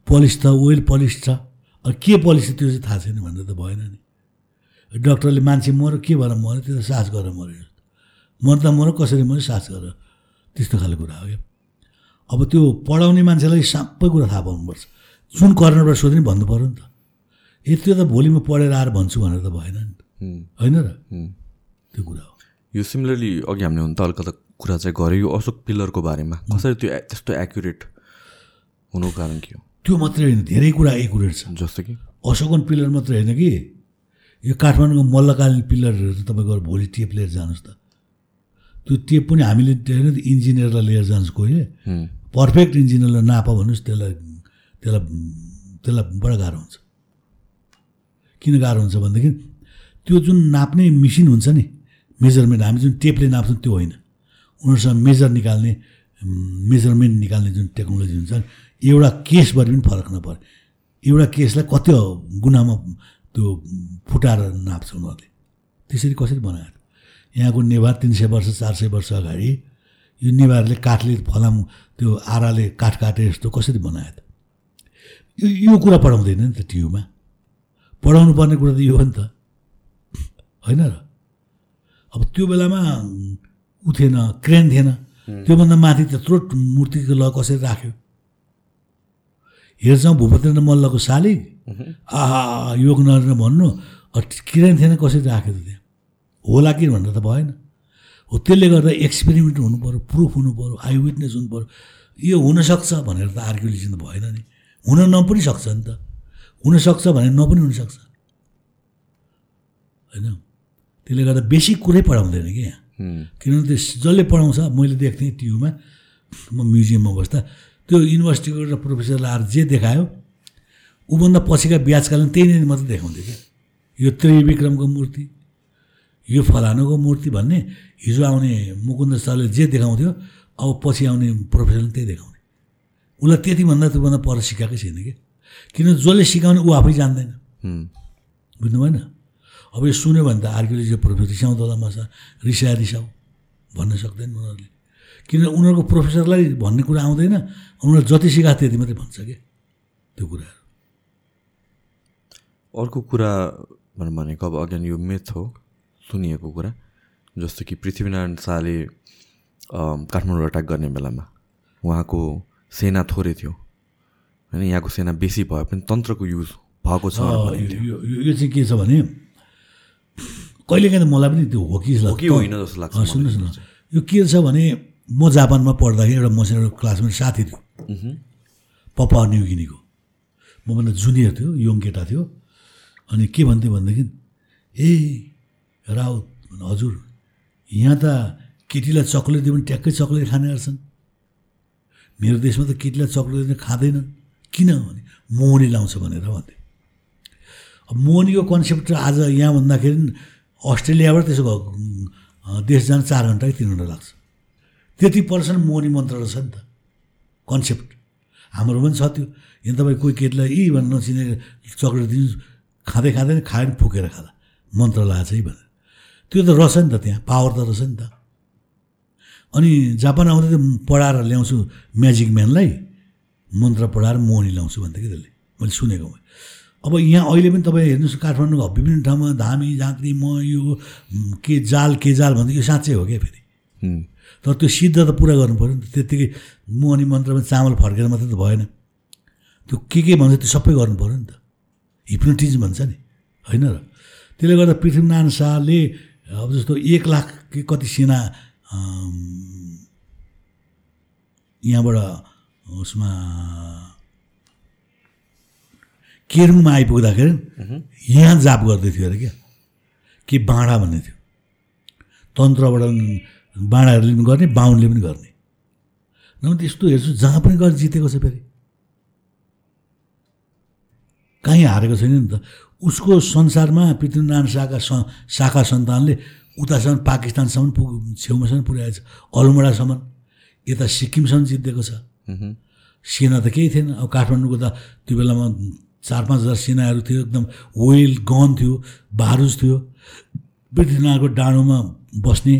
पलिस छ ओइल पलिस छ। अब के पलिस त्यो चाहिँ थाहा छैन भनेर त भएन नि। डक्टरले मान्छे मऱ्यो के भएर मऱ्यो त्यो त सास गरेर मऱ्यो मर्दा मऱ्यो कसरी मऱ्यो सास गरेर त्यस्तो खाले कुरा हो क्या अब त्यो पढाउने मान्छेलाई सबै कुरा थाहा पाउनुपर्छ। जुन कर्नरबाट सोध्यो नि भन्नु पऱ्यो नि त। ए त्यो त भोलि म पढेर आएर भन्छु भनेर त भएन नि त। होइन र? त्यो कुरा हो। यो सिमिलरली अघि हामीले हुन त अलिकति कुरा चाहिँ गऱ्यो। यो अशोक पिलरको बारेमा कसरी त्यो त्यस्तो एक्युरेट हुनुको कारण के हो? त्यो मात्रै होइन धेरै कुरा एकुरेट छ। जस्तो कि? अशोकन पिलर मात्रै होइन कि? यो काठमाडौँको मल्लकालीन पिलरहरू त तपाईँ गएर भोलि टेप लिएर जानुहोस् त। त्यो टेप पनि हामीले होइन इन्जिनियरलाई लिएर जानुहोस् कोही। पर्फेक्ट इन्जिनियरलाई नाप भन्नुहोस् त्यसलाई त्यसलाई त्यसलाई बडा गाह्रो हुन्छ। किन गाह्रो हुन्छ भनेदेखि त्यो जुन नाप्ने मेसिन हुन्छ नि मेजरमेन्ट हामी जुन टेपले नाप्छौँ त्यो होइन। उनीहरूसँग मेजर निकाल्ने मेजरमेन्ट निकाल्ने जुन टेक्नोलोजी हुन्छ नि एउटा केसभरि पनि फरक नपरे। एउटा केसलाई कति गुनामा त्यो फुटाएर नाप्छ उनीहरूले। त्यसरी कसरी बनाएर यहाँको नेवार तिन सय वर्ष चार सय वर्ष अगाडि यो नेवारले काठले फलाम त्यो आराले काठ काटे जस्तो कसरी बनायो त? यो यो कुरा पढाउँदैन नि त टियुमा पढाउनु पर्ने कुरा त यो हो नि त। होइन र? अब त्यो बेलामा ऊ थिएन क्रेन थिएन। त्योभन्दा माथि त्यत्रो मूर्तिको ल कसरी राख्यो? हेर्छौँ भूपेन्द्र मल्लको शालिग। आहा योग नरेर भन्नु क्रेन थिएन कसरी राख्यो त त्यहाँ? होला कि भनेर त भएन। हो त्यसले गर्दा एक्सपेरिमेन्ट हुनु पऱ्यो प्रुफ हुनु पऱ्यो आई विटनेस हुनु पऱ्यो यो हुनसक्छ भनेर त आर्कियोलोजी त भएन नि। हुन नपनि सक्छ नि त। हुनसक्छ भने नपनि हुनसक्छ। होइन? त्यसले गर्दा बेसिक कुरै पढाउँदैन कि यहाँ। किनभने त्यो जसले पढाउँछ मैले देख्थेँ टियुमा म म्युजियममा बस्दा त्यो युनिभर्सिटीको एउटा प्रोफेसरले आएर जे देखायो ऊभन्दा पछिका ब्याजकालीन त्यही नै मात्रै देखाउँथ्यो क्या। यो त्रिविक्रमको मूर्ति यो फलानुको मूर्ति भन्ने हिजो आउने मुकुन्द सरले जे देखाउँथ्यो अब पछि आउने प्रोफेसरले त्यही देखाउने। उसलाई त्यतिभन्दा त्योभन्दा पर सिकाएकै छैन कि? किन जसले सिकाउने ऊ आफै जान्दैन। बुझ्नु भएन अब यो सुन्यो भने त आर्कियोलोजी प्रोफेसर रिसाउँदो होला मसा रिसाए रिसाउ भन्न सक्दैन उनीहरूले। किन उनीहरूको प्रोफेसरलाई भन्ने कुरा आउँदैन? उनीहरूले जति सिकाएको त्यति मात्रै भन्छ क्या त्यो कुराहरू। अर्को कुरा भनौँ भनेको अब अगेन यो मेथ हो। सुनिएको कुरा जस्तो कि पृथ्वीनारायण शाहले काठमाडौँ अट्याक गर्ने बेलामा। उहाँको सेना थोरै थियो। होइन यहाँको सेना बेसी भए पनि तन्त्रको युज भएको छ। यो चाहिँ के छ भने कहिलेकाहीँ त मलाई पनि त्यो हो कि हो कि। होइन जस्तो लाग्छ सुन्नुहोस् न। यो के छ भने म जापानमा पढ्दाखेरि एउटा मसँग एउटा क्लासमेट साथी थियो। पप्पा न्युगिनीको मभन्दा जुनियर थियो यङ केटा थियो। अनि के भन्थ्यो भनेदेखि ए राउत हजुर यहाँ त केटीलाई चक्लेट दियो भने ट्याक्कै चक्लेट खाने गर्छन्। मेरो देशमा त केटीलाई चक्लेट दिने खाँदैनन्। किन भने मोहनी लाउँछ भनेर भन्थे। अब मोहनीको कन्सेप्ट आज यहाँ भन्दाखेरि अस्ट्रेलियाबाट त्यसो भयो देश जान चार घन्टा कि तिन घन्टा लाग्छ। त्यति पर्सेन्ट मोहनी मन्त्र रहेछ नि त। कन्सेप्ट। हाम्रोमा पनि छ त्यो। यहाँ तपाईँ कोही केटीलाई यी भनेर नचिनेर चक्लेट दिनु खाँदै खाँदैन खायो भने फुकेर खाँदा। मन्त्र लगाएको छ है भनेर। त्यो त रहेछ नि त त्यहाँ पावर त रहेछ नि त। अनि जापान आउँदा त पढाएर ल्याउँछु म्याजिक म्यानलाई मन्त्र पढाएर मोहनी ल्याउँछु भन्थ्यो कि त्यसले। मैले सुनेको मैले। अब यहाँ अहिले पनि तपाईँ हेर्नुहोस् काठमाडौँको विभिन्न ठाउँमा धामी झाँक्री म यो के जाल के जाल भन्दा यो साँच्चै हो क्या फेरि। तर त्यो सिद्ध त पुरा गर्नु पऱ्यो नि त। त्यत्तिकै मोहनी मन्त्रमा चामल फर्केर मात्रै त भएन। त्यो के के भन्छ त्यो सबै गर्नु पऱ्यो नि त। हिप्नोटिज भन्छ नि। होइन र? त्यसले गर्दा पृथ्वीनारायण शाहले अब जस्तो एक लाख कि कति सेना यहाँबाट उसमा केरुङमा आइपुग्दाखेरि यहाँ जाप गर्दै थियो अरे क्या। के बाँडा भन्ने थियो। तन्त्रबाट बाँडाहरूले पनि गर्ने बाहुनले पनि गर्ने। न त्यस्तो हेर्छु जहाँ पनि गएर जितेको छ फेरि। कहीँ हारेको छैन नि त। उसको संसारमा पृथ्वीनारायण शाहका स शाखा सन्तानले उतासम्म पाकिस्तानसम्म पुग छेउमासम्म पुर्याएछ। अलमडासम्म। यता सिक्किमसम्म जितिदिएको छ। सेना त केही थिएन। अब काठमाडौँको त त्यो बेलामा चार पाँच हजार सेनाहरू थियो एकदम वेल गन थियो बारुज थियो। पृथ्वीनारायणको डाँडोमा बस्ने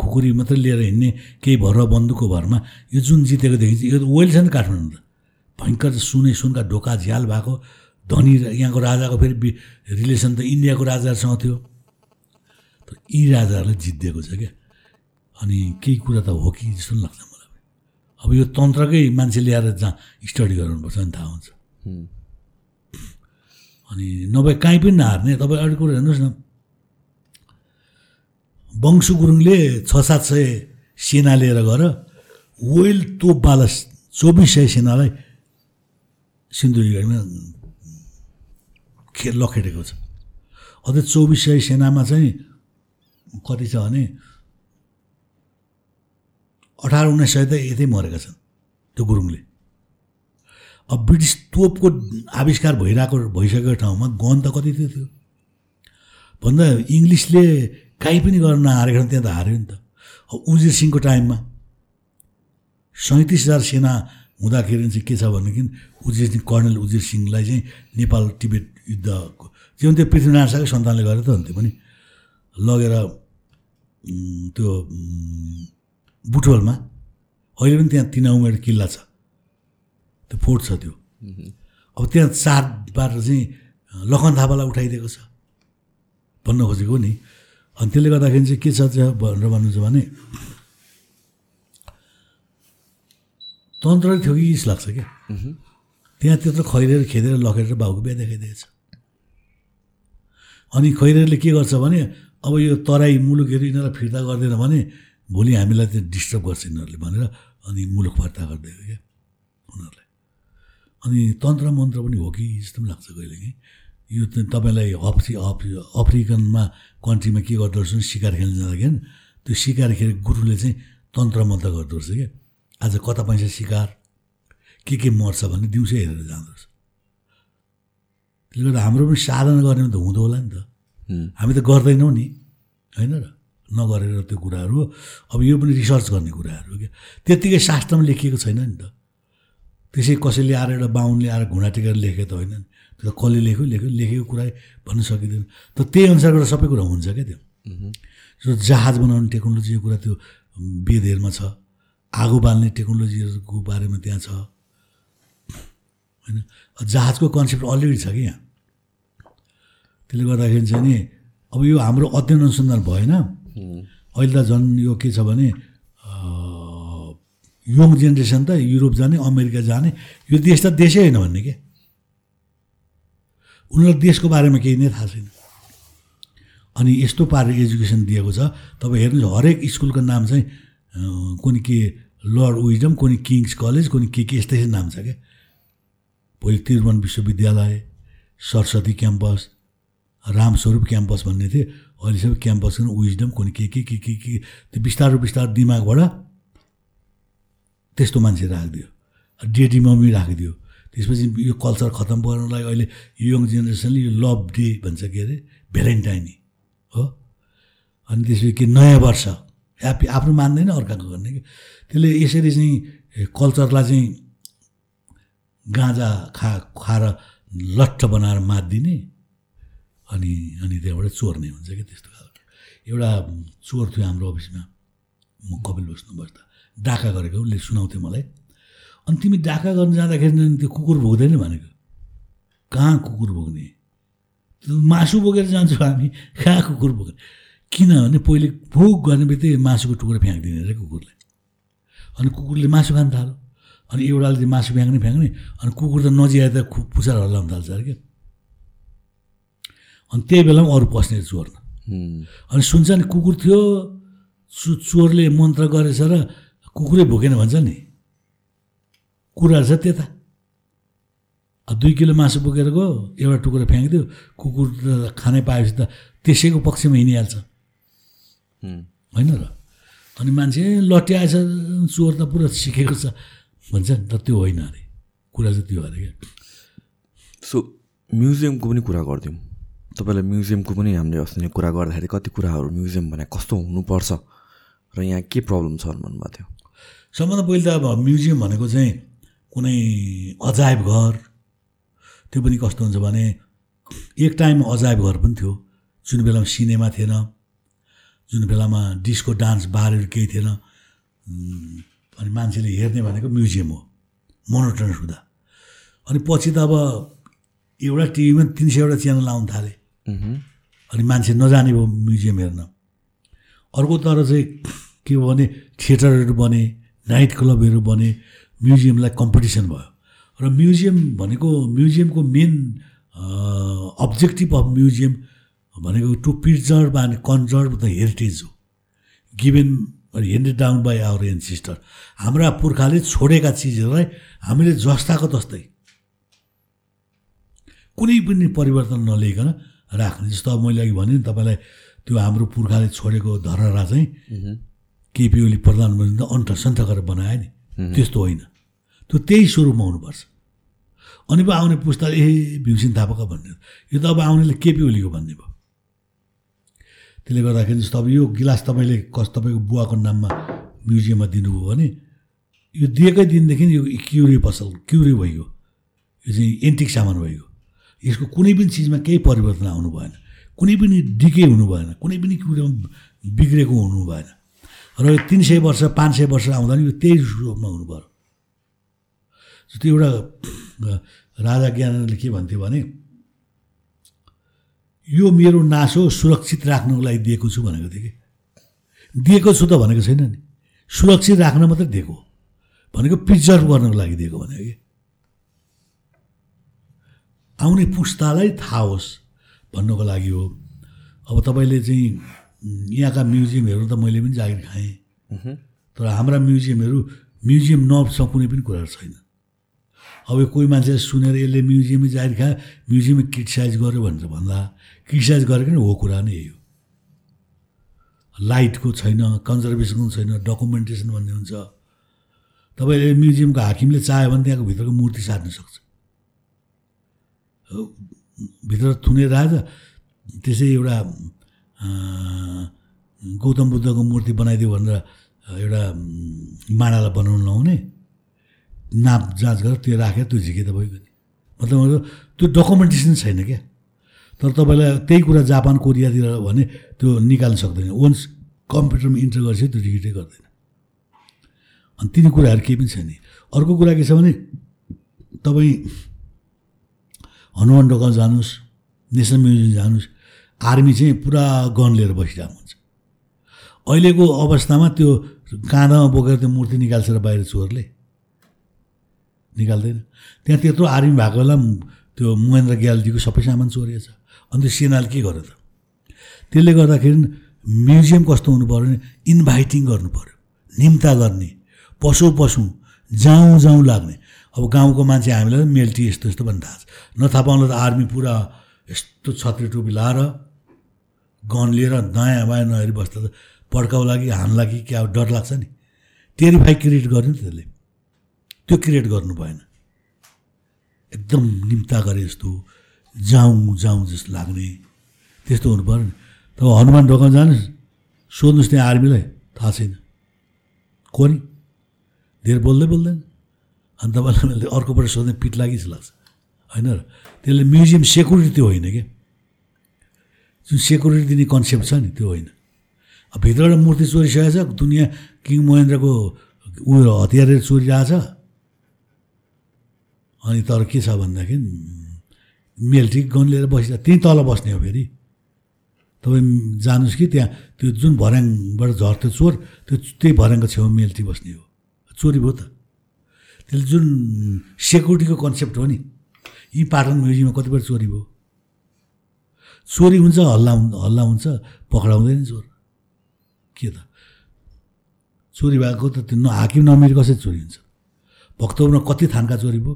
खुकुरी मात्रै लिएर हिँड्ने केही भर बन्दुकको भरमा यो जुन जितेको देखिन्छ यो त वेल छ नि काठमाडौँ त। भयङ्कर सुने सुनका ढोका झ्याल भएको। धनी यहाँको राजाको फेरि रिलेसन त इन्डियाको राजाहरूसँग थियो। तर यी राजाहरूले जितिदिएको छ क्या। अनि केही कुरा त हो कि जस्तो पनि लाग्छ मलाई। अब यो तन्त्रकै मान्छे ल्याएर जहाँ स्टडी गराउनुपर्छ भने थाहा हुन्छ। अनि नभए काहीँ पनि नहार्ने। तपाईँ अरू कुरो हेर्नुहोस् न। वंशु गुरुङले छ सात सय सेना लिएर गएर वेल तोपवाला चौबिस सय सेनालाई सिन्धुलीगढमा खे लखेटेको छ। अझै चौबिस सय सेनामा चाहिँ कति छ भने अठार उन्नाइस सय त यतै मरेका छन् त्यो गुरुङले। अब ब्रिटिस तोपको आविष्कार भइरहेको भइसकेको ठाउँमा गन त कति थियो। त्यो भन्दा इङ्ग्लिसले काहीँ पनि गर्न नहारेको त्यहाँ त हार्यो नि त। अब उजिर सिंहको टाइममा सैँतिस हजार सेना हुँदाखेरि चाहिँ के छ भनेदेखि उजिर सिंह कर्णेल उजिर सिंहलाई चाहिँ नेपाल टिबेट युद्धको। त्यो पनि त्यो पृथ्वीनारायण शाहकै सन्तानले गरेर त हुन्थ्यो त्यो पनि। लगेर त्यो बुटवलमा अहिले पनि त्यहाँ तिना उमेर किल्ला छ। त्यो फोर्ट छ त्यो। अब त्यहाँ चारबाट चाहिँ लखन थापालाई उठाइदिएको छ। भन्न खोजेको नि। अनि त्यसले गर्दाखेरि चाहिँ के छ चाहिँ भनेर भन्नु छ भने तन्त्रै थियो कि जस्तो लाग्छ क्या त्यहाँ त्यत्रो खैरेर खेदेर लखेर बाउको बिहा देखाइदिएछ अनि खैरेरले के गर्छ भने अब यो तराई मुलुकहरू यिनीहरूलाई फिर्ता गर्दैन भने भोलि हामीलाई त्यो डिस्टर्ब गर्छ यिनीहरूले भनेर अनि मुलुक फिर्ता गरिदिएको क्या उनीहरूलाई अनि तन्त्र मन्त्र पनि हो कि जस्तो पनि लाग्छ कहिले कि? यो तपाईँलाई अफ्रि अफ्रि अफ्रिकनमा कन्ट्रीमा के गर्दो रहेछ भने सिकार खेल्न जाँदाखेरि त्यो सिकार खेल गुरुले चाहिँ तन्त्र मन्त्र गर्दो रहेछ क्या। आज कता पैसा सिकार? के के मर्छ भन्ने दिउँसै हेरेर जाँदो रहेछ त्यसले गर्दा हाम्रो पनि साधना गर्ने त हुँदो होला नि त। हामी त गर्दैनौँ नि होइन र? नगरेर त्यो कुराहरू अब यो पनि रिसर्च गर्ने कुराहरू क्या। त्यत्तिकै शास्त्रमा लेखिएको छैन नि त। त्यसै कसैले आएर एउटा बाहुनले आएर घुँडा टेकेर लेखेको त होइन नि। त्यो त कसले लेख्यो? लेख्यो लेखेको कुरा भन्न सकिँदैन। त त्यही अनुसारबाट सबै कुरा हुन्छ क्या त्यो। जो जहाज बनाउने टेक्नोलोजीको कुरा त्यो वेदहरूमा छ। आगो बाल्ने टेक्नोलोजीहरूको बारेमा त्यहाँ छ। होइन? जहाजको कन्सेप्ट अलरेडी छ कि यहाँ? त्यसले गर्दाखेरि चाहिँ नि अब यो हाम्रो अध्ययन अनुसन्धान भएन। अहिले त झन् यो के छ भने यङ जेनेरेसन त युरोप जाने अमेरिका जाने यो देश त देशै होइन भन्ने के? उनीहरूलाई देशको बारेमा केही नै थाहा छैन। अनि यस्तो पारेर एजुकेसन दिएको छ। तपाईँ हेर्नुहोस् हरेक स्कुलको नाम चाहिँ कुनै के लर्ड विजडम कुनै किङ्स कलेज कुनै के के यस्तै नाम छ क्या पहिले त्रिभुवन विश्वविद्यालय सरस्वती क्याम्पस रामस्वरूप क्याम्पस भन्ने थियो। अहिले सबै क्याम्पस विजडम कुनै के के के के के त्यो बिस्तारो बिस्तारो दिमागबाट त्यस्तो मान्छे राखिदियो। डेडी मम्मी राखिदियो। त्यसपछि यो कल्चर खतम गर्नलाई अहिले यङ जेनेरेसनले यो लभ डे भन्छ के अरे? भ्यालेन्टाइनी हो? अनि त्यसपछि के नयाँ वर्ष। ह्याप्पी आफ्नो मान्दैन अर्काको गर्ने कि? त्यसले यसरी चाहिँ कल्चरलाई चाहिँ गाँजा खा खाएर लट्ठ बनाएर मारिदिने अनि अनि त्यहाँबाट चोर्ने हुन्छ क्या त्यस्तो खालको। एउटा चोर थियो हाम्रो अफिसमा। म कपिल बस्नु बस्दा डाका गरेको उसले सुनाउँथ्यो मलाई। अनि तिमी डाका गर्न जाँदाखेरि त्यो कुकुर भोग्दैन भनेको। कहाँ कुकुर त्यो मासु बोकेर जान्छौँ हामी। कहाँ कुकुर बोक्ने किनभने पहिले भोग गर्ने बित्तिकै मासुको टुक्रा फ्याँकिदिने अरे कुकुरले। अनि कुकुरले मासु खान थाल्यो। अनि एउटाले मासु फ्याँक्ने फ्याँक्ने। अनि कुकुर त नजिआए त पुछार हल्लाउन थाल्छ अरे क्या। अनि त्यही बेलामा अरू पस्ने चोर्न अनि सुन्छ नि कुकुर थियो चु चोरले मन्त्र गरेछ र कुकुरै भोकेन भन्छ नि। कुराहरू छ त्यता। अब दुई किलो मासु बोकेर गयो एउटा टुक्रा फ्याँकिदियो कुकुर त खानै पाएपछि त त्यसैको पक्षमा हिँडिहाल्छ। होइन र? अनि मान्छे लट्याएछ चोर त पुरा सिकेको छ। भन्छ नि तर त्यो होइन अरे। कुरा चाहिँ त्यो अरे क्या। सो म्युजियमको पनि कुरा गरिदिउँ। तपाईँलाई म्युजियमको पनि हामीले अस्ति नै कुरा गर्दाखेरि कति कुराहरू म्युजियम भने कस्तो हुनुपर्छ? र यहाँ के प्रब्लम छ भन्नुभएको थियो? सबभन्दा पहिले त अब म्युजियम भनेको चाहिँ कुनै अजायब घर त्यो पनि कस्तो हुन्छ भने एक टाइम अजायब घर पनि थियो। जुन बेलामा सिनेमा थिएन जुन बेलामा डिस्को डान्स बारहरू केही थिएन अनि मान्छेले हेर्ने भनेको म्युजियम हो मोनोटनस हुँदा। अनि पछि त अब एउटा टिभीमा तिन सयवटा च्यानल आउनु थाले। अनि मान्छे नजाने भयो म्युजियम हेर्न। अर्को तर चाहिँ के भयो भने थिएटरहरू बने नाइट क्लबहरू बने म्युजियमलाई कम्पिटिसन भयो। र म्युजियम भनेको म्युजियमको मेन अब्जेक्टिभ अफ म्युजियम भनेको to preserve and conserve the heritage हो। Given handed down by our ancestor हाम्रा पुर्खाले छोडेका चिजहरूलाई हामीले जस्ताको तस्तै कुनै पनि परिवर्तन नलिकन राख्ने जस्तो अब मैले अघि भने नि तपाईँलाई त्यो हाम्रो पुर्खाले छोडेको धरहरा चाहिँ केपी ओली प्रधानमन्त्री अन्त सन्त गरेर बनायो नि। त्यस्तो होइन। त्यो त्यही स्वरूपमा हुनुपर्छ। अनि पो आउने पुस्ताले ए भीमसिंह थापाका भन्ने। यो त अब आउनेले केपी ओलीको भन्ने भयो। त्यसले गर्दाखेरि जस्तो अब यो गिलास तपाईँले कस तपाईँको बुवाको नाममा म्युजियममा दिनुभयो भने यो दिएकै दिनदेखि यो क्युरी पसल क्युरी भइगयो। यो चाहिँ एन्टिक सामान भइगयो। यसको कुनै पनि चिजमा केही परिवर्तन आउनु भएन। कुनै पनि डिके हुनु भएन। कुनै पनि कुरामा बिग्रेको हुनु भएन। र यो तिन सय वर्ष पाँच सय वर्ष आउँदा नि यो त्यही रूपमा हुनु पऱ्यो जस्तो एउटा राजा ज्ञानले के भन्थ्यो भने यो मेरो नासो सुरक्षित राख्नको लागि दिएको छु भनेको थियो कि? दिएको छु त भनेको छैन नि। सुरक्षित राख्न मात्रै दिएको। भनेको प्रिजर्भ गर्नको लागि दिएको भनेको कि? आउने पुस्तालाई थाहा होस् भन्नको लागि हो। अब तपाईँले चाहिँ यहाँका म्युजियमहरू त मैले पनि जागिर खाएँ। तर हाम्रा म्युजियमहरू म्युजियम नर्भसँग कुनै पनि कुराहरू छैन। अब यो कोही मान्छेले सुनेर यसले म्युजियमै जागिर खायो म्युजियमै क्रिटिसाइज गर्यो भनेर भन्दा क्रिटिसाइज गरेको नि हो कुरा नै यही हो लाइटको छैन कन्जर्भेसनको छैन डकुमेन्टेसन भन्ने हुन्छ। तपाईँले म्युजियमको हाकिमले चाह्यो भने त्यहाँको भित्रको मूर्ति सार्न सक्छ। भित्र थुनेर राजा त्यसै एउटा गौतम बुद्धको मूर्ति बनाइदियो भनेर एउटा माडालाई बनाउनु नहुने नाप जाँच गरेर त्यो राखेर त्यो झिके त भइगयो नि मतलब त्यो डकुमेन्टेसन छैन क्या। तर तपाईँलाई त्यही कुरा जापान कोरियातिर भने त्यो निकाल्न सक्दैन। वन्स कम्प्युटरमा इन्टर गरेपछि त्यो डिजिटै गर्दैन। अनि तिनी कुराहरू केही पनि छैन। अर्को कुरा के छ भने तपाईँ हनुमान ढोका जानुहोस् नेसनल म्युजियम जानुहोस् आर्मी चाहिँ पुरा गन लिएर बसिरहेको हुन्छ। अहिलेको अवस्थामा त्यो काँधामा बोकेर त्यो मूर्ति निकाल्छ र बाहिर चोरले। निकाल्दैन। त्यहाँ त्यत्रो आर्मी भएको बेला त्यो महेन्द्र ग्यालजीको सबै सामान चोरिएछ। अन्त सेनाले के गर्यो त? त्यसले गर्दाखेरि म्युजियम कस्तो हुनु पऱ्यो भने इन्भाइटिङ गर्नु पऱ्यो निम्ता गर्ने पशु पशु जाउँ जाउँ लाग्ने। अब गाउँको मान्छे हामीलाई पनि मेल्टी यस्तो यस्तो भन्ने थाहा छ। नथाहा पाउनु त आर्मी पुरा यस्तो छत्री टोपी लाएर गन लिएर दायाँ बायाँ नहेरी बस्दा त पड्काउला कि हान्ला कि क्या डर लाग्छ नि। टेरिफाई क्रिएट गर्यो नि त्यसले। त्यो क्रिएट गर्नु भएन। एकदम निम्ता गरे जस्तो जाउँ जाउँ जस्तो लाग्ने। त्यस्तो हुनु पऱ्यो नि। तब हनुमान ढोकामा जानुहोस्। सोध्नुहोस् त्यहाँ आर्मीलाई। थाहा छैन। को नि धेर बोल्दै बोल्दैन। अनि तपाईँलाई मैले अर्कोपल्ट सोध्ने पिट लागि जस्तो लाग्छ। होइन र? त्यसले म्युजियम सेक्युरिटी त्यो होइन क्या जुन सेक्युरिटी दिने कन्सेप्ट छ नि त्यो होइन। अब भित्रबाट मूर्ति चोरिसकेको छ दुनियाँ किङ महेन्द्रको उयो हतियारहरू चोरिरहेको छ अनि तर के छ भन्दाखेरि मेल्टी गन लिएर बसिरहेको त्यहीँ तल बस्ने हो फेरि। तपाईँ जानुहोस् कि त्यहाँ त्यो जुन भर्याङबाट झर्थ्यो चोर त्यो त्यही भर्याङको छेउमा मेल्टी बस्ने हो। चोरी भयो त। त्यसले जुन सेक्युरिटीको कन्सेप्ट हो नि यी पाटन म्युजियममा कतिपय चोरी भयो? चोरी हुन्छ हल्ला हल्ला हुन्छ पक्राउँदैन चोर। के त? चोरी भएको त त्यो न हाकिम नमिर कसरी चोरी हुन्छ? भक्तपुरमा कति थानका चोरी भयो?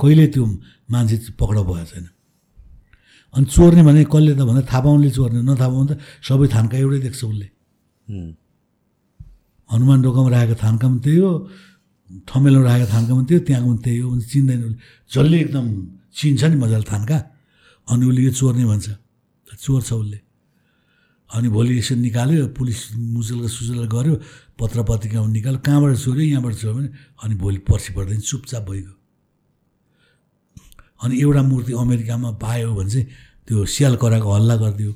कहिले त्यो मान्छे पक्राउ भएको छैन? अनि चोर्ने भने कसले त भन्दा थाहा पाउनेले चोर्ने नथाहा पाउने त सबै थानका एउटै देख्छ उसले। हनुमान ढोकामा राखेको थानका पनि त्यही हो। ठमेलमा राखेको थानका पनि हो त्यहाँको पनि त्यही हो। चिन्दैन। उसले जसले एकदम चिन्छ नि मजाले थानका अनि उसले यो चोर्ने भन्छ। चोर छ उसले। अनि भोलि यसो निकाल्यो पुलिस मुचलका सुचल गऱ्यो पत्र पत्रिकामा निकाल्यो। कहाँबाट चोर्यो? यहाँबाट चोर्यो भने अनि भोलि पर्सि पर्दैन चुपचाप भइगयो। अनि एउटा मूर्ति अमेरिकामा पायो भने चाहिँ त्यो स्याल कराएको हल्ला गरिदियो।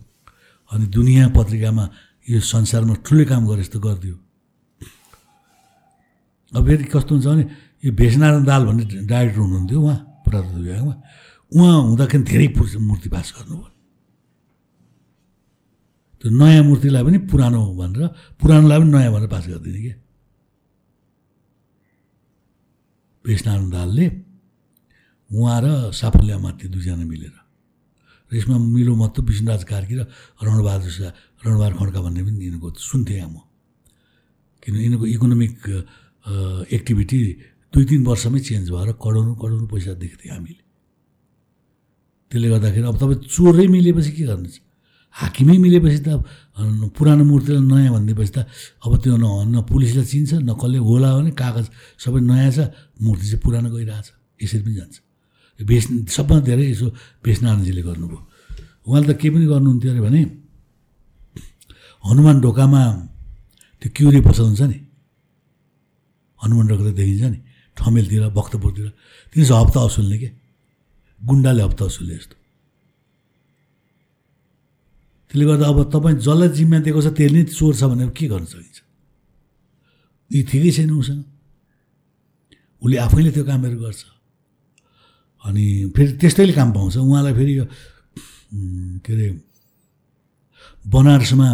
अनि दुनियाँ पत्रिकामा यो संसारमा ठुलो काम गरे जस्तो गरिदियो। अब फेरि कस्तो हुन्छ भने यो भेषनारायण दाल भन्ने डाइरेक्टर हुनुहुन्थ्यो उहाँ पुरातत्व विभागमा। उहाँ हुँदाखेरि धेरै मूर्ति पास गर्नुभयो। त्यो नयाँ मूर्तिलाई पनि पुरानो भनेर पुरानोलाई पनि नयाँ भनेर पास गरिदिने क्या भेषनारायण दालले उहाँ र साफल्य माथि दुईजना मिलेर र यसमा मिलो मत विष्णुराज कार्की र रणबहादुर शाह रणबहादुर खड्का भन्ने पनि यिनीहरूको सुन्थेँ म। किन यिनीहरूको इकोनोमिक एक्टिभिटी दुई तिन वर्षमै चेन्ज भएर करोडौँ करोडौँ पैसा देख्थ्यौँ हामीले। त्यसले गर्दाखेरि अब तपाईँ चोरै मिलेपछि के गर्नु हाकिमै मिलेपछि त पुरानो मूर्तिलाई नयाँ भनिदिएपछि त अब त्यो न न पुलिसलाई चिन्छ न कसले होला भने कागज सबै नयाँ छ मूर्ति चाहिँ पुरानो गइरहेछ यसरी पनि जान्छ। बेच सबभन्दा धेरै यसो बेचनारायणजीले गर्नुभयो। उहाँले त केही पनि गर्नुहुन्थ्यो अरे भने हनुमान ढोकामा त्यो क्युरी पसल हुन्छ नि? हनुमान ढोका देखिन्छ नि ठमेलतिर भक्तपुरतिर। तिनीहरू हप्ता असुल्ने के? गुन्डाले हप्ता असुल्ने जस्तो त्यसले गर्दा अब तपाईँ जसलाई जिम्मा दिएको छ त्यसले नै चोर छ भने के गर्न सकिन्छ? यी ठिकै छैन उसँग। उसले आफैले त्यो कामहरू गर्छ। अनि फेरि त्यस्तैले काम पाउँछ। उहाँलाई फेरि यो के अरे बनारसमा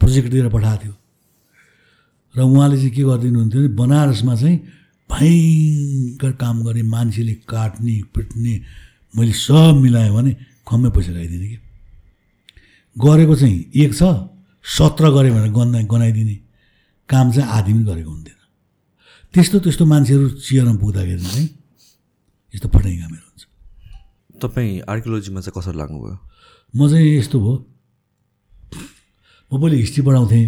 प्रोजेक्ट दिएर पठाएको थियो। र उहाँले चाहिँ के गरिदिनुहुन्थ्यो भने बनारसमा चाहिँ भयङ्कर काम गर्ने मान्छेले काट्ने पिट्ने मैले सब मिलाएँ भने खम्मै पैसा खाइदिने कि। गरेको चाहिँ एक छ सत्र गऱ्यो भने गना गनाइदिने। काम चाहिँ आधी पनि गरेको हुन्थेन। त्यस्तो त्यस्तो मान्छेहरू चियरमा पुग्दाखेरि चाहिँ यस्तो फटाइ कामहरू हुन्छ। तपाईँ आर्कियोलोजीमा चाहिँ कसरी लाग्नुभयो? म चाहिँ यस्तो भयो। म पहिले हिस्ट्री पढाउँथेँ।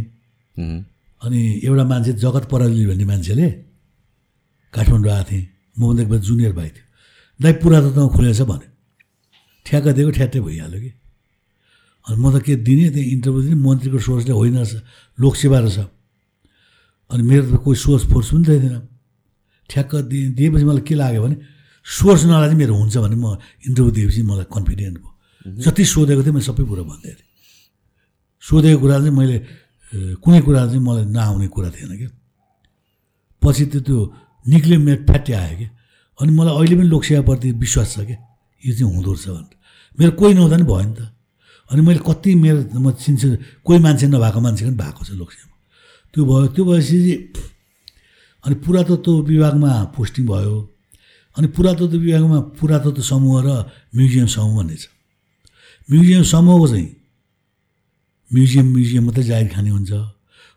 अनि एउटा मान्छे जगत पराली भन्ने मान्छेले काठमाडौँ आएको थिएँ। मभन्दा एकपल्ट जुनियर भाइ थियो। दाइ पुरातत्वमा खुलेछ भन्यो। ठ्याक्क दिएको ठ्याट्टै भइहाल्यो कि। अनि म त के दिने त्यहाँ इन्टरभ्यू दिने मन्त्रीको सोर्सले होइन रहेछ लोकसेवा रहेछ। अनि मेरो त कोही सोर्स फोर्स पनि थिएन ठ्याक्क दिए दिएपछि मलाई के लाग्यो भने सोर्स नलाई चाहिँ मेरो हुन्छ भने म इन्टरभ्यू दिएपछि मलाई कन्फिडेन्ट भयो। जति सोधेको थिएँ मैले सबै कुरा भन्दै थिएँ। सोधेको कुरा चाहिँ मैले कुनै कुरा चाहिँ मलाई नआउने कुरा थिएन क्या। पछि त त्यो निक्ल्यो मेरो फ्याट्टी आयो क्या। अनि मलाई अहिले पनि लोकसेवाप्रति विश्वास छ क्या। यो चाहिँ हुँदो रहेछ भनेर। मेरो कोही नहुँदा नि भयो नि त। अनि मैले कति मेरो म चिन्छु कोही मान्छे नभएको मान्छे पनि भएको छ लोकसेवा त्यो भयो त्यो भएपछि अनि पुरातत्व विभागमा पोस्टिङ भयो। अनि पुरातत्व विभागमा पुरातत्व समूह र म्युजियम समूह भन्ने छ। म्युजियम समूहको चाहिँ म्युजियम म्युजियम मात्रै जागिर खाने हुन्छ।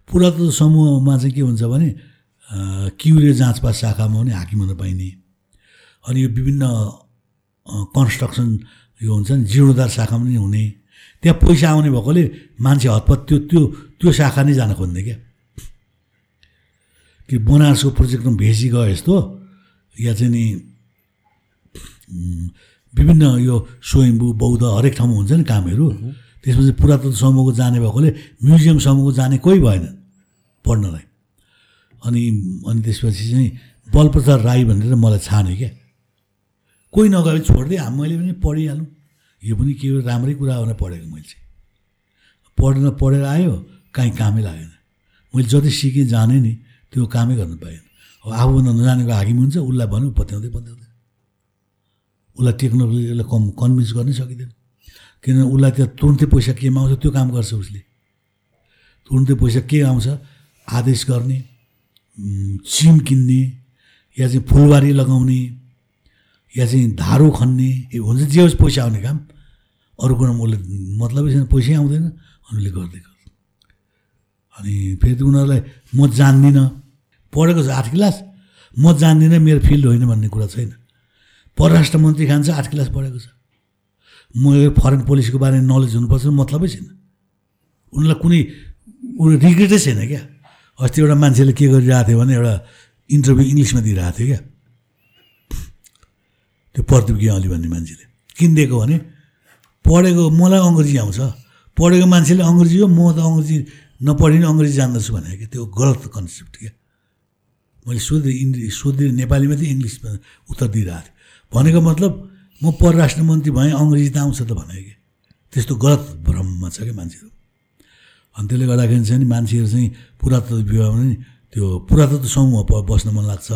पुरातत्व समूहमा चाहिँ के हुन्छ भने क्युरे जाँचपास शाखामा पनि हाकिम हुन पाइने। अनि यो विभिन्न कन्स्ट्रक्सन यो हुन्छ नि जीर्णोद्धार शाखामा पनि हुने। त्यहाँ पैसा आउने भएकोले मान्छे हतपत त्यो त्यो त्यो शाखा नै जान खोज्ने क्या। कि बनारसको प्रोजेक्टमा भेसी गयो यस्तो। या चाहिँ नि विभिन्न यो स्वयम्भू बौद्ध हरेक ठाउँमा हुन्छ नि कामहरू। त्यसपछि पुरातत्व समूहको जाने भएकोले म्युजियम समूहको जाने कोही भएन पढ्नलाई। अनि अनि त्यसपछि चाहिँ बलप्रसाद राई भनेर मलाई छाने क्या। कोही नगए छोडिदिएँ मैले पनि पढिहालौँ। यो पनि के राम्रै कुरा भनेर पढेको मैले चाहिँ। पढ्न पढेर आयो काहीँ कामै लागेन। मैले जति सिकेँ जाने नि त्यो कामै गर्नु पाएन। अब आफूभन्दा नजानेको हाकिम हुन्छ उसलाई भन्यो पत्याउँदै पत्याउँदै। उसलाई टेक्नोलोजीलाई कम कन्भिन्स गर्नै सकिँदैन। किनभने उसलाई त्यहाँ तुरुन्तै पैसा केमा आउँछ त्यो काम गर्छ उसले। तुरुन्तै पैसा के आउँछ? आदेश गर्ने चिम किन्ने या चाहिँ फुलबारी लगाउने या चाहिँ धारो खन्ने हुन्छ जे होस् पैसा आउने काम। अरू कुरामा उसले मतलबै छैन पैसै आउँदैन उनीहरूले गर्दै गर्छ। अनि फेरि उनीहरूलाई म जान्दिनँ। पढेको छ आठ क्लास? म जान्दिनँ मेरो फिल्ड होइन भन्ने कुरा छैन। परराष्ट्र मन्त्री खान्छ आठ क्लास पढेको छ। म यो फरेन पोलिसीको बारेमा नलेज हुनुपर्छ मतलबै छैन। उनीहरूलाई कुनै उनीहरू रिग्रेटै छैन क्या। अस्ति एउटा मान्छेले के गरिरहेको थियो भने एउटा इन्टरभ्यू इङ्ग्लिसमा दिइरहेको थियो क्या। त्यो प्रदीप गेवाली भन्ने मान्छेले। किन दिएको भने पढेको मलाई अङ्ग्रेजी आउँछ। पढेको मान्छेले अङ्ग्रेजी हो म त अङ्ग्रेजी नपढिने अङ्ग्रेजी जान्दछु भने क्या। त्यो गलत कन्सेप्ट क्या। मैले सोधेँ इङ्ग्लिस सोधेँ नेपालीमा चाहिँ इङ्ग्लिसमा उत्तर दिइरहेको थिएँ भनेको मतलब म परराष्ट्र मन्त्री भएँ अङ्ग्रेजी त आउँछ त भने कि। त्यस्तो गलत भ्रममा छ क्या मान्छेहरू। अनि त्यसले गर्दाखेरि चाहिँ नि मान्छेहरू चाहिँ पुरातत्व विभागमा नि त्यो पुरातत्व समूहमा प- बस्न मन लाग्छ।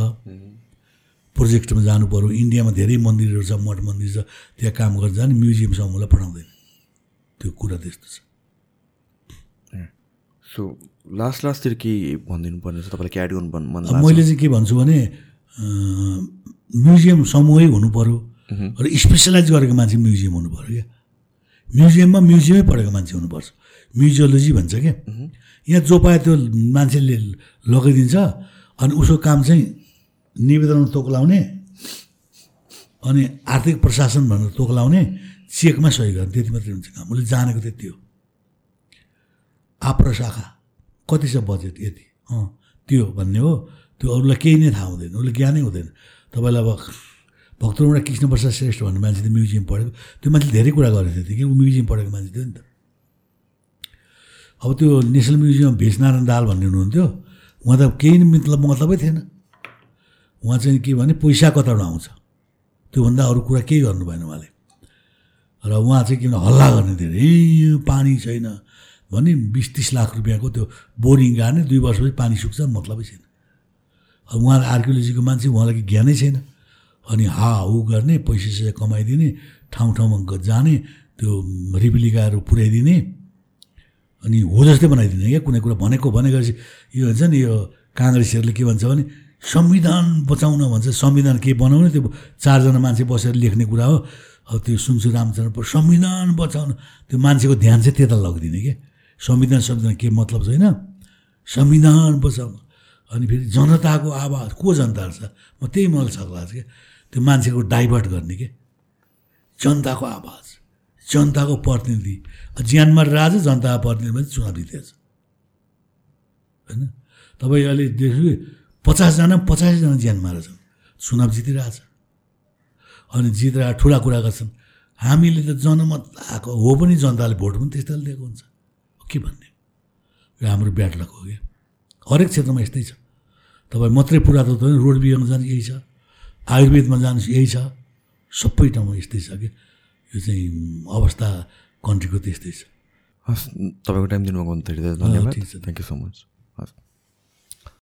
प्रोजेक्टमा जानु पऱ्यो इन्डियामा धेरै मन्दिरहरू छ मठ मन्दिर छ त्यहाँ काम गर्छ जाने म्युजियम समूहलाई पठाउँदैन। त्यो कुरा त्यस्तो छ। सो लास्ट लास्टतिर के भनिदिनु पर्ने छ? तपाईँलाई एड गर्नु मैले चाहिँ के भन्छु भने म्युजियम समूहै हुनु पऱ्यो र स्पेसलाइज गरेको मान्छे म्युजियम हुनु पऱ्यो क्या। म्युजियममा म्युजियमै पढेको मान्छे हुनुपर्छ। म्युजियोलोजी भन्छ क्या। यहाँ जो पायो त्यो मान्छेले लगाइदिन्छ अनि उसको काम चाहिँ निवेदनमा तोक्लाउने अनि आर्थिक प्रशासन भनेर तोक्लाउने चेकमा सही गर्ने त्यति मात्रै हुन्छ काम। उसले जानेको त्यति हो। आप्रा शाखा कति छ बजेट यति। अँ त्यो भन्ने हो। त्यो अरूलाई केही नै थाहा हुँदैन। उसले ज्ञानै हुँदैन। तपाईँलाई अब भक्तपुरबाट कृष्ण प्रसाद श्रेष्ठ भन्ने मान्छे त म्युजियम पढेको त्यो मान्छे धेरै कुरा गरेको थियो कि? ऊ म्युजियम पढेको मान्छे थियो नि त। अब त्यो नेसनल म्युजियम भेषनारायण दाल भन्ने हुनुहुन्थ्यो। उहाँ त केही मतलब मतलबै थिएन। उहाँ चाहिँ के भने पैसा कताबाट आउँछ। त्योभन्दा अरू कुरा केही गर्नु भएन उहाँले। र उहाँ चाहिँ किन हल्ला गर्ने धेरै "ए, पानी छैन। भने बिस तिस लाख रुपियाँको त्यो बोरिङ गाड्ने दुई वर्षपछि पानी सुक्छ मतलबै छैन। अब उहाँ आर्कियोलोजीको मान्छे उहाँलाई ज्ञानै छैन। अनि हा हु गर्ने पैसा सैसा कमाइदिने ठाउँ ठाउँमा जाने त्यो रिप्लिकाहरू पुर्याइदिने अनि हो जस्तै बनाइदिने। क्या कुनै कुरा भनेको भनेपछि यो हुन्छ नि यो काङ्ग्रेसहरूले के भन्छ भने संविधान बचाउन भन्छ। संविधान के बनाउने? त्यो चारजना मान्छे बसेर लेख्ने कुरा हो। अब त्यो सुन्छु रामचन्द्र संविधान बचाउन। त्यो मान्छेको ध्यान चाहिँ त्यता लगिदिने क्या। संविधान संविधान के मतलब छैन? संविधान बचाउन। अनि फेरि जनताको आवाज को जनता छ? म त्यही मलाई छक लाग्छ क्या। त्यो मान्छेको डाइभर्ट गर्ने के? जनताको आवाज जनताको प्रतिनिधि। ज्यानमा राजा जनताको प्रतिनिधि पनि चुनाव जितेछ। होइन? तपाईँ अहिले देख्छु पचासजना पचासजना ज्यान मारेर छन्। चुनाव जितिरहेछ। अनि जितेर ठुला कुरा गर्छन्। हामीले त जनमत आएको हो पनि जनताले भोट पनि त्यस्तैले दिएको हुन्छ। के भन्ने? यो हाम्रो ब्याड लक हो क्या हरेक क्षेत्रमा यस्तै छ। तपाईँ मात्रै पुरातत्व होइन, रोड बिहामा जानु यही छ? आयुर्वेदमा जानु यही छ। सबै ठाउँमा यस्तै छ कि? यो चाहिँ अवस्था कन्ट्रीको त्यस्तै छ। हस् तपाईँको टाइम दिनुभएको धेरै धेरै धन्यवाद। Thank you so much